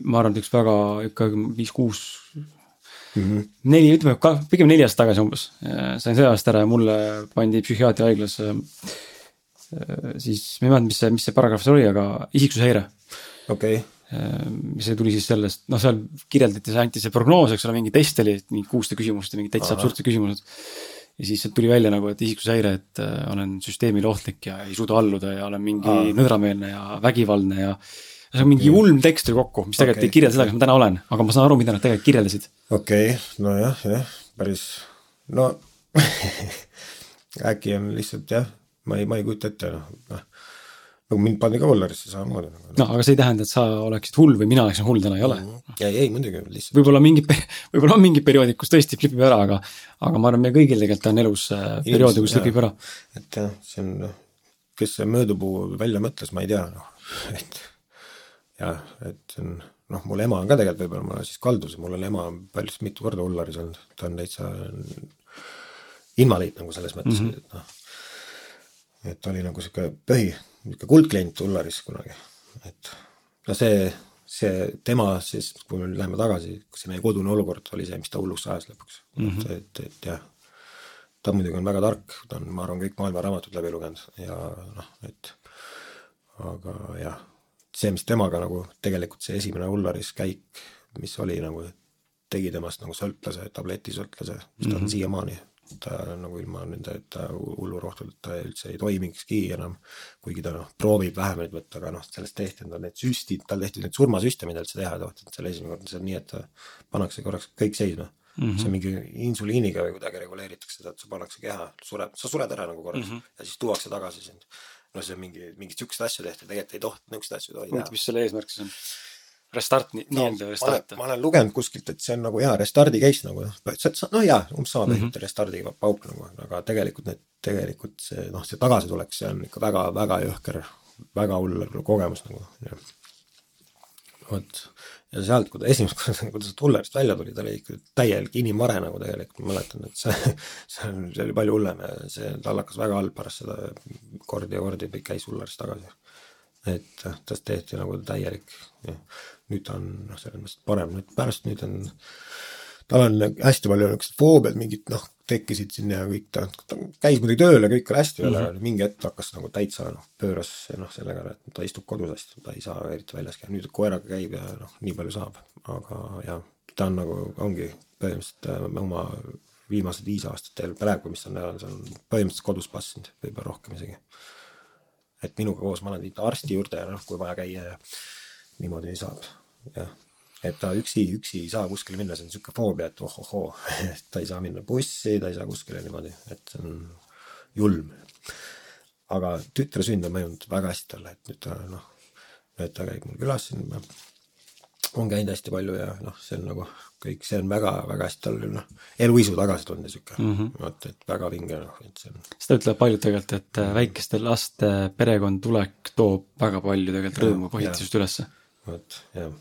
ma arvan, et üks väga ikka viis-kuus mm. -hmm. neli, ütleme ka pigem neli aastat tagasi umbes sain sõjaväest ära ja mulle pandi psühhiaatriahaiglas äh, siis ma ei mäleta, mis see, mis see paragrahv seal oli, aga isiksushäire.
okei okay
see tuli siis sellest, noh, seal kirjeldati, see anti see prognoos, eks ole, mingi test oli, mingi kuuste küsimust ja mingid täitsa absurdsed küsimused. ja siis sealt tuli välja nagu, et isiksushäire, et äh, olen süsteemile ohtlik ja ei suuda alluda ja olen mingi Aa. nõdrameelne ja vägivaldne ja see on mingi ulm tekst tuli kokku, mis tegelikult okay. ei kirjelda seda, kes ma täna olen, aga ma saan aru, mida nad tegelikult kirjeldasid.
okei okay., nojah, jah, päris, no äkki on lihtsalt jah, ma ei, ma ei kujuta ette, noh, noh nagu mind pandi ka Vollerisse samamoodi.
noh, aga see ei tähenda, et sa oleksid hull või mina oleksin hull, täna ei ole mm.
ei, ei muidugi lihtsalt.
võib-olla mingid, võib-olla on mingid perioodid, kus tõesti flipib ära, aga, aga ma arvan, meil kõigil tegelikult on elus äh, perioode, kus flipib ära.
et jah, see on, noh, kes see möödupuu välja mõtles, ma ei tea, noh, et jah, et see on noh, mul ema on ka tegelikult võib-olla, ma siis kaldusin, mul on ema päris mitu korda Ullaris olnud, ta on täitsa invaliid nagu selles mõttes mm, -hmm. et noh. et ta oli nagu sihuke põhi, niisugune kuldklient Ullaris kunagi, et no see, see tema siis, kui me nüüd läheme tagasi, see meie kodune olukord oli see, mis ta hulluks ajas lõpuks mm. -hmm. et, et, jah, ta muidugi on väga tark, ta on, ma arvan, kõik maailma raamatud läbi lugenud ja noh, et aga jah, see, mis temaga nagu tegelikult see esimene Ullaris käik, mis oli nagu, tegi temast nagu sõltlase, tabletisõltlase, mis ta mm -hmm. on mhm. siiamaani ta nagu ilma nende, ta hullurohtudeta üldse ei toimikski enam. kuigi ta noh, proovib vähemaid võtta, aga noh, sellest tehti endale need süstid, tal tehti neid surmasüste, mida üldse teha ei tohtinud, selle esimene kord, see on nii, et pannakse korraks kõik seisma mm. -hmm. see mingi insuliiniga või kuidagi reguleeritakse seda, et sa pannakse keha, sureb, sa sured ära nagu korraks mm -hmm. ja siis tuuakse tagasi sind. No see on mingi, mingit sihukest asja tehti, tegelikult ei tohtinud niisuguseid asju tohi teha.
mis selle eesmärk siis on? Restart, nii-öelda no, restart.
ma olen lugenud kuskilt, et see on nagu jaa, restardi case nagu noh, no jaa, umbes sama mm -hmm. restardiga pauk nagu, aga tegelikult need, tegelikult see noh, see tagasitulek, see on ikka väga, väga jõhker, väga hull kogemus nagu, jah. vot, ja sealt, kui ta esimest korda, kui ta sealt Ullerist välja tuli, ta oli ikka täielik inimvare nagu tegelikult, ma mäletan, et see, see see oli palju hullem ja see, tal hakkas väga halb pärast seda kordi ja kordi käis Ullerist tagasi. et tast tehti nagu täielik, nüüd ta on noh, selles mõttes parem, nüüd pärast nüüd on, tal on hästi palju niisugused foobiad, mingid noh, tekkisid siin ja kõik ta, ta käis muidugi tööl ja kõik oli hästi veel mm, -hmm. mingi hetk hakkas nagu täitsa noh, pööras noh, sellega, et ta istub kodus hästi, ta ei saa eriti väljas käia, nüüd koeraga käib ja noh, nii palju saab, aga jah, ta on nagu, ongi põhimõtteliselt äh, oma viimased viis aastat veel praegu, mis on, see on põhimõtteliselt kodus passinud, võib-olla rohkem isegi. et minuga koos ma olen arsti juurde ja noh, kui vaja käia ja niimoodi saab, jah. Et ta üksi, üksi ei saa kuskile minna, see on niisugune foobia, et ohohoo, et ta ei saa minna bussi, ta ei saa kuskile niimoodi, et see on julm. aga tütre sünd on mõjunud väga hästi talle, et nüüd ta noh, et ta käib mul külas siin, on käinud hästi palju ja noh, see on nagu kõik, see on väga-väga hästi tal noh, eluisu tagasi tulnud ja sihuke mm -hmm., vot et väga vinge noh, et see on.
seda ütlevad paljud tegelikult, et väikeste laste perekond tulek toob väga palju tegelikult rõõmu, kohitust ülesse
vot jah,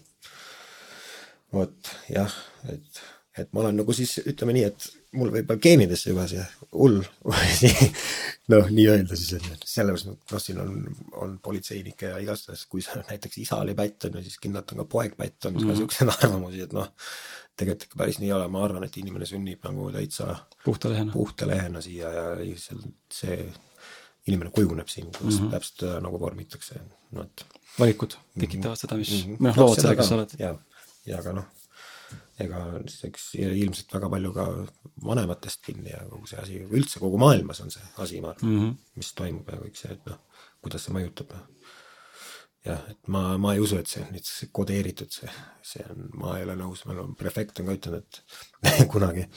vot jah, et, et ma olen nagu siis ütleme nii, et mul võib-olla geenidesse juba see hull noh, nii-öelda siis et sellepärast noh, siin on, on politseinikke ja igastahes, kui sa näiteks isa oli pätt on ju, siis kindlalt on ka poeg pätt, on mm -hmm. siukseid arvamusi, et noh, tegelikult ikka päris nii ei ole, ma arvan, et inimene sünnib nagu täitsa
puhta lehena,
puhta lehena siia ja lihtsalt see inimene kujuneb siin, kuidas mm -hmm. täpselt äh, nagu vormitakse, no et
valikud tekitavad seda, mis mm, -hmm. või noh, loovad selle, kes sa oled.
Ja, ka noh, ega eks ilmselt väga palju ka vanematest kinni ja kogu see asi, üldse kogu maailmas on see asi, ma arvan mm, -hmm. mis toimub ja kõik see, et noh, kuidas see mõjutab. jah, et ma, ma ei usu, et see on nüüd kodeeritud, see, see on, ma ei ole nõus, meil on prefekt on ka ütelnud, et kunagi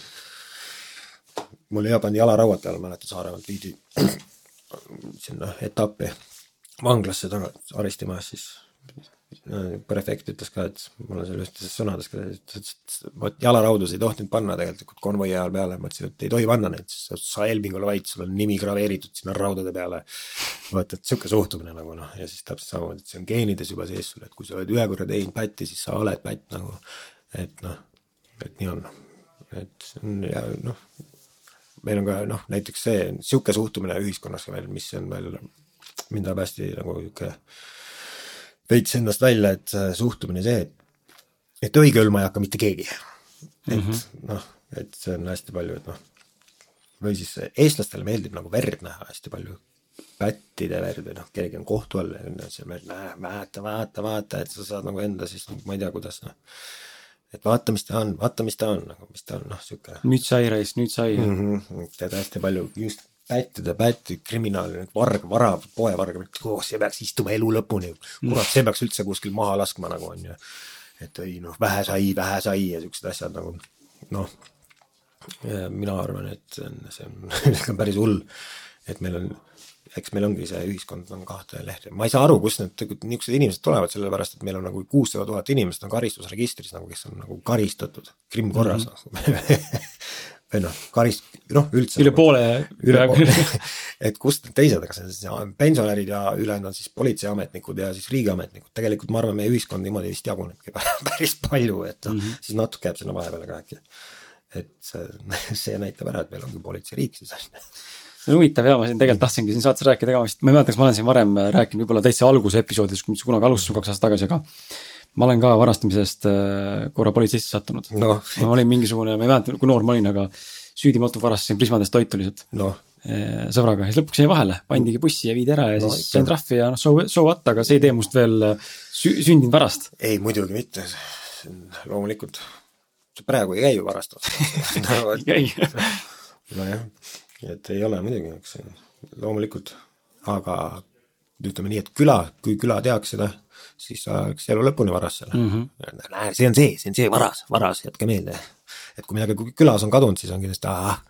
mul hea pandi jalarauad peale, mäletan Saaremaalt viidi sinna etappi vanglasse taga, arestimajas siis prefekt ütles ka, et mul on seal ühtedes sõnades ka, ütles, et vot jalaraudasid ei tohtinud panna tegelikult konvoi ajal peale, ma ütlesin, et ei tohi panna neid, sa Elving ole vait, sul on nimi graveeritud sinna raudade peale. vot, et sihuke suhtumine nagu noh, ja siis täpselt samamoodi, et see on geenides juba sees sul, et kui sa oled ühe korra teinud pätti, siis sa oled pätt nagu, et noh, et nii on. et see on ja noh, meil on ka noh, näiteks see, sihuke suhtumine ühiskonnas ka veel, mis on veel mind ajab hästi nagu sihuke veits endast välja, et suhtumine see, et, et õigeülma ei hakka mitte keegi. et mm -hmm. noh, et see on hästi palju, et noh, või siis eestlastele meeldib nagu verd näha hästi palju, pättide verd või noh, kellelgi on kohtu all ja see verd, vaata, vaata, vaata, et sa saad nagu enda siis, ma ei tea, kuidas noh et vaata, mis ta on, vaata, mis ta on, nagu mis ta on, noh, sihuke.
nüüd sai reis, nüüd sai
mm. -hmm. tead hästi palju just pättide pätt, kriminaal, varg, vara, poevarg, oh, see peaks istuma elu lõpuni. kurat, see peaks üldse kuskil maha laskma nagu on ju. et ei noh, vähe sai, vähe sai ja siuksed asjad nagu noh. mina arvan, et see on, see on, see on päris hull. et meil on, eks meil ongi see ühiskond on kahte lehte, ma ei saa aru, kust need niisugused inimesed tulevad, sellepärast et meil on nagu kuussada tuhat inimest on karistusregistris nagu, kes on nagu karistatud krimmkorras mm -hmm. või noh, karist-, noh üldse.
üle poole.
üle poole et kust need teised, kas need siis pensionärid ja ülejäänud on siis politseiametnikud ja siis riigiametnikud, tegelikult ma arvan, meie ühiskond niimoodi vist jagunebki päris palju, et noh mm -hmm., siis natuke jääb sinna vahepeale ka äkki. et see, näitab ära, et meil ongi politseiriik siis on
see on huvitav ja ma siin tegelikult tahtsingi siin saates rääkida ka, vist ma ei mäleta, kas ma olen siin varem rääkinud, võib-olla täitsa alguse episoodis, kui me kunagi alustasime kaks aastat tagasi, aga ma olen ka varastamisest äh, korra politseisse sattunud.
Noh,
ma olin mingisugune, ma ei mäleta, kui noor ma olin, aga süüdimatu varastasin Prismadest toitu lihtsalt.
Noh,
eh, sõbraga. Ja siis lõpuks jäi vahele, pandigi bussi ja viidi ära ja
No
siis sain trahvi ja noh, so, so what, aga see ei tee must veel äh, sü-, sündinud varast.
ei muidugi mitte, loomulikult. praegu ei käi ju varastamas no.
ei,
nojah, et ei ole muidugi, eks loomulikult, aga ütleme nii, et küla, kui küla teaks seda, siis oleks elu lõpuni varas seal mm. -hmm. näe, see on see, see on see varas, varas, jätke meelde. et kui midagi kü- külas on kadunud, siis on kindlasti ahah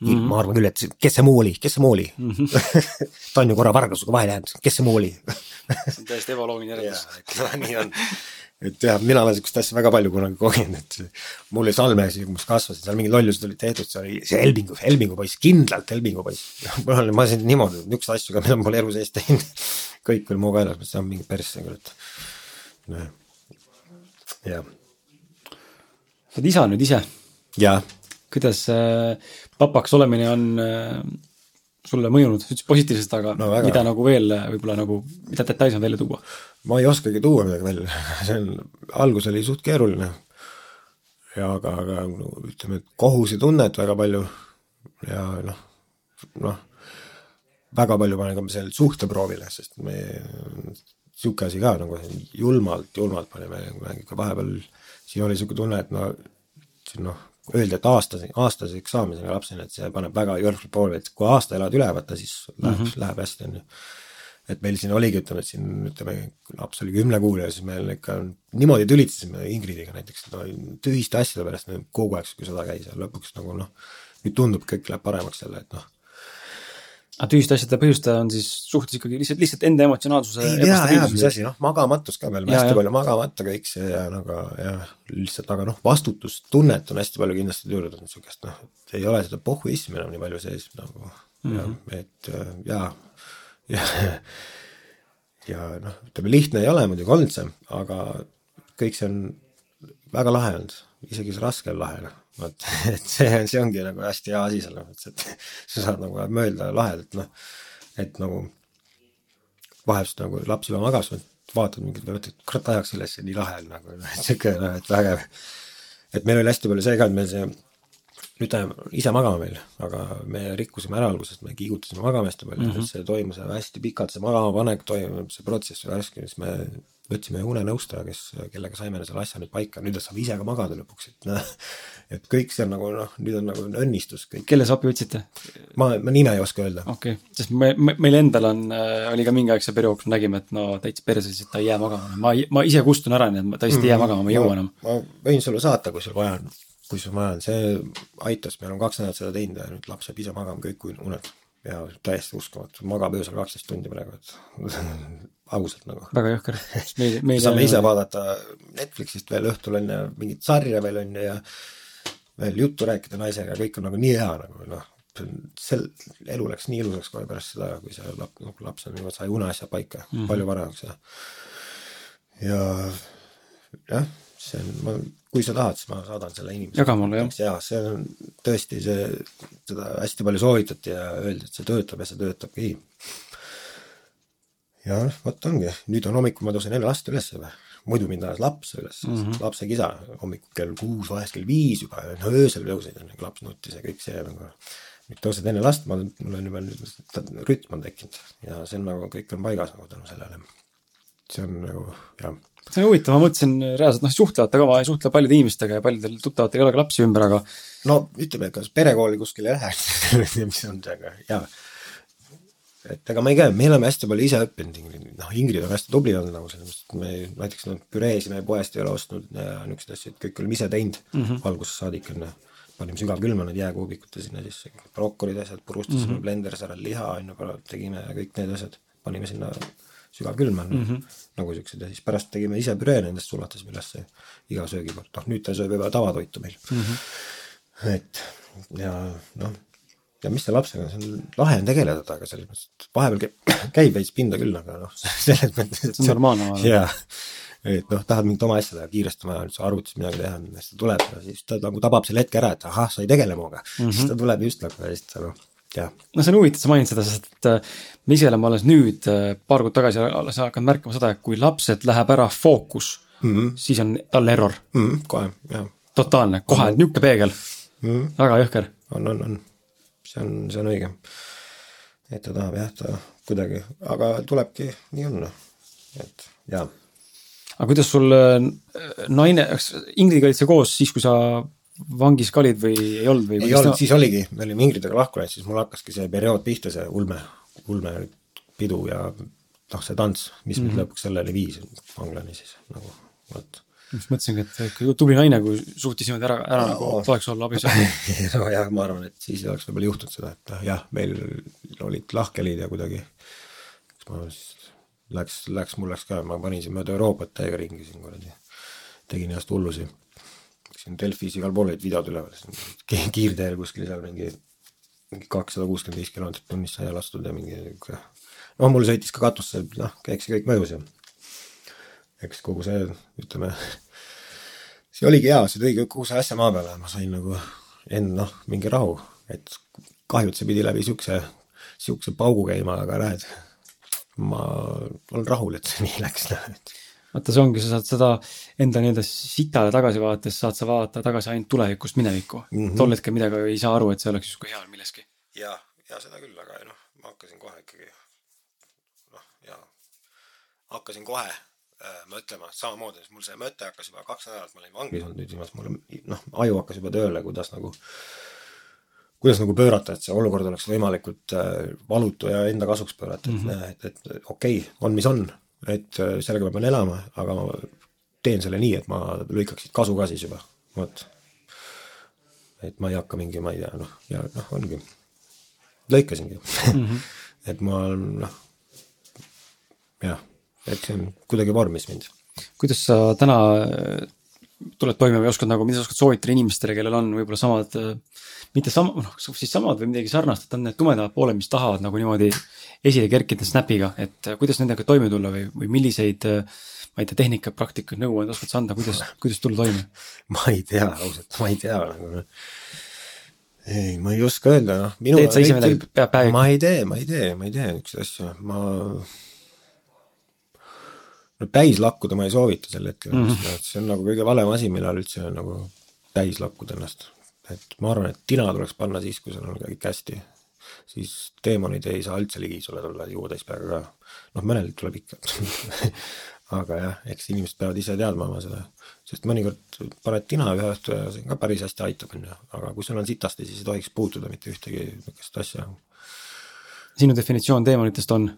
mm, -hmm. ma arvan küll, et kes see muu oli, kes see muu oli mm. -hmm. ta on ju korra vargasega vahele jäänud, kes see muu oli
see on täiesti ebaloogiline järeldus.
jaa, et nii on. Et jah, mina olen siukest asja väga palju kunagi kogenud, et mul oli Salmes, kui ma kasvasin, seal mingid lollused olid tehtud, see oli see Helbingu, Helbingu poiss, kindlalt Helbingu poiss. oli, ma olen niimoodi, niisuguseid asju ka, mida ma pole elu sees teinud. kõik oli mu kaelas, ma mõtlesin, mingi persse küll, et noh, jah,
sa oled isa nüüd ise,
ja
kuidas äh, papaks olemine on äh, sulle mõjunud, sa ütlesid positiivselt, aga
No väga.
mida nagu veel võib-olla nagu, mida detaile saab välja tuua?
ma ei oskagi tuua midagi välja, see on, algus oli suht keeruline. ja aga, aga no, ütleme, et kohusetunnet väga palju ja noh, noh, väga palju panen ka seal suhteproovile, sest me sihuke asi ka nagu julmalt, julmalt panime vahepeal, siin oli sihuke tunne, et no noh, öelda, et aastase, aastaseks saamiseni lapseni, et see paneb väga jõrksalt proovile, et kui aasta elad üle, vaata siis läheb mm, -hmm. läheb hästi, on ju et meil siin oligi, ütleme, et siin ütleme, laps oli kümnekuuline, siis meil ikka niimoodi tülitasime Ingridiga näiteks no, tühiste asjade pärast no, kogu aeg, kui sõda käis ja lõpuks nagu noh, nüüd tundub, kõik läheb paremaks jälle, et noh.
Aga tühiste asjade põhjustaja on siis suhtes ikkagi lihtsalt, lihtsalt enda emotsionaalsuse
tea jah, mis asi, noh, magamatus ka,
Jaa,
hästi
jah.
palju magamata kõik see ja nagu jah, lihtsalt aga noh, vastutustunnet on hästi palju kindlasti tulnud niisugust noh, et ei ole seda pohhuismi enam nii palju sees nagu mm -hmm. ja et äh, jaa, ja ja noh, ütleme lihtne ei ole muidugi olnud see, aga kõik see on väga lahe olnud, isegi see raske on lahe noh, vot et see, see ongi nagu hästi hea asi selles mõttes, et sa saad nagu mõelda lahedalt noh, et nagu vahest nagu laps juba magas, vaatad mingit, mõtled, kurat ajaks üles, nii lahe on nagu, et sihuke noh, et vägev. et meil oli hästi palju see ka, et meil see, nüüd ta ise magama meil, aga me rikkusime ära alguses, me kiigutasime magama hästi palju mm, -hmm. see toimus hästi pikalt, see magamapanek toimub, see protsess oli raske, siis me võtsime unenõustaja, kes, kellega saime selle asja nüüd paika, nüüd ta saab ise ka magada lõpuks, et noh, et kõik see on nagu noh, nüüd on nagu õnnistus kõik.
kelle sa appi võtsite?
ma, ma nime ei oska öelda.
okei okay., sest me, me, meil endal on äh,, oli ka mingi aeg see periood, kus me nägime, et no täitsa perses, et ta ei jää magama. ma, ma ise kustun ära, nii et ma- ta lihtsalt ei jää magama, ma ei jõua enam.
ma võin sulle saata, kui sul vaja on, kui sul vaja on, see aitas, me oleme kaks nädalat seda teinud ja nüüd laps jääb ise magama kõik uned ja täiesti uskumatu, magab öösel kaksteist tundi praegu, et ausalt nagu.
väga jõhker. meil
saame ise vaadata Netflixist veel õhtul on ju mingit sarja veel on ju ja veel juttu rääkida naisega, kõik on nagu nii hea nagu noh, sel, elu läks nii ilusaks kohe pärast seda, kui see laps, nagu laps on juba, sai uneasjad paika mm -hmm. palju varemaks ja ja jah, see on, ma, kui sa tahad, siis ma saadan selle inimesele.
Jaga mulle, jah.
jaa, see on tõesti see, seda hästi palju soovitati ja öeldi, et see töötab ja see töötabki. ja noh, vot ongi, nüüd on hommikul ma tõusen enne last üles juba, muidu mind ajas laps üles mm, -hmm. lapse kisa hommikul kell kuus, vahest kell viis juba, no öösel tõusid laps nutis ja kõik see nagu. nüüd tõused enne last, ma, mul on juba nüüd rütm on tekkinud ja see on nagu kõik on paigas nagu tänu sellele. see on nagu jah
see on huvitav, ma mõtlesin reaalselt, noh, suhtlevate ka, ma ei suhtle paljude inimestega ja paljudel tuttavatel ei ole ka lapsi ümber, aga
no ütleme, kas perekooli kuskil ei lähe, mis on see, aga jaa. et ega ma ei käi, me oleme hästi palju ise õppinud Ingrid, noh Ingrid on hästi tubli olnud nagu selles mõttes, et me näiteks noh, püreesi me poest ei ole ostnud ja niisuguseid asju, et kõik oleme ise teinud mm -hmm. algusest saadik on ju. panime sügavkülma need jääkuubikute sinna sisse, brokolid, asjad, purustasime mm -hmm. blenderis ära liha on ju, tegime kõik need asjad, panime sinna sügavkülma mm -hmm. nagu siuksed ja siis pärast tegime ise püree nendest, sulatasime ülesse iga söögi kord, noh nüüd ta sööb juba tavatoitu meil mm. -hmm. et ja noh, ja mis selle lapsega, see on lahe on tegeleda temaga selles mõttes, et vahepeal käib, käib veits pinda küll, aga noh, selles mõttes,
See on normaalne, ma arvan.
jaa, et noh, tahad mingit oma asja teha, kiiresti on vaja nüüd arvutis midagi teha, siis ta tuleb ja siis ta nagu tabab selle hetke ära, et ahah, sa ei tegele minuga mm. -hmm. siis ta tuleb just nagu ja siis ta noh, jah
no see on huvitav, sa mainid seda, sest et äh, me ise oleme alles nüüd, paar kuud tagasi alles hakanud märkama seda, et kui lapselt läheb ära fookus mm, -hmm. siis on tal error
mm. -hmm, kohe, jah.
totaalne, kohe mm -hmm. niisugune peegel mm. -hmm. väga jõhker.
on, on, on. see on, see on õige. et ta tahab jah, ta kuidagi, aga tulebki, nii on, et jaa.
aga kuidas sul äh, naine, kas Ingridiga olid sa koos siis, kui sa vangis ka olid või ei olnud või?
ei olnud, siis oligi, me olime Ingridega lahku läinud, siis mul hakkaski see periood pihta, see ulme, ulmepidu ja noh, see tants, mis mm -hmm. mind lõpuks selleni viis, vanglani siis nagu, vot
just mõtlesingi, et ikka tubli naine, kui suutis niimoodi ära, ära nagu no, toeks olla abis
nojah, ma arvan, et siis ei oleks võib-olla juhtunud seda, et noh, jah, meil olid lahkhelid ja kuidagi, eks ma siis läks, läks, mul läks ka, ma panin siin mööda Euroopat täiega ringi siin kuradi, tegin ennast hullusi siin Delfis igal pool olid videod üleval, kiirteel kuskil seal mingi, mingi kakssada kuuskümmend viis kilomeetrit tunnis sai lastud ja mingi niisugune, noh, mul sõitis ka katusse, noh, eks see kõik mõjus ja eks kogu see, ütleme, see oligi hea, see tõi kogu see asja maa peale, ma sain nagu enne, noh, mingi rahu, et kahju, et see pidi läbi siukse, siukse paugu käima, aga näed, ma olen rahul, et see nii läks, noh, et
vaata, see ongi, sa saad seda enda nii-öelda sitale tagasi vaadates saad sa vaadata tagasi ainult tulevikust minevikku mm. -hmm. tol hetkel midagi ei saa aru, et see oleks justkui hea milleski.
ja, ja seda küll, aga noh, ma hakkasin kohe ikkagi noh, ja hakkasin kohe äh, mõtlema samamoodi, mul see mõte hakkas juba kaks nädalat, ma olin vangis olnud nüüd viimast, mul noh, aju hakkas juba tööle, kuidas nagu kuidas nagu pöörata, et see olukord oleks võimalikult äh, valutu ja enda kasuks pöörata mm, -hmm. et, et okei okay,, on mis on, et äh, sellega ma pean elama, aga ma teen selle nii, et ma lõikaks siit kasu ka siis juba, vot. et ma ei hakka mingi, ma ei tea, noh, ja noh, ongi, lõikasingi mm. -hmm. et ma noh, jah, et see on kuidagi vormis mind.
kuidas sa täna tuled toime või oskad nagu, mida sa oskad soovitada inimestele, kellel on võib-olla samad, äh, mitte sama, noh, siis samad või midagi sarnast, et on need tumedamad pooled, mis tahavad nagu niimoodi esile kerkida Snapiga, et äh, kuidas nendega toime tulla või, või milliseid äh, ma ei tea, tehnikaid, praktikaid, nõuandeid oskad sa anda, kuidas, kuidas tulla toime?
ma ei tea ausalt, ma ei tea nagu. ei, ma ei oska öelda, noh.
teed sa ise midagi peab päeviga?
ma ei tee, ma ei tee, ma ei tee niisuguseid asju, ma. No täis lakkuda ma ei soovita sel hetkel mm, -hmm. see on nagu kõige valem asi, millal üldse nagu täis lakkuda ennast. et ma arvan, et tina tuleks panna siis, kui sul on kõik hästi siis teemonid ei saa üldse ligi sulle tulla juutäis peaga ka. noh, mõnel tuleb ikka aga jah, eks inimesed peavad ise teadma oma seda, sest mõnikord paned tina ühe õhtu ja see ka päris hästi aitab, on ju, aga kui sul on sitasti, siis ei tohiks puutuda mitte ühtegi niisugust asja.
sinu definitsioon teemonitest on?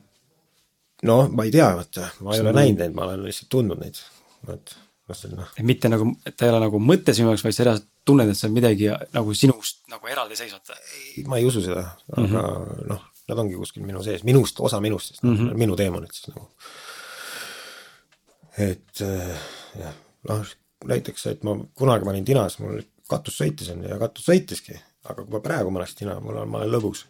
No ma ei tea, vaata, ma ei ole näinud neid, ma olen lihtsalt tundnud neid, vot noh, see on noh.
et mitte nagu, et ta ei ole nagu mõte sinu jaoks, vaid sa reaalselt tunned, et see on midagi nagu sinust nagu eraldiseisvat?
ei, ma ei usu seda, aga mm -hmm. noh, nad ongi kuskil minu sees, minust, osa minust siis mm, -hmm. minu teemonid siis nagu. et äh, jah, noh näiteks, et ma kunagi ma olin tinas, mul katus sõitis on ja katus sõitiski, aga kui ma praegu ma oleks tina, mul on, ma olen lõbus.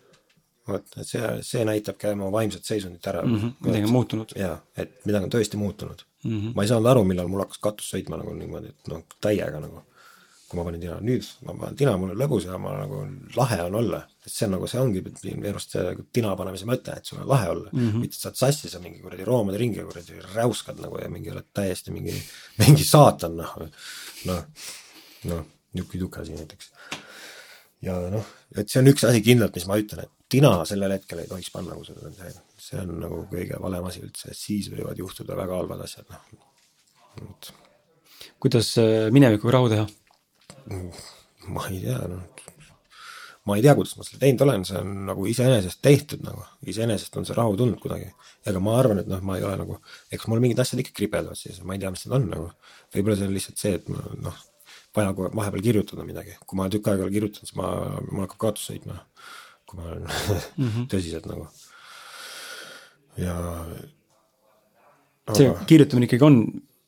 Vot, et see, see näitabki mu vaimset seisundit ära
mm. -hmm. midagi on muutunud.
jaa, et midagi on tõesti muutunud mm. -hmm. ma ei saanud aru, millal mul hakkas katus sõitma nagu niimoodi, et noh, täiega nagu kui ma panin tina, nüüd ma panen tina, mul on lõbus ja ma nagu lahe on olla, et see on nagu, see ongi minu arust see tina panemise mõte, et sul on lahe olla mm, -hmm. mitte saad sassi, sa mingi kuradi roomade ringi kuradi räuskad nagu ja mingi oled täiesti mingi, mingi saatan noh, noh, noh, niuke-niuke asi näiteks. ja noh, et see on üks asi kindlalt, mis ma ütlen, et tina sellel hetkel ei tohiks panna, kui sul on see, see on nagu kõige valem asi üldse, siis võivad juhtuda väga halvad asjad, noh.
kuidas äh, minevikuga rahu teha?
ma ei tea, noh. ma ei tea, kuidas ma selle teinud olen, see on nagu iseenesest tehtud nagu, iseenesest on see rahu tulnud kuidagi. ega ma arvan, et noh, ma ei ole nagu, eks mul mingid asjad ikka kripeldavad siis, ma ei tea, mis need on nagu. võib-olla see on lihtsalt see, et ma noh, vaja vahepeal kirjutada midagi, kui ma tükk aega ei ole kirjutanud, siis ma, mul hakkab kaotus sõitma. Kui ma olen mm -hmm. tõsiselt nagu. ja
aga.... see kirjutamine ikkagi on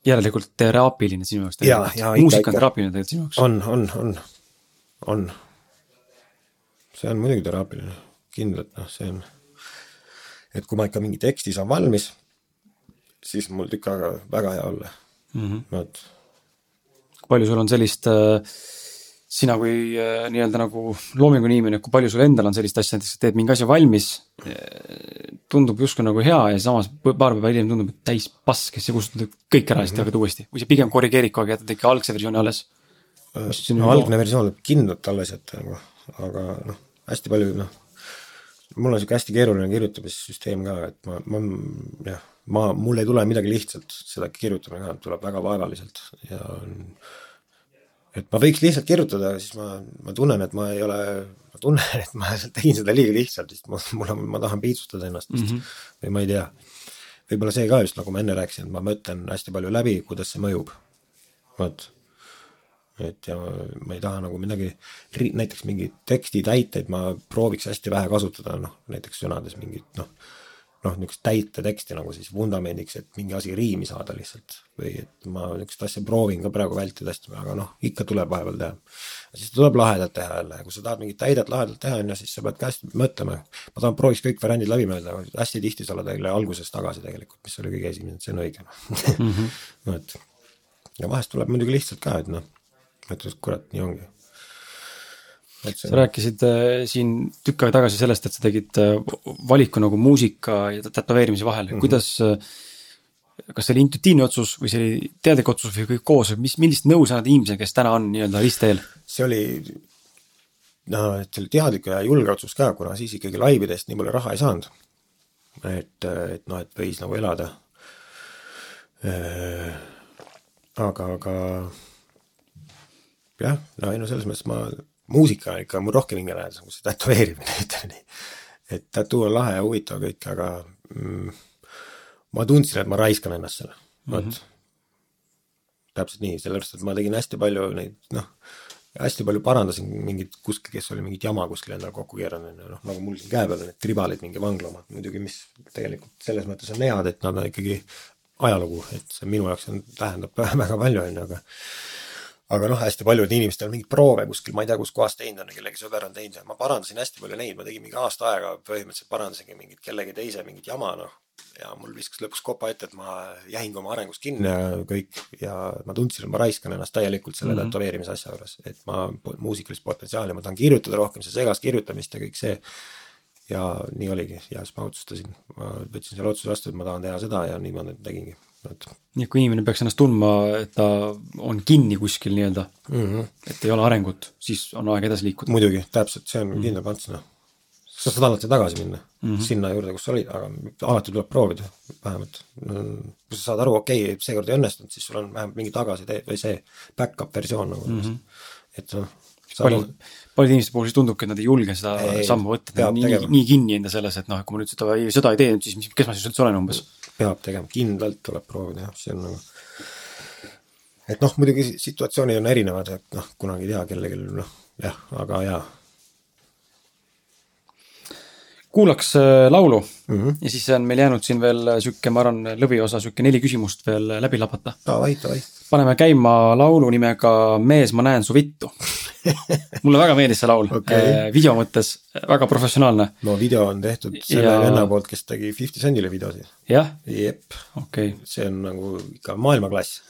järelikult teraapiline sinu jaoks tegelikult, muusika on teraapiline tegelikult sinu jaoks?
on, on, on, on. see on muidugi teraapiline, kindlalt noh, see on, et kui ma ikka mingi teksti saan valmis, siis mul tükk aega väga hea olla mm, -hmm. vot.
palju sul on sellist äh, sina kui äh, nii-öelda nagu loomingu inimene, kui palju sul endal on sellist asja, näiteks teed mingi asja valmis, äh, tundub justkui nagu hea ja samas paar päeva hiljem tundub, et täis pask, kes sa kustutad kõik ära ja siis teed uuesti. või sa pigem korrigeerid kogu aeg, jätad ikka algse versiooni alles?
no algne versioon tuleb kindlalt alles jätta nagu, aga noh, hästi palju noh, mul on sihuke hästi keeruline kirjutamissüsteem ka, et ma, ma jah, ma, mul ei tule midagi lihtsalt, seda kirjutamine ka tuleb väga vaevaliselt ja et ma võiks lihtsalt kirjutada, siis ma, ma tunnen, et ma ei ole, ma tunnen, et ma tegin seda liiga lihtsalt, sest ma, mul on, ma tahan piitsutada ennast vist mm -hmm. või ma ei tea. võib-olla see ka just, nagu ma enne rääkisin, et ma mõtlen hästi palju läbi, kuidas see mõjub. vot et ja ma ei taha nagu midagi, näiteks mingeid tekstitäiteid ma prooviks hästi vähe kasutada, noh näiteks sõnades mingit noh, noh niisugust täiteteksti nagu siis vundamendiks, et mingi asi riimi saada lihtsalt. või et ma niisugust asja proovin ka praegu vältida hästi, aga noh, ikka tuleb vahepeal teha. siis tuleb lahedalt teha jälle, kui sa tahad mingit täidet lahedalt teha, on ju, siis sa pead ka hästi mõtlema. ma tahan, prooviks kõik variandid läbi mõelda, hästi tihti sa oled jälle alguses tagasi tegelikult, mis oli kõige esimene, see on õige mm. -hmm. no et ja vahest tuleb muidugi lihtsalt ka, et noh et kurat, nii ongi.
Sa rääkisid äh, siin tükk aega tagasi sellest, et sa tegid äh, valiku nagu muusika ja tätoveerimise vahel mm, -hmm. kuidas äh, kas see oli intuitiivne otsus või see oli teadlik otsus või kõik koos, mis, millist nõu sa annad inimesele, kes täna on nii-öelda ristteel?
see oli, no et see oli teadlik ja julge otsus ka, kuna siis ikkagi laividest nii palju raha ei saanud. et, et noh, et võis nagu elada. aga, aga jah, no ei no selles mõttes ma, muusika on ikka mul rohkem hingelähedasem kui see tätoveerimine, ütleme nii. et tattoo on lahe ja huvitav kõik, aga mm, ma tundsin, et ma raiskan ennast selle, vot mm -hmm. täpselt nii, sellepärast et ma tegin hästi palju neid noh, hästi palju parandasin mingit kuskil, kes oli mingit jama kuskil endale kokku keeranud, noh nagu mul siin käe peal on need tribalid, mingi vangla omad muidugi, mis tegelikult selles mõttes on head, et nad on ikkagi ajalugu, et see minu jaoks on, tähendab väga palju, on ju, aga aga noh, hästi paljudel inimestel mingit proove kuskil, ma ei tea, kuskohast teinud on, kellegi sõber on teinud ma parandasin hästi palju neid, ma tegin mingi aasta aega põhimõtteliselt parandasingi mingit kellegi teise mingit jama, noh. ja mul viskas lõpuks kopa ette, et ma jäingi oma arengus kinni ja kõik ja ma tundsin, et ma raiskan ennast täielikult selle mm -hmm. tätoveerimise asja juures, et ma muusikalist potentsiaali, ma tahan kirjutada rohkem, see segas kirjutamist ja kõik see. ja nii oligi ja siis ma otsustasin, ma võtsin selle otsuse vastu, et ma tahan teha seda ja niimoodi tegingi
et. nii et kui inimene peaks ennast tundma, et ta on kinni kuskil nii-öelda mm, -hmm. et ei ole arengut, siis on aeg edasi liikuda.
muidugi, täpselt, see on mm -hmm. kindel pants, noh. sa saad alati tagasi minna mm -hmm. sinna juurde, kus sa olid, aga alati tuleb proovida, vähemalt. kui sa saad aru, okei okay,, seekord ei õnnestunud, siis sul on vähemalt mingi tagasitee või see back-up versioon nagu mm, -hmm. et noh
paljud, paljude inimeste puhul siis tundubki, et nad ei julge seda ei, sammu võtta, nad on nii, nii kinni enda selles, et noh, et kui ma nüüd seda ei, seda ei tee, siis mis, kes ma siis üldse olen umbes
peab tegema, kindlalt tuleb proovida jah, see on nagu et noh, muidugi situatsioonid on erinevad, et noh, kunagi ei tea, kellelgi noh, jah, aga jaa.
Kuulaks äh, laulu mm -hmm. ja siis on meil jäänud siin veel äh, sihuke, ma arvan, lõviosa, sihuke neli küsimust veel läbi labata.
Davai, davai.
paneme käima laulu nimega Mees, ma näen su vittu mulle väga meeldis see laul okay., äh, video mõttes väga professionaalne.
no video on tehtud selle ja... venna poolt, kes tegi Fifty Centile videosid.
jah?
jep
okay..
see on nagu ikka maailmaklass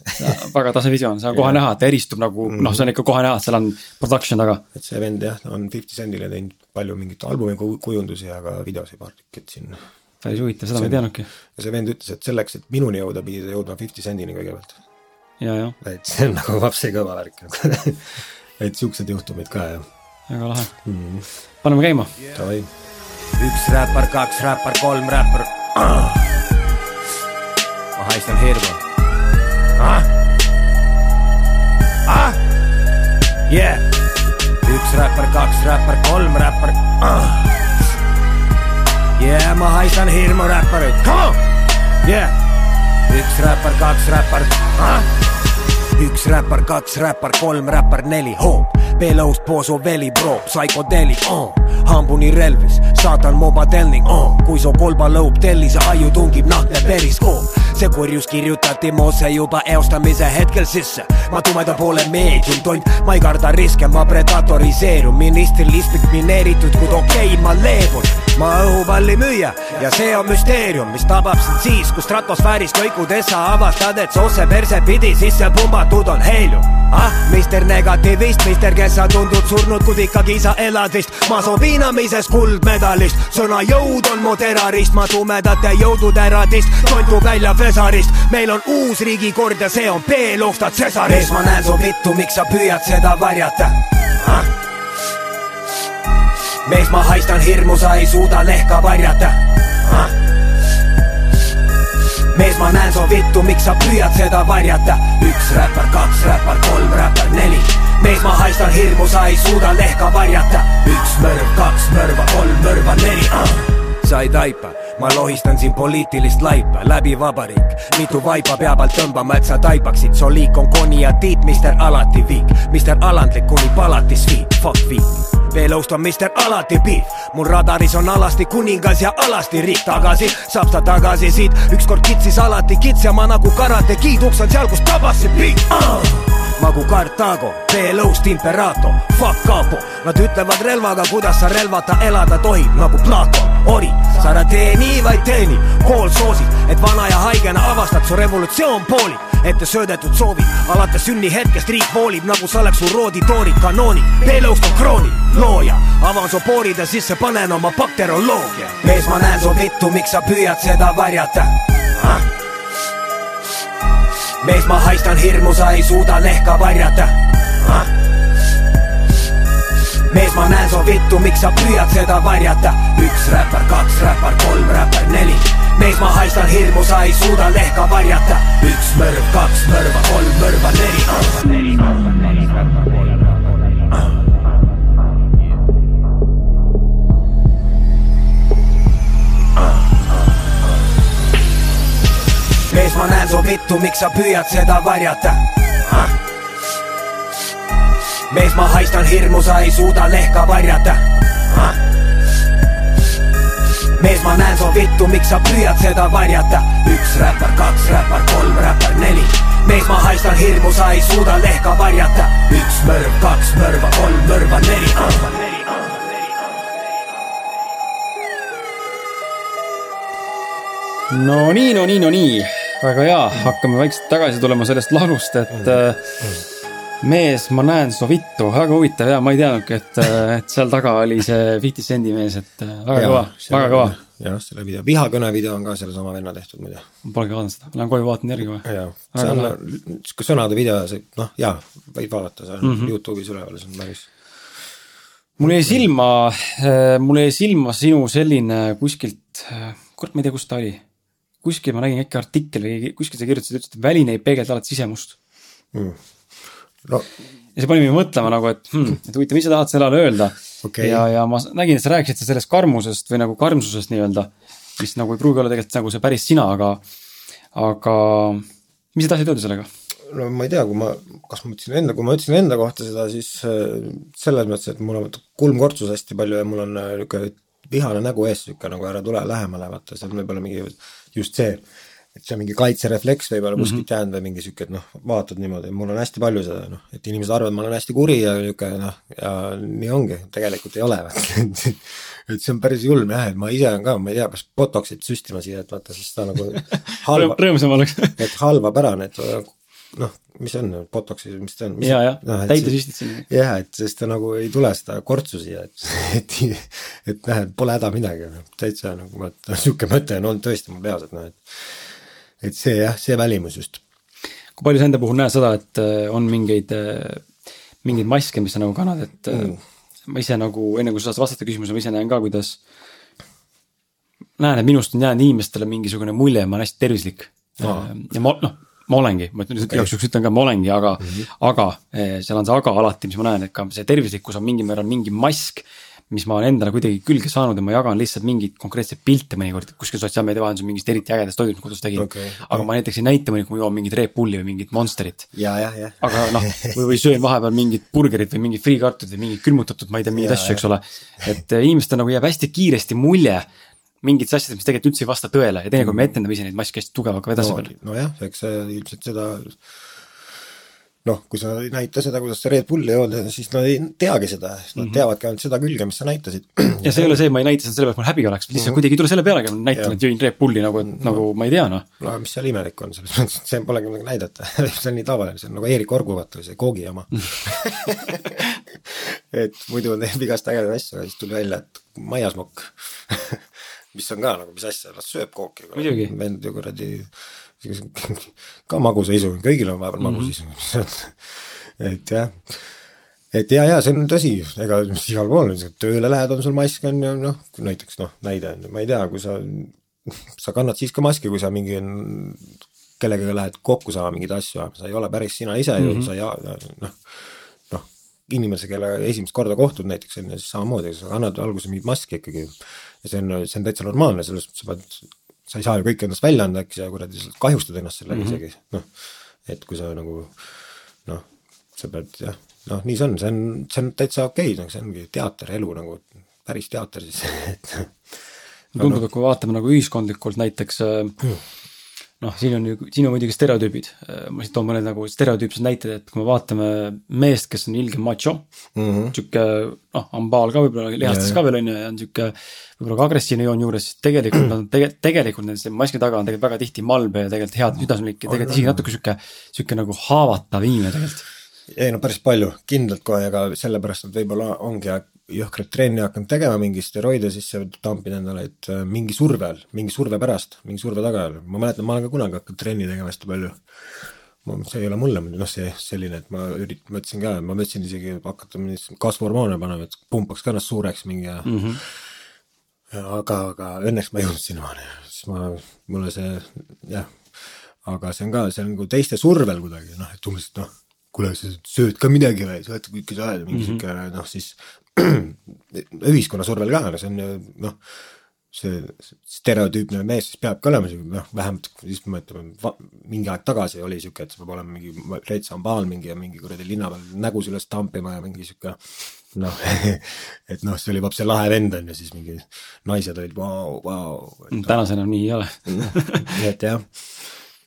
väga tase video on, see on kohe näha, et ta eristub nagu mm -hmm. noh, see on ikka kohe näha, et seal on production taga.
et see vend jah, on Fifty Centile teinud palju mingit albumi kujundusi, aga videosid paar tükki, et siin
päris huvitav, seda ma ei teadnudki.
ja see vend ütles, et selleks, et minuni jõuda, pidi ta jõudma Fifty Centini kõigepealt.
et
see on nagu vapsi kõva värk nagu et siuksed juhtumid ka jah.
väga lahe mm.. paneme käima.
Davai.
üks räppar, kaks räppar, kolm räppar ah.. ma haistan hirmu ah.. ah. Yeah. Räppar, kaks räppar, kolm räppar ah.. Yeah, ma haistan hirmu räpparit, come on! Yeah.. üks räppar, kaks räppar ah. Üks räppar, kaks räppar, kolm räppar, neli. Hoop Belõust poosu veli pro, psühhodelik oh. hambuni relvis, saatan moba telling oh. kui su kolba lõub tellise, aiu tungib nahkne periskoop
see kurjus kirjutati moosse juba eostamise hetkel sisse. Ma tumeda poole meedium tont, ma ei karda riske, ma predatoriseerun ministril istmik mineeritud, kuid okei okay,, ma leebun. Ma õhupallimüüja ja see on müsteerium, mis tabab sind siis, kui stratosfääris kõikudes sa avastad, et soosse perse pidi sisse pumbatud on heelium. ah, meister negativist, meister, kes sa tundud surnud, kuid ikkagi sa elad vist. ma soon piinamises kuldmedalist, sõna jõud on mu terrorist, ma tumedate jõudude radist, tontub välja Fesarist. meil on uus riigikord ja see on B-loostad Cesarist. mees, ma näen su vittu, miks sa püüad seda varjata mees, ma haistan hirmu, sa ei suuda lehka varjata ah? mees, ma näen su vittu, miks sa püüad seda varjata üks räppar, kaks räppar, kolm räppar, neli mees, ma haistan hirmu, sa ei suuda lehka varjata üks mõrv, kaks mõrva, kolm mõrva, neli ah? sa ei taipa ma lohistan siin poliitilist laipa läbi vabariik. Mitu vaipa pea pealt tõmbama, et sa taipaksid soliik on koni ja tiit, mister alati viik. Mister alandlik kuni palatis viib, fuck viik. Veel austan meister alati piif mul radaris on alasti kuningas ja alasti riik. Tagasi saab ta tagasi siit. Ükskord kitsis alati kits ja ma nagu karate kiiduks on seal kus tabas see piik uh! Magu Cartago, B-lõust imperato, fuck capo. Nad ütlevad relvaga, kuidas sa relvata elada tohib, nagu Plato, ori. sa ära tee nii, vaid teeni, kool soosib, et vana ja haigena avastad, su revolutsioon poolib. ette söödetud soovid, alates sünnihetkest riik voolib, nagu sa oleks su rooditoorid, kanoonid. B-lõust on kroonid, looja, avan su pooride sisse, panen oma bakteroloogia. mees, ma näen su vittu, miks sa püüad seda varjata ah? Mees, ma haistan hirmu, sa ei suuda lehka varjata. Mees, ma näen su vittu, miks sa püüad seda varjata? Üks räppar, kaks räppar, kolm räppar, neli. Mees, ma haistan hirmu, sa ei suuda lehka varjata. Üks mõrv, kaks mõrva, kolm mõrva, neli mees, ma näen su vittu, miks sa püüad seda varjata ah?? mees, ma haistan hirmu, sa ei suuda lehka varjata ah?? mees, ma näen su vittu, miks sa püüad seda varjata üks räppar, kaks räppar, kolm räppar, neli mees, ma haistan hirmu, sa ei suuda lehka varjata üks mõrv, kaks mõrva, kolm mõrva, neli ah.
No nii, no nii, no nii väga hea, hakkame vaikselt tagasi tulema sellest laulust, et mm. mees, ma näen su vittu, väga huvitav ja ma ei teadnudki, et, äh, et seal taga oli see Fifty Cendi mees, et äh, väga kõva, väga kõva.
jah, selle video, vihakõne video on ka sellesama venna tehtud muide.
Polegi vaadanud seda, lähen kohe vaatan järgi kohe.
jaa, see on sihuke sõnade video, see noh, jaa, võid vaadata, see on mm -hmm. Youtube'is üleval, see on päris
mul jäi silma, mul jäi silma sinu selline kuskilt, kurat, ma ei tea, kus ta oli kuskil ma nägin äkki artikkel või kuskil sa kirjutasid, ütlesid, et väline ei peegelda alati sisemust. Mm.. no. Ja see pani mind mõtlema nagu, et hmm, et huvitav, mis sa tahad selle all öelda. Okay.. ja, ja ma nägin, et sa rääkisid sellest karmusest või nagu karmsusest nii-öelda, mis nagu ei pruugi olla tegelikult nagu see päris sina, aga, aga mis sa tahtsid öelda sellega?
no ma ei tea, kui ma, kas ma ütlesin enda, kui ma ütlesin enda kohta seda, siis äh, selles mõttes, et mul on kulmkortsus hästi palju ja mul on äh, niisugune vihane nägu ees, niisugune nagu ära tule lähemale, vaata, see on võib-olla mingi just see, et see on mingi kaitserefleks võib-olla kuskilt mm -hmm. jäänud või mingi sihuke, et noh, vaatad niimoodi, mul on hästi palju seda noh, et inimesed arvavad, ma olen hästi kuri ja niisugune noh, ja nii ongi, tegelikult ei ole et see on päris julm jah, et ma ise olen ka, ma ei tea, kas botox'it süstima siia, et vaata siis ta nagu
halva rõõmsam oleks
et halvab ära need noh, mis see on, botox'i, mis see on?
ja, jah no,, täidesüstid sinna.
jah, et sest ta nagu ei tule seda kortsu siia, et, et, et näe, pole häda midagi, täitsa nagu ma, niisugune mõte on olnud tõesti mul peas, et noh, et et see jah, see välimus just.
kui palju sa enda puhul näed seda, et äh, on mingeid, äh, mingeid maske, mis sa nagu kannad, et äh, mm. ma ise nagu, enne kui sa saad vastata küsimusele, ma ise näen ka, kuidas näen, et minust on jäänud inimestele mingisugune mulje, ma olen hästi tervislik ja ma noh, ma olengi, ma ütlen okay. igaks juhuks ütlen ka, ma olengi, aga mm, -hmm. aga eh, seal on see aga alati, mis ma näen, et ka see tervislikkus on mingil määral mingi mask. mis ma olen endale kuidagi külge saanud ja ma jagan lihtsalt mingeid konkreetseid pilte mõnikord kuskil sotsiaalmeedia vahendusel mingist eriti ägedast toidust, kodus tegin okay,. aga ma näiteks ei näita mõnikord, kui ma joon mingit Red Bulli või mingit Monsterit. aga noh, või, või söön vahepeal mingit burgerit või mingit friikartulit või mingit külmutatud, ma ei tea, mingeid asju, eks ole. et eh, inimestel nagu jääb hästi kiiresti mulje mingites asjades, mis tegelikult üldse ei vasta tõele. Ja teinekord me etendame ise neid maske hästi tugevalt ka edasi
no, nojah, eks see ilmselt seda noh, kui sa ei näita seda, kuidas sa Red Bulli jood, siis nad ei teagi seda, nad mm -hmm. teavadki ainult seda külge, mis sa näitasid.
ja see ei ole see, ma ei näita seda sellepärast, mul häbi oleks, lihtsalt kuidagi ei tule selle pealegi, ma näitan, et jõin Red Bulli nagu, et nagu ma ei tea noh.
no mis seal imelik on, selles mõttes, et see polegi midagi näidata, see on nii tavaline, see on nagu Eerik Orgu vaata, see koogi jama. et muidu teeb igast ägedaid asju ja siis tuli välja, et maiasmokk, mis on ka nagu, mis asja, las sööb kooki.
Muidugi.
vend ju kuradi, ka magusa isu, kõigil on vahepeal magus isu et jah, et ja, ja see on tõsi, ega igal pool tööle lähed, on sul mask on ju noh, näiteks noh, näide on ju, ma ei tea, kui sa, sa kannad siis ka maski, kui sa mingi kellegagi lähed kokku saama mingeid asju ajama, sa ei ole päris sina ise ju mm, -hmm. sa ei noh, noh, inimese, kellega esimest korda kohtud näiteks on ju, siis samamoodi, sa kannad alguses mingit maski ikkagi ja see on, see on täitsa normaalne, selles mõttes sa pead, sa ei saa ju kõike endast välja anda, äkki sa kuradi lihtsalt kahjustad ennast sellega mm -hmm. isegi, noh, et kui sa nagu noh, sa pead jah, noh, nii see on, see on, see on täitsa okei okay,, see ongi teater, elu nagu päris teater siis, et
tundub, et kui vaatame nagu ühiskondlikult näiteks äh, noh, siin on ju, siin on muidugi stereotüübid, ma siit toon mõned nagu stereotüüpsed näited, et kui me vaatame meest, kes on ilge macho mm -hmm., sihuke noh, hambaal ka võib-olla, lihastes ka veel on ju, ja on sihuke võib-olla ka agressiivne joon juures, siis tegelikult nad tege-, tegelikult nende maski taga on tegelikult väga tihti malbe ja tegelikult head südamlik ja tegelikult isegi natuke sihuke, sihuke nagu haavatav inimene tegelikult.
ei no päris palju, kindlalt kohe, aga sellepärast nad võib-olla ongi jõhkrat trenni hakanud tegema, mingi steroide sisse tampinud endale, et äh, mingi surve all, mingi surve pärast, mingi surve tagajärjel, ma mäletan, ma olen ka kunagi hakanud trenni tegema hästi palju. see ei ole mulle noh, see selline, et ma ürit-, mõtlesin ka, ma mõtlesin isegi hakata kasvuhormoone panema, et pumpaks ka ennast suureks mingi ja mm. -hmm. aga, aga õnneks ma ei jõudnud sinnamaani, siis ma, mulle see jah, aga see on ka, see on nagu teiste survel kuidagi noh, et umbes, et noh, kuule, sa sööd ka midagi või, sa oled kõike sa oled, mingi sihuke mm -hmm. noh, siis ühiskonna survel ka, aga see on ju noh, see stereotüüpne mees siis peab ka olema siuke noh, vähemalt siis me mõtleme, mingi aeg tagasi oli siuke, et see peab olema mingi reits hambaal mingi ja mingi kuradi linna peal nägus üles tampima ja mingi siuke noh, et noh, see oli vaat see lahe vend on ju, siis mingi naised olid vau, vau.
tänas enam nii ei ole.
nii et jah,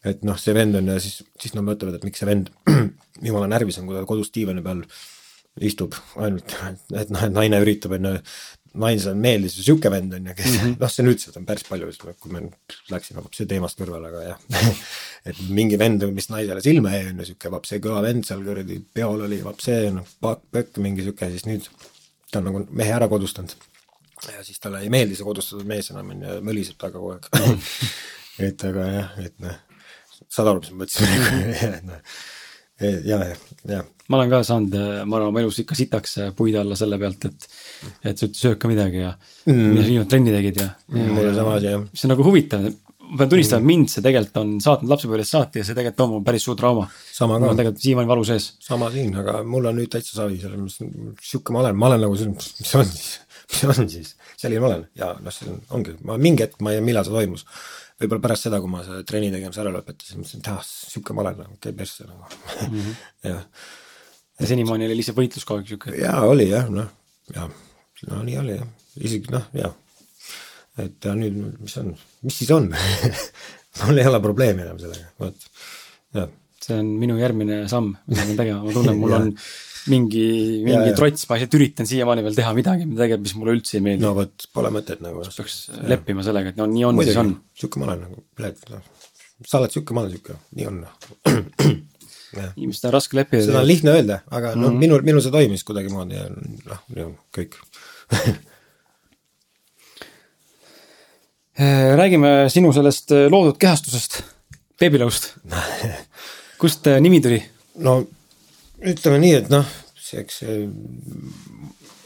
et noh, see vend on ja siis, siis nad mõtlevad, et miks see vend jumala närvis on, kui ta kodus diivani peal istub ainult, et naine üritab onju, naisele meeldis ju sihuke vend on ju, kes mm -hmm. noh, see on üldse, on päris palju, kui me läksime vapsi teemast kõrvale, aga jah. et mingi vend, mis naisele silma jäi on ju sihuke vapsi kõva vend seal kuradi peol oli, vapsi noh, pakk-pökk mingi sihuke, siis nüüd ta on nagu mehe ära kodustanud. ja siis talle ei meeldi see kodustatud mees enam on ju, möliseb taga kogu aeg. et aga jah, et noh, saad aru, mis ma mõtlesin, et noh, ja, ja, ja
ma olen ka saanud, ma arvan, oma elus ikka sitaks puid alla selle pealt, et, et sa sööd ka midagi ja mm. mida sa viimati trenni tegid ja, ja.
mul on sama asi jah.
see on nagu huvitav, ma pean tunnistama, mind see tegelikult on saatnud lapsepõlvest saati ja see tegelikult on mul päris suur trauma. Mul on tegelikult siiamaani valu sees.
sama siin, aga mul on nüüd täitsa savi, selles mõttes, sihuke ma olen, ma olen nagu see, mis on siis, mis on siis, selline ma olen ja noh, see on, ongi, ma mingi hetk, ma ei tea, millal see toimus. Võib-olla pärast seda, kui ma selle trenni tegemise ära lõpetasin, mõtlesin, et ah, sihuke ma olen nagu, käib persse nagu mm -hmm. jah
ja senimaani oli lihtsalt võitlus kogu aeg sihuke.
jaa, oli jah, noh, ja no nii oli jah, isegi noh, jah. et ja nüüd, mis on, mis siis on mul ei ole probleemi enam sellega, vot, jah.
see on minu järgmine samm, mida ma pean tegema, ma tunnen, mul on mingi, mingi trots, ma lihtsalt üritan siiamaani veel teha midagi, mida tegelikult, mis mulle üldse ei meeldi
no
no,.
vot, pole mõtet nagu.
peaks leppima sellega, et no nii on, siis on.
sihuke ma olen nagu, noh, sa oled sihuke, ma olen sihuke, nii on. jah,
inimestel on raske leppida.
seda on lihtne öelda, aga noh, minul, minul see toimis kuidagimoodi ja noh, ja kõik.
Äh, räägime sinu sellest äh, loodud kehastusest, beebilõust. kust äh, nimi tuli?
no ütleme nii, et noh, see, eks see,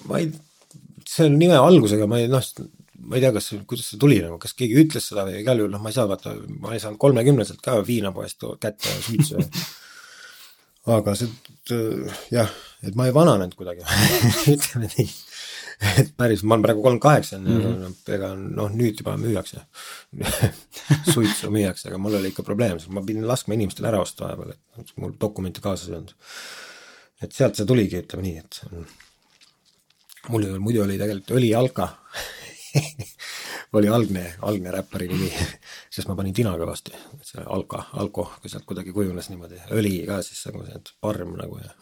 ma ei, selle nime algusega ma ei noh, ma ei tea, kas, kuidas see tuli nagu, kas keegi ütles seda või igal juhul noh, ma ei saa vaata, ma ei saanud kolmekümneselt ka viinapoest kätte suitsu. aga see jah, et ma ei vananenud kuidagi ütleme nii. Et päris, ma olen praegu kolmkümmend kaheksa on ju, ega noh, nüüd juba müüakse suitsu müüakse, aga mul oli ikka probleem, sest ma pidin laskma inimestel ära osta vahepeal, et mul dokumente kaasas ei olnud. et sealt see tuligi, ütleme nii, et mul ju muidu oli tegelikult õlialka oli algne, algne räppari nimi, sest ma panin tina kõvasti, see alka, alko, kui sealt kuidagi kujunes niimoodi, õli ka siis nagu see parm nagu ja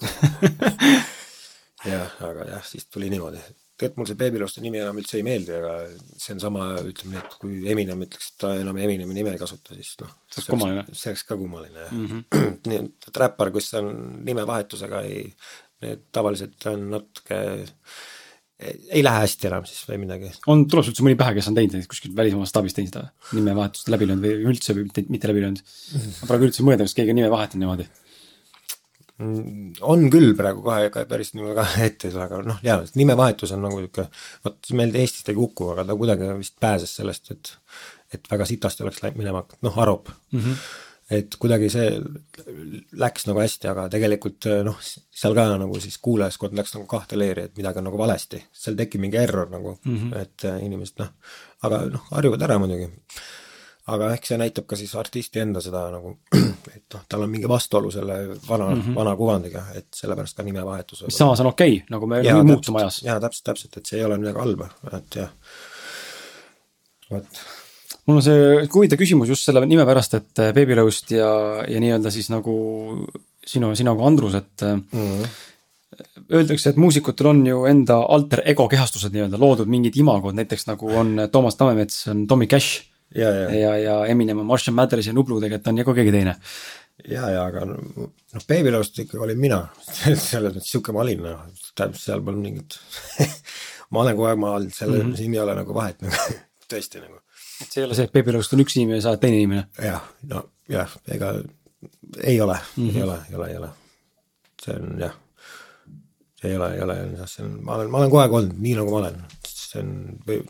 jah, aga jah, siis tuli niimoodi. Tegelikult mul see Babyloste nimi enam üldse ei meeldi, aga see on sama, ütleme nii, et kui Eminem ütleks, et ta enam Eminemi nime ei kasuta, siis noh.
see oleks kummaline.
see oleks ka kummaline jah mm -hmm. nii et räppar, kus on nimevahetusega ei, need tavaliselt on natuke ei lähe hästi enam siis või midagi.
on, tuleb sul üldse mõni pähe, kes on teinud kuskilt välismaa staabist teinud seda nimevahetust läbi löönud või üldse või mitte, mitte läbi löönud? ma praegu üldse ei mõelda, kas keegi on nime vahetanud niimoodi
on küll praegu kohe, ega päris niimoodi ka ette ei tule, aga noh, jaa, nimevahetus on nagu niisugune, vot meil Eestist ei kuku, aga ta kuidagi vist pääses sellest, et et väga sitasti oleks läinud minema noh, Arop mm. -hmm. et kuidagi see läks nagu hästi, aga tegelikult noh, seal ka nagu siis kuulajaskond läks nagu kahte leeri, et midagi on nagu valesti, seal tekib mingi error nagu mm, -hmm. et inimesed noh, aga noh, harjuvad ära muidugi aga ehk see näitab ka siis artisti enda seda nagu, et noh, tal on mingi vastuolu selle vana mm, -hmm. vana kuvandiga, et sellepärast ka nimevahetus.
mis samas on okei okay,, nagu me muutume ajas.
jaa, täpselt, täpselt, et see ei ole midagi halba, et jah, vot
mul on see huvitav küsimus just selle nime pärast, et äh, Baby Roast ja, ja nii-öelda siis nagu sinu, sina kui Andrus, et mm -hmm. Öeldakse, et muusikutel on ju enda alter ego kehastused nii-öelda, loodud mingid imagod, näiteks nagu on Toomas Tamemets on Tommy Cash
ja, ja,
ja, ja Eminem on Marshall Mathers ja Nublu tegelikult on nagu keegi teine.
ja, ja aga noh, Babylonist ikkagi olin mina selles mõttes sihuke ma olin, noh, tähendab, seal polnud mingit ma olen kogu aeg maa all, selle mm, -hmm. siin ei ole nagu vahet nagu tõesti nagu.
et see ei ole see, et Babylonist on üks inimene ja sa oled teine inimene?
jah, no jah, ega ei ole mm, -hmm. ei ole, ei ole, ei ole. see on jah, ei ole, ei ole, see on, ma olen, ma olen kogu aeg olnud nii, nagu ma olen see on,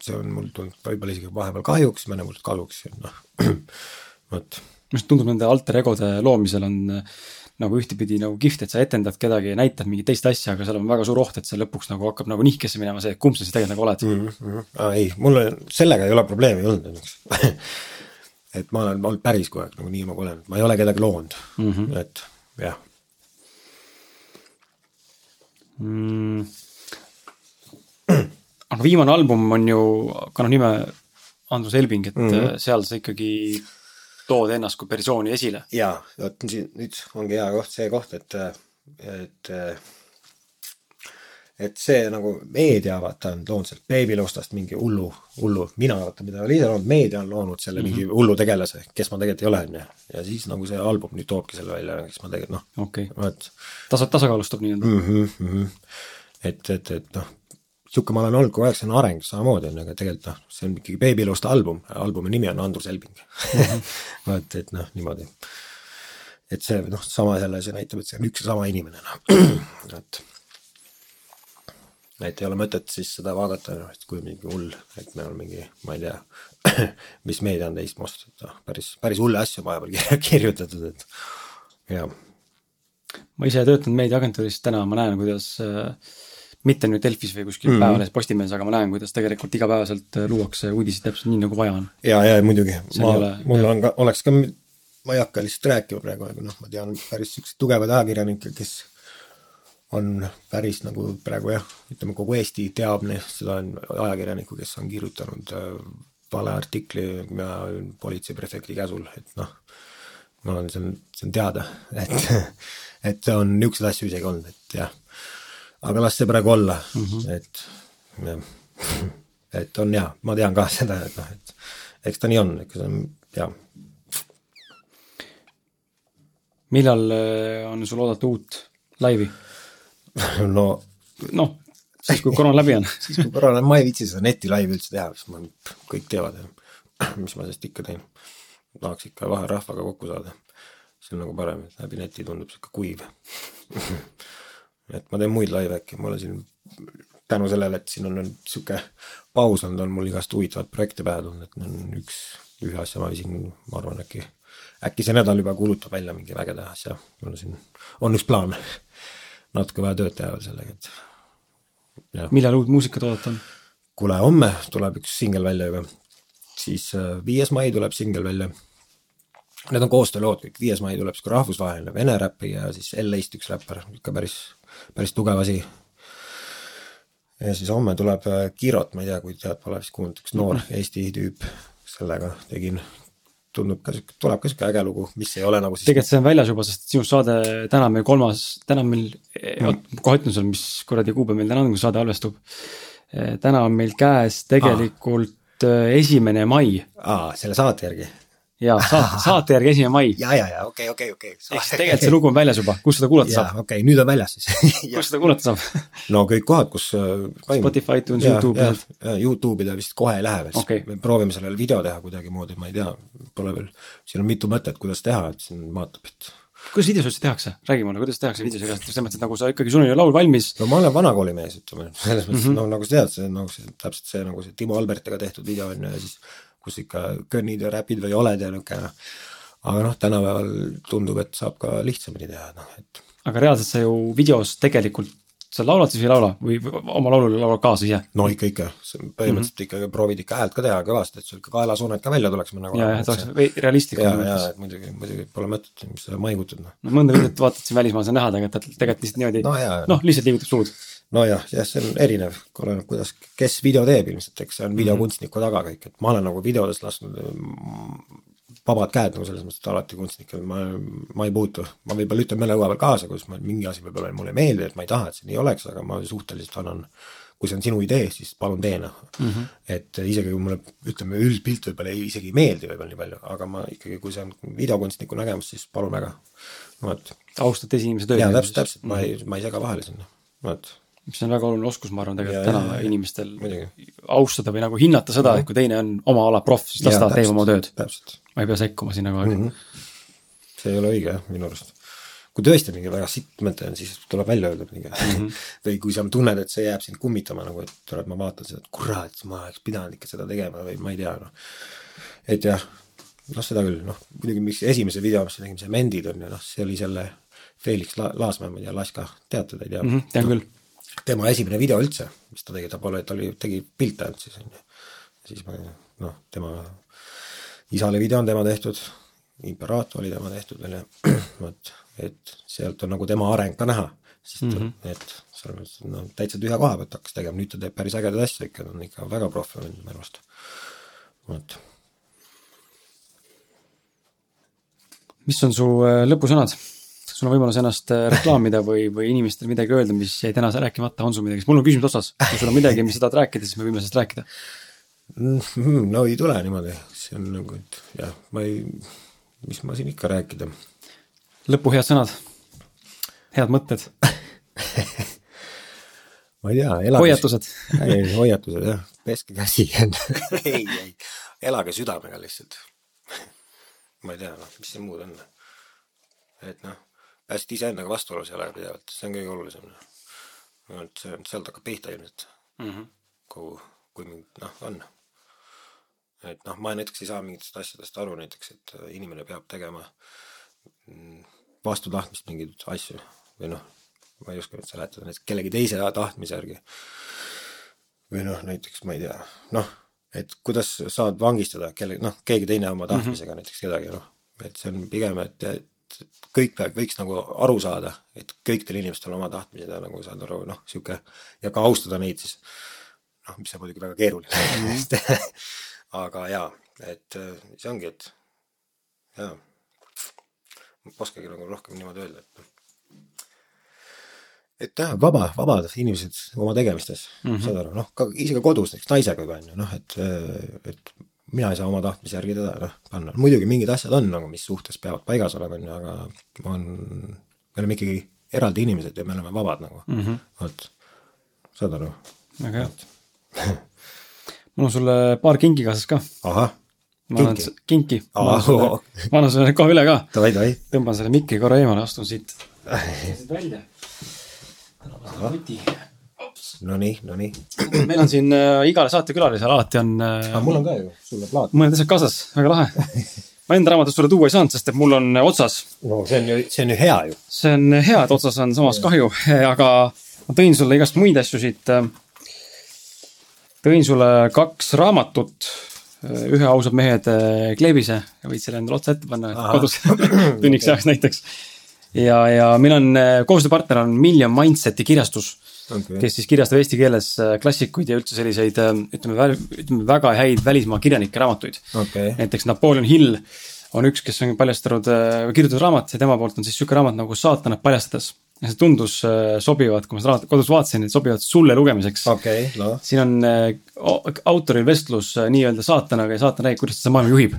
see on mul tulnud võib-olla isegi vahepeal kahjuks, mõnikord kasuks, noh, vot.
mis tundub nende alter egode loomisel on äh, nagu ühtepidi nagu kihvt, et sa etendad kedagi ja näitad mingit teist asja, aga seal on väga suur oht, et see lõpuks nagu hakkab nagu nihkesse minema see, kumb sa siis tegelikult nagu oled
mm. -hmm. Ah, ei, mul sellega ei ole probleemi olnud õnneks et ma olen olnud päris kogu aeg nagu nii, nagu olen, ma ei ole kedagi loonud mm, -hmm. et jah
mm aga viimane album on ju, kannab nime Andrus Elving, et mm -hmm. seal sa ikkagi tood ennast kui persooni esile.
jaa, vot nüüd ongi hea koht, see koht, et, et et see nagu meedia vaata on loonud sealt beebilostast mingi hullu, hullu, mina vaata, mida ei ole ise loonud, meedia on loonud selle mm -hmm. mingi hullu tegelase, kes ma tegelikult ei ole, on ju. ja siis nagu see album nüüd toobki selle välja, kes ma tegelikult noh.
okei okay., vot. tasa, tasakaalustab nii-öelda
mm. -hmm, mm -hmm. et, et, et noh, sihuke ma olen olnud kogu aeg, see on areng samamoodi on ju, aga tegelikult noh, see on ikkagi Babyluste album, albumi nimi on Andrus Elving vot, et noh, niimoodi. et see noh, sama jälle see näitab, et see on üks ja sama inimene noh, et. et ei ole mõtet siis seda vaadata, noh, et kui mingi hull, et me oleme mingi, ma ei tea mis meedia on teistmoodi, et noh, päris, päris hulle asju vahepeal kirjutatud, et jah.
ma ise töötan meediaagentuuris, täna ma näen, kuidas äh, mitte nüüd Delfis või kuskil mm -hmm. Päevalehes Postimehes, aga ma näen, kuidas tegelikult igapäevaselt äh, luuakse uudiseid täpselt nii, nagu vaja on.
ja, ja muidugi, ma, mul on ka, oleks ka, ma ei hakka lihtsalt rääkima praegu, aga noh, ma tean päris siukseid tugevaid ajakirjanikke, kes on päris nagu praegu jah, ütleme kogu Eesti teab neist, seda on ajakirjanikku, kes on kirjutanud äh, vale artikli ja politseiprefekti käsul, et noh, ma olen, see on, see on teada, et, et on niisuguseid asju isegi olnud, et jah aga las see praegu olla mm, -hmm. et et on hea, ma tean ka seda, et noh, et eks ta nii on, ikka see on hea.
millal äh, on sul oodata uut laivi?
no
noh, siis kui koroona läbi on
siis kui koroona, ma ei viitsi seda netilaivi üldse teha, sest ma, kõik teevad ja mis ma sellest ikka teen. tahaks ikka vaherahvaga kokku saada. see on nagu parem, et läbi neti tundub sihuke kuiv et ma teen muid laive äkki, mul on siin tänu sellele, et siin on nüüd sihuke paus olnud, on mul igast huvitavat projekte pähe tulnud, et on üks, ühe asja ma viisin, ma arvan, äkki, äkki see nädal juba kuulutab välja mingi vägede asja, mul on siin, on üks plaan. Natuke vaja tööd teha veel sellega, et.
millal uut muusikat oodata on?
kuule, homme tuleb üks singel välja juba, siis äh, viies mai tuleb singel välja. Need on koostöölood kõik, viies mai tuleb sihuke rahvusvaheline vene räpi ja siis LA-st üks räppar, ikka päris päris tugev asi. ja siis homme tuleb äh, Kirot, ma ei tea, kui tead, pole vist kuulnud, üks noor
Mhm.
Eesti tüüp, sellega tegin, tundub ka sihuke, tuleb ka sihuke äge lugu, mis ei ole nagu siis
tegelikult see on väljas juba, sest sinu saade, täna meil kolmas, täna meil,
Mm.
kohe ütlen sulle, mis kuradi kuupäev meil täna on, kui saade salvestub. täna on meil käes tegelikult äh, esimene mai
aa, selle saate järgi.
Ja saate, saate järgi esimene mai.
ja, ja, ja okei, okei, okei.
ehk siis tegelikult see lugu on väljas juba, kus seda kuulata
jaa,
saab?
okei, nüüd on väljas siis
kus seda kuulata saab?
no kõik kohad, kus äh.
Spotify, iTunes, Youtube,
jaa,
need.
jaa, Youtube'i ta vist kohe ei lähe vist
Okei.
me proovime sellele video teha kuidagimoodi, ma ei tea, pole veel, siin on mitu mõtet, kuidas teha, et siin vaatab, et
kuidas videos üldse tehakse, räägi mulle, kuidas tehakse videosi käest, selles mõttes, et nagu sa ikkagi, sul on ju laul valmis.
no ma olen vanakooli mees, ütleme, selles mõttes mm, -hmm. no nagu sa tead, see on nagu see täpselt see nagu see Timo Albertiga tehtud video on ju ja siis kus ikka kõnnid ja räpid või oled ja niisugune noh, aga noh, tänapäeval tundub, et saab ka lihtsamini teha, noh et
aga reaalselt sa ju videos tegelikult, sa laulad siis ei laula või oma laulule laulad kaasa ise?
no ikka, ikka, põhimõtteliselt mm -hmm. ikka proovid ikka häält ka teha kõvasti, et sul ikka kaelasuuned ka välja tuleks
ja, ja, et oleks realistlikum
ja, ja, et muidugi, muidugi pole mõtet, mis sa maigutad, noh.
no mõnda videot vaatad siin välismaal, sa näha tegelikult, tegelikult lihtsalt niimoodi
no
noh, lihtsalt liigutab suud.
nojah, jah, see on erinev, oleneb, kuidas, kes video teeb ilmselt, eks see on videokunstniku taga kõik, et ma olen nagu videodes lasknud mm, vabad käed nagu selles mõttes, et alati kunstnikel ma, ma ei puutu, ma võib-olla ütlen mõne õue peal kaasa, kus ma mingi asi võib-olla mulle ei meeldi, et ma ei taha, et see nii oleks, aga ma suhteliselt annan kui see on sinu idee, siis palun tee noh mm -hmm.. et isegi kui mulle ütleme, üldpilt võib-olla ei, isegi ei meeldi võib-olla nii palju, aga ma ikkagi, kui see on videokunstniku nägemus, siis palun väga. vot,
austad teise inimese tööd.
jaa, täpselt, täpselt, ma ei, ma ei sega vahele sinna, vot
mis on väga oluline oskus, ma arvan, tegelikult
Ja,
täna
ja,
inimestel
muidugi.
austada või nagu hinnata seda, et kui teine on oma ala proff, siis las ta teeb oma tööd. ma ei pea sekkuma sinna kogu aeg mm. -hmm.
see ei ole õige jah, minu arust. kui tõesti mingi väga sitt mõte on, siis tuleb välja öelda mingi mm. -hmm. või kui sa tunned, et see jääb sind kummitama nagu, et tuleb, ma vaatan seda, et kurat, ma oleks pidanud ikka seda tegema või ma ei tea noh. et jah, noh seda küll, noh muidugi mis esimese video, mis me tegime, see Mendid on ju noh, see oli selle Felix La- Laasmäe, ma ei tea, Laska, tead teda, ei tea
mm. -hmm, tean küll.
Tema esimene video üldse, mis ta tegi, ta pole, ta oli, tegi pilte ainult siis onju. siis ma noh, tema isale video on tema tehtud, Imperato oli tema tehtud veel ja vot, et sealt on nagu tema areng ka näha, sest mm -hmm. et selles mõttes, no täitsa tühja koha pealt hakkas tegema, nüüd ta teeb päris ägedaid asju ikka, ta on ikka väga proff on minu arust. vot,
mis on su äh, lõpusõnad? Sul on võimalus ennast äh, reklaamida või, või inimestele midagi öelda, mis jäi täna rääkimata, on sul midagi, mul on küsimused otsas. kui sul on midagi, mis sa tahad rääkida, siis me võime sellest rääkida.
no ei tule niimoodi, see on nagu, et jah, ma ei, mis ma siin ikka rääkida
lõpu head sõnad, head mõtted,
ma ei tea, elage
hoiatused.
ei, hoiatused jah, peske käsi ei, ei, elage südamega lihtsalt. ma ei tea, noh, mis siin muud on. et noh, pääsed iseendaga vastuolus ei ole pidevalt, see on kõige olulisem. et see, sealt hakkab pihta ilmselt mm. -hmm. kogu, kui mind noh, on. et noh, ma näiteks ei saa mingitest asjadest aru näiteks, et äh, inimene peab tegema mm, vastu tahtmist mingeid asju või noh, ma ei oska nüüd seletada, näiteks kellegi teise tahtmise järgi või noh, näiteks ma ei tea, noh, et kuidas saad vangistada kelle, noh, keegi teine oma tahtmisega mm -hmm. näiteks kedagi, noh, et see on pigem, et, et kõik võiks nagu aru saada, et kõikidel inimestel oma tahtmised ja nagu saad aru, noh, sihuke ja ka austada neid siis. noh, mis on muidugi väga keeruline mm. -hmm. aga jaa, et äh, see ongi, et jaa, ma ei oskagi nagu rohkem niimoodi öelda, et noh et jah, vaba, vabad inimesed oma tegemistes mm, -hmm. saad aru, noh, ka isegi kodus näiteks naisega juba on ju noh, et, et mina ei saa oma tahtmise järgi teda noh panna, muidugi mingid asjad on nagu, mis suhtes peavad paigas olema, on ju, aga on, me oleme ikkagi eraldi inimesed ja me oleme vabad nagu mm, -hmm. vot, saad aru,
väga hea. mul on sulle paar kinki kaasas ka.
ahah,
ma
Kinki?,
kinki. ma annan sulle ma kohe üle ka. tõmban selle mikri korra eemale, astun siit. välja.
no nii, no nii,
meil on siin äh, igale saatekülalisele alati on äh,
aga mul on ka ju sulle plaat.
mõned asjad kaasas, väga lahe. ma enda raamatut sulle tuua ei saanud, sest et mul on äh, otsas.
no see on ju, see on ju hea ju.
see on hea, et otsas on, samas kahju, aga ma tõin sulle igast muid asju siit. tõin sulle kaks raamatut, ühe ausad mehed äh, kleebise, võid selle endale otsa ette panna kodus tunniks ajaks näiteks. ja, ja meil on äh, koostööpartner on Million Mindseti kirjastus
Okei.
kes siis kirjastab eesti keeles äh, klassikuid ja üldse selliseid äh, ütleme, ütleme väga häid välismaa kirjanike raamatuid
okei,
näiteks Napoleon Hill on üks, kes on paljastanud, kirjutatud raamat ja tema poolt on siis sihuke raamat nagu Saatanat paljastades. ja see tundus äh, sobivat, kui ma seda kodus vaatasin, et sobivad sulle lugemiseks.
okei, noh.
siin on äh, au- autoril vestlus äh, nii-öelda saatanaga ja saatan räägib, kuidas ta seda maailma juhib.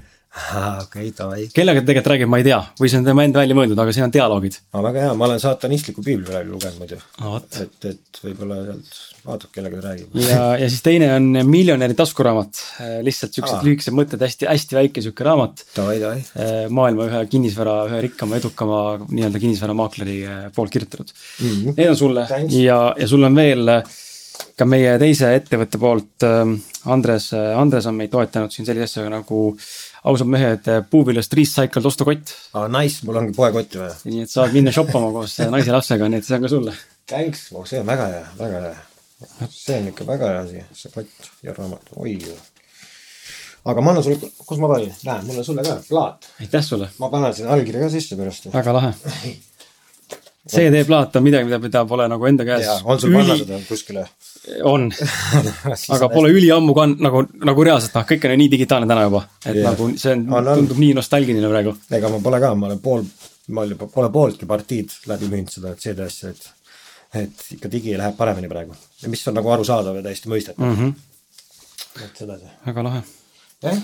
okei, davai.
kellega ta tegelikult räägib, ma ei tea, või see on tema enda välja mõeldud, aga siin on dialoogid.
aga väga hea, ma olen saatanistlikku piibli praegu lugenud muidu.
no
et, et võib-olla sealt vaatab, kellega ta räägib.
ja, ja siis teine on Miljonäri taskuraamat, lihtsalt siuksed
Aa.
lühikesed mõtted, hästi, hästi väike sihuke raamat.
davai.
maailma ühe kinnisvara, ühe rikkama, edukama nii-öelda kinnisvaramaakleri äh, poolt kirjutatud
Mhm.
Need on sulle
Thanks.
ja, ja sul on veel äh, ka meie teise ettevõtte poolt Andres, Andres on meid toetanud siin sellise asjaga nagu ausad mehed, puuviljast recycled ostukott.
aa, nice, mul ongi poekotti vaja.
nii et saad minna shoppama koos naise ja lapsega, nii et see on ka sulle.
Thanks, see on väga hea, väga hea. see on ikka väga hea asi, see kott ja raamat, oi. aga ma annan sulle, kus ma panin, näe, mul on sulle ka plaat.
aitäh sulle,
ma panen sinna allkirja ka sisse pärast.
väga lahe. CD-plaat on midagi, mida, mida pole nagu enda käes.
on sul panna seda kuskile?
on, aga pole üliammu kann-, nagu, nagu reaalselt noh, kõik on ju nii digitaalne täna juba, et
Jah.
nagu see on,
On, on.
tundub nii nostalgiline praegu.
ega ma pole ka, ma olen pool, ma olen juba, pole pooltki partiid läbi müünud seda CD asja, et et ikka digi läheb paremini praegu. ja mis on nagu arusaadav ja täiesti mõistetav mm.
Mhm.
-hmm. et sedasi.
väga lahe.
jah,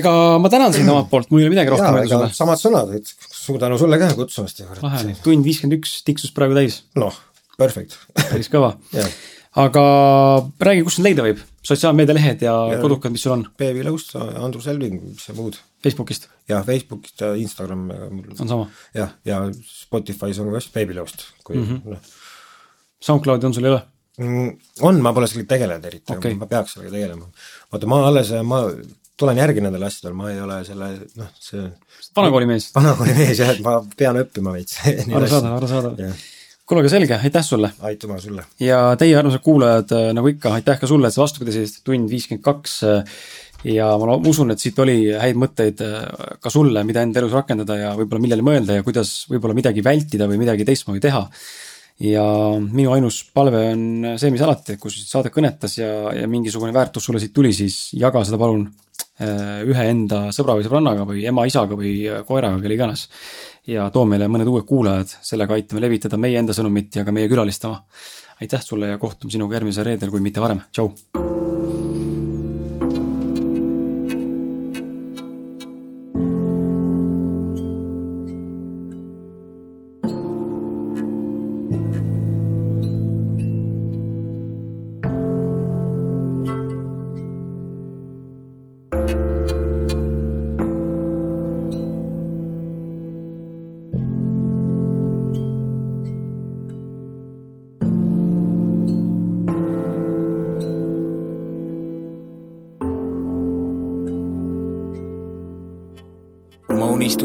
ega ma tänan sind omalt poolt, mul ei ole midagi rohkem öelda sulle.
samad sõnad, et suur tänu sulle ka kutsumast
oli, tund viiskümmend üks tiksus praegu täis,
noh, perfect.
päris kõva aga räägi, kus sind leida võib, sotsiaalmeedialehed ja, ja kodukad, mis sul on
Peevi Lõust, Andrus Elving, mis see muud.
Facebookist,
jah, Facebookist ja Instagram mul
on sama.
jah, ja Spotify's on ka Peevi Lõust, kui mm -hmm. noh
SoundCloudi on sul, ei ole?
Mm, on, ma pole sellega tegelenud eriti okay., ma peaks sellega tegelema. vaata, ma alles, ma tulen järgi nendele asjadele, ma ei ole selle, noh, see
vanakooli mees,
vanakooli mees jah, et ma pean õppima veits.
arusaadav, arusaadav kuule, aga selge, aitäh sulle
aitüma sulle.
ja teie armsad kuulajad, nagu ikka, aitäh ka sulle, et sa vastu pidasid, tund viiskümmend kaks. ja ma usun, et siit oli häid mõtteid äh, ka sulle, mida enda elus rakendada ja võib-olla millele mõelda ja kuidas võib-olla midagi vältida või midagi teistmoodi teha. ja minu ainus palve on see, mis alati, kui saade kõnetas ja, ja mingisugune väärtus sulle siit tuli, siis jaga seda palun äh, ühe enda sõbra või sõbrannaga või ema-isaga või äh, koeraga, kelle iganes. ja too meile mõned uued kuulajad, sellega aitame levitada meie enda sõnumit ja ka meie külaliste oma. aitäh sulle ja kohtume sinuga järgmisel reedel, kui mitte varem, tšau.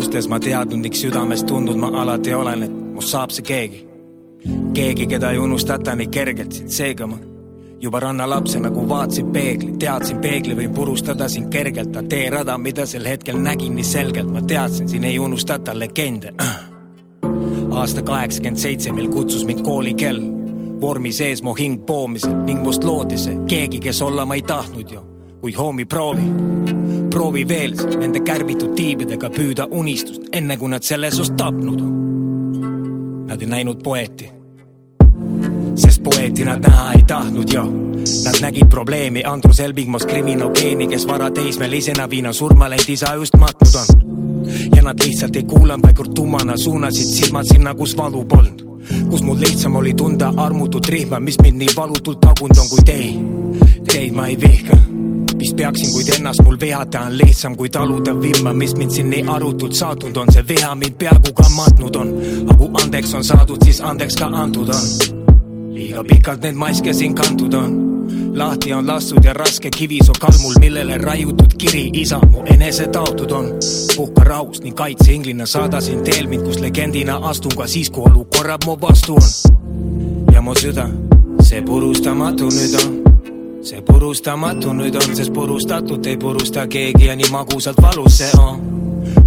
Unistustes ma teadnud, südames tundnud ma alati olen, et must saab see keegi. keegi, keda ei unustata nii kergelt, seega ma juba rannalapse nagu vaatasin peegli, teadsin peegli võin purustada sind kergelt, aga teerada, mida sel hetkel nägin nii selgelt, ma teadsin, siin ei unustata legende. aasta kaheksakümmend seitse, mil kutsus mind koolikell, vormi sees mu hing poomisel ning must loodi see keegi, kes olla ma ei tahtnud ju, kuid homie proovi veel nende kärbitud tiibidega püüda unistust, enne kui nad selle sust tapnud on. Nad ei näinud poeeti, sest poeeti nad näha ei tahtnud ju. Nad nägid probleemi Andrus Elvingmas kriminogeeni, kes varateismelisena viina surmaleid isa just matnud on. ja nad lihtsalt ei kuulanud, vaid tummana suunasid silmad sinna, kus valu polnud. kus mul lihtsam oli tunda armutut rihma, mis mind nii valutult tagunud on kui teid. Teid ma ei vihka vist peaksin, kuid ennast mul vihata on lihtsam kui taluda vimma, mis mind siin nii arutult saatnud on, see viha mind peaaegu ka matnud on. aga kui andeks on saadud, siis andeks ka antud on. liiga pikalt need maske siin kantud on. lahti on lastud ja raske kivisoo kalmul, millele raiutud kiri isa mu enese taotud on. puhka rahus ning kaitseinglina saadasin teel mind, kus legendina astun ka siis, kui olukorrad mu vastu on. ja mu süda, see purustamatu nüüd on see purustamatu nüüd on, sest purustatut ei purusta keegi ja nii magusalt valus see on.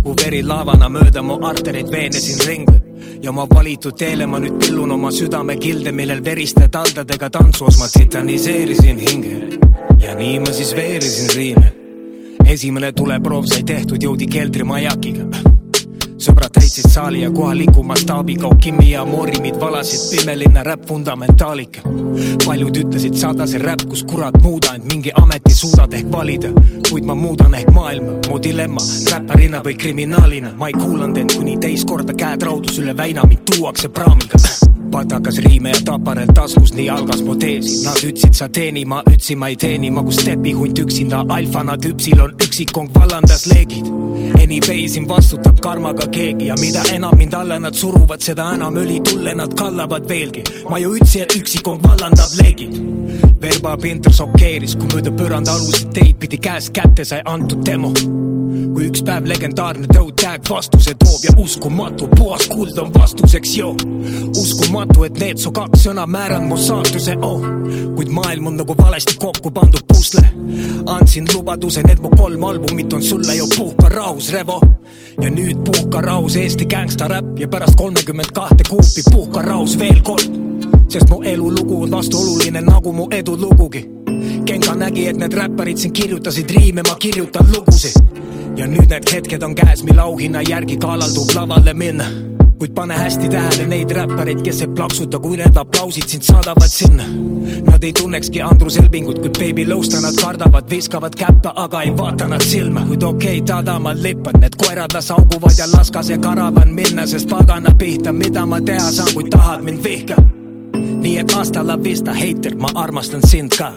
kui veri laavana mööda mu artereid veenesin ringleb, ja oma valitud teele ma nüüd pillun oma südame kilde, millel veriste taldadega tantsuos ma tsitaniseerisin hinge. ja nii ma siis veerisin riime. esimene tuleproov sai tehtud, jõudi keldrimajakiga sõbrad täitsid saali ja kohaliku mastaabiga Okimi ja Morimid valasid pimelinna räpp fundamentaalika. paljud ütlesid saada see räpp, kus kurat muuda end mingi ameti suudad ehk valida, kuid ma muudan ehk maailma, mu dilemma räpparina või kriminaalina, ma ei kuulanud end kuni teist korda käed raudus üle väina, mind tuuakse praamiga. Patakas riime ja taparel taskus, nii algas mu teesi. Nad ütlesid, sa teeni, ma ütlesin, ma ei teeni, ma kui stepihunt üksinda alfana tüpsil on üksikong vallandas leegid. Anyway, siin vastutab karmaga keegi ja mida enam mind alla nad suruvad, seda enam õli tulle nad kallavad veelgi. ma ju ütlesin, et üksikong vallandab leegid. Verba Pinter šokeeris, kui mööda põrandaaluseid teid pidi käest kätte sai antud demo kui üks päev legendaarne tõud tag vastuse toob ja uskumatu, puhas kuld on vastuseks, joo. uskumatu, et need su kaks sõna määranud mu saatuse, oh. kuid maailm on nagu valesti kokku pandud pusle. andsin lubaduse, need mu kolm albumit on sulle ju puhka rahus, Revo. ja nüüd puhka rahus Eesti gängsta räpp ja pärast kolmekümmet kahte kuupi puhka rahus veel kord. sest mu elulugu on vastuoluline nagu mu edulugugi Genka nägi, et need räpparid siin kirjutasid riime, ma kirjutan lugusid ja nüüd need hetked on käes, mille auhinna järgi kaalaldub lavale minna kuid pane hästi tähele neid räppareid, kes ei plaksuta, kui need aplausid sind saadavad sinna. Nad ei tunnekski Andrus Elvingut, kuid Baby Lõusta nad kardavad, viskavad käppa, aga ei vaata nad silma. kuid okei okay,, tadamal lippad, need koerad las auguvad ja laskas ja karavan minna, sest pagana pihta, mida ma teha saan, kui tahad mind vihka. nii et hasta la vista, heiter, ma armastan sind ka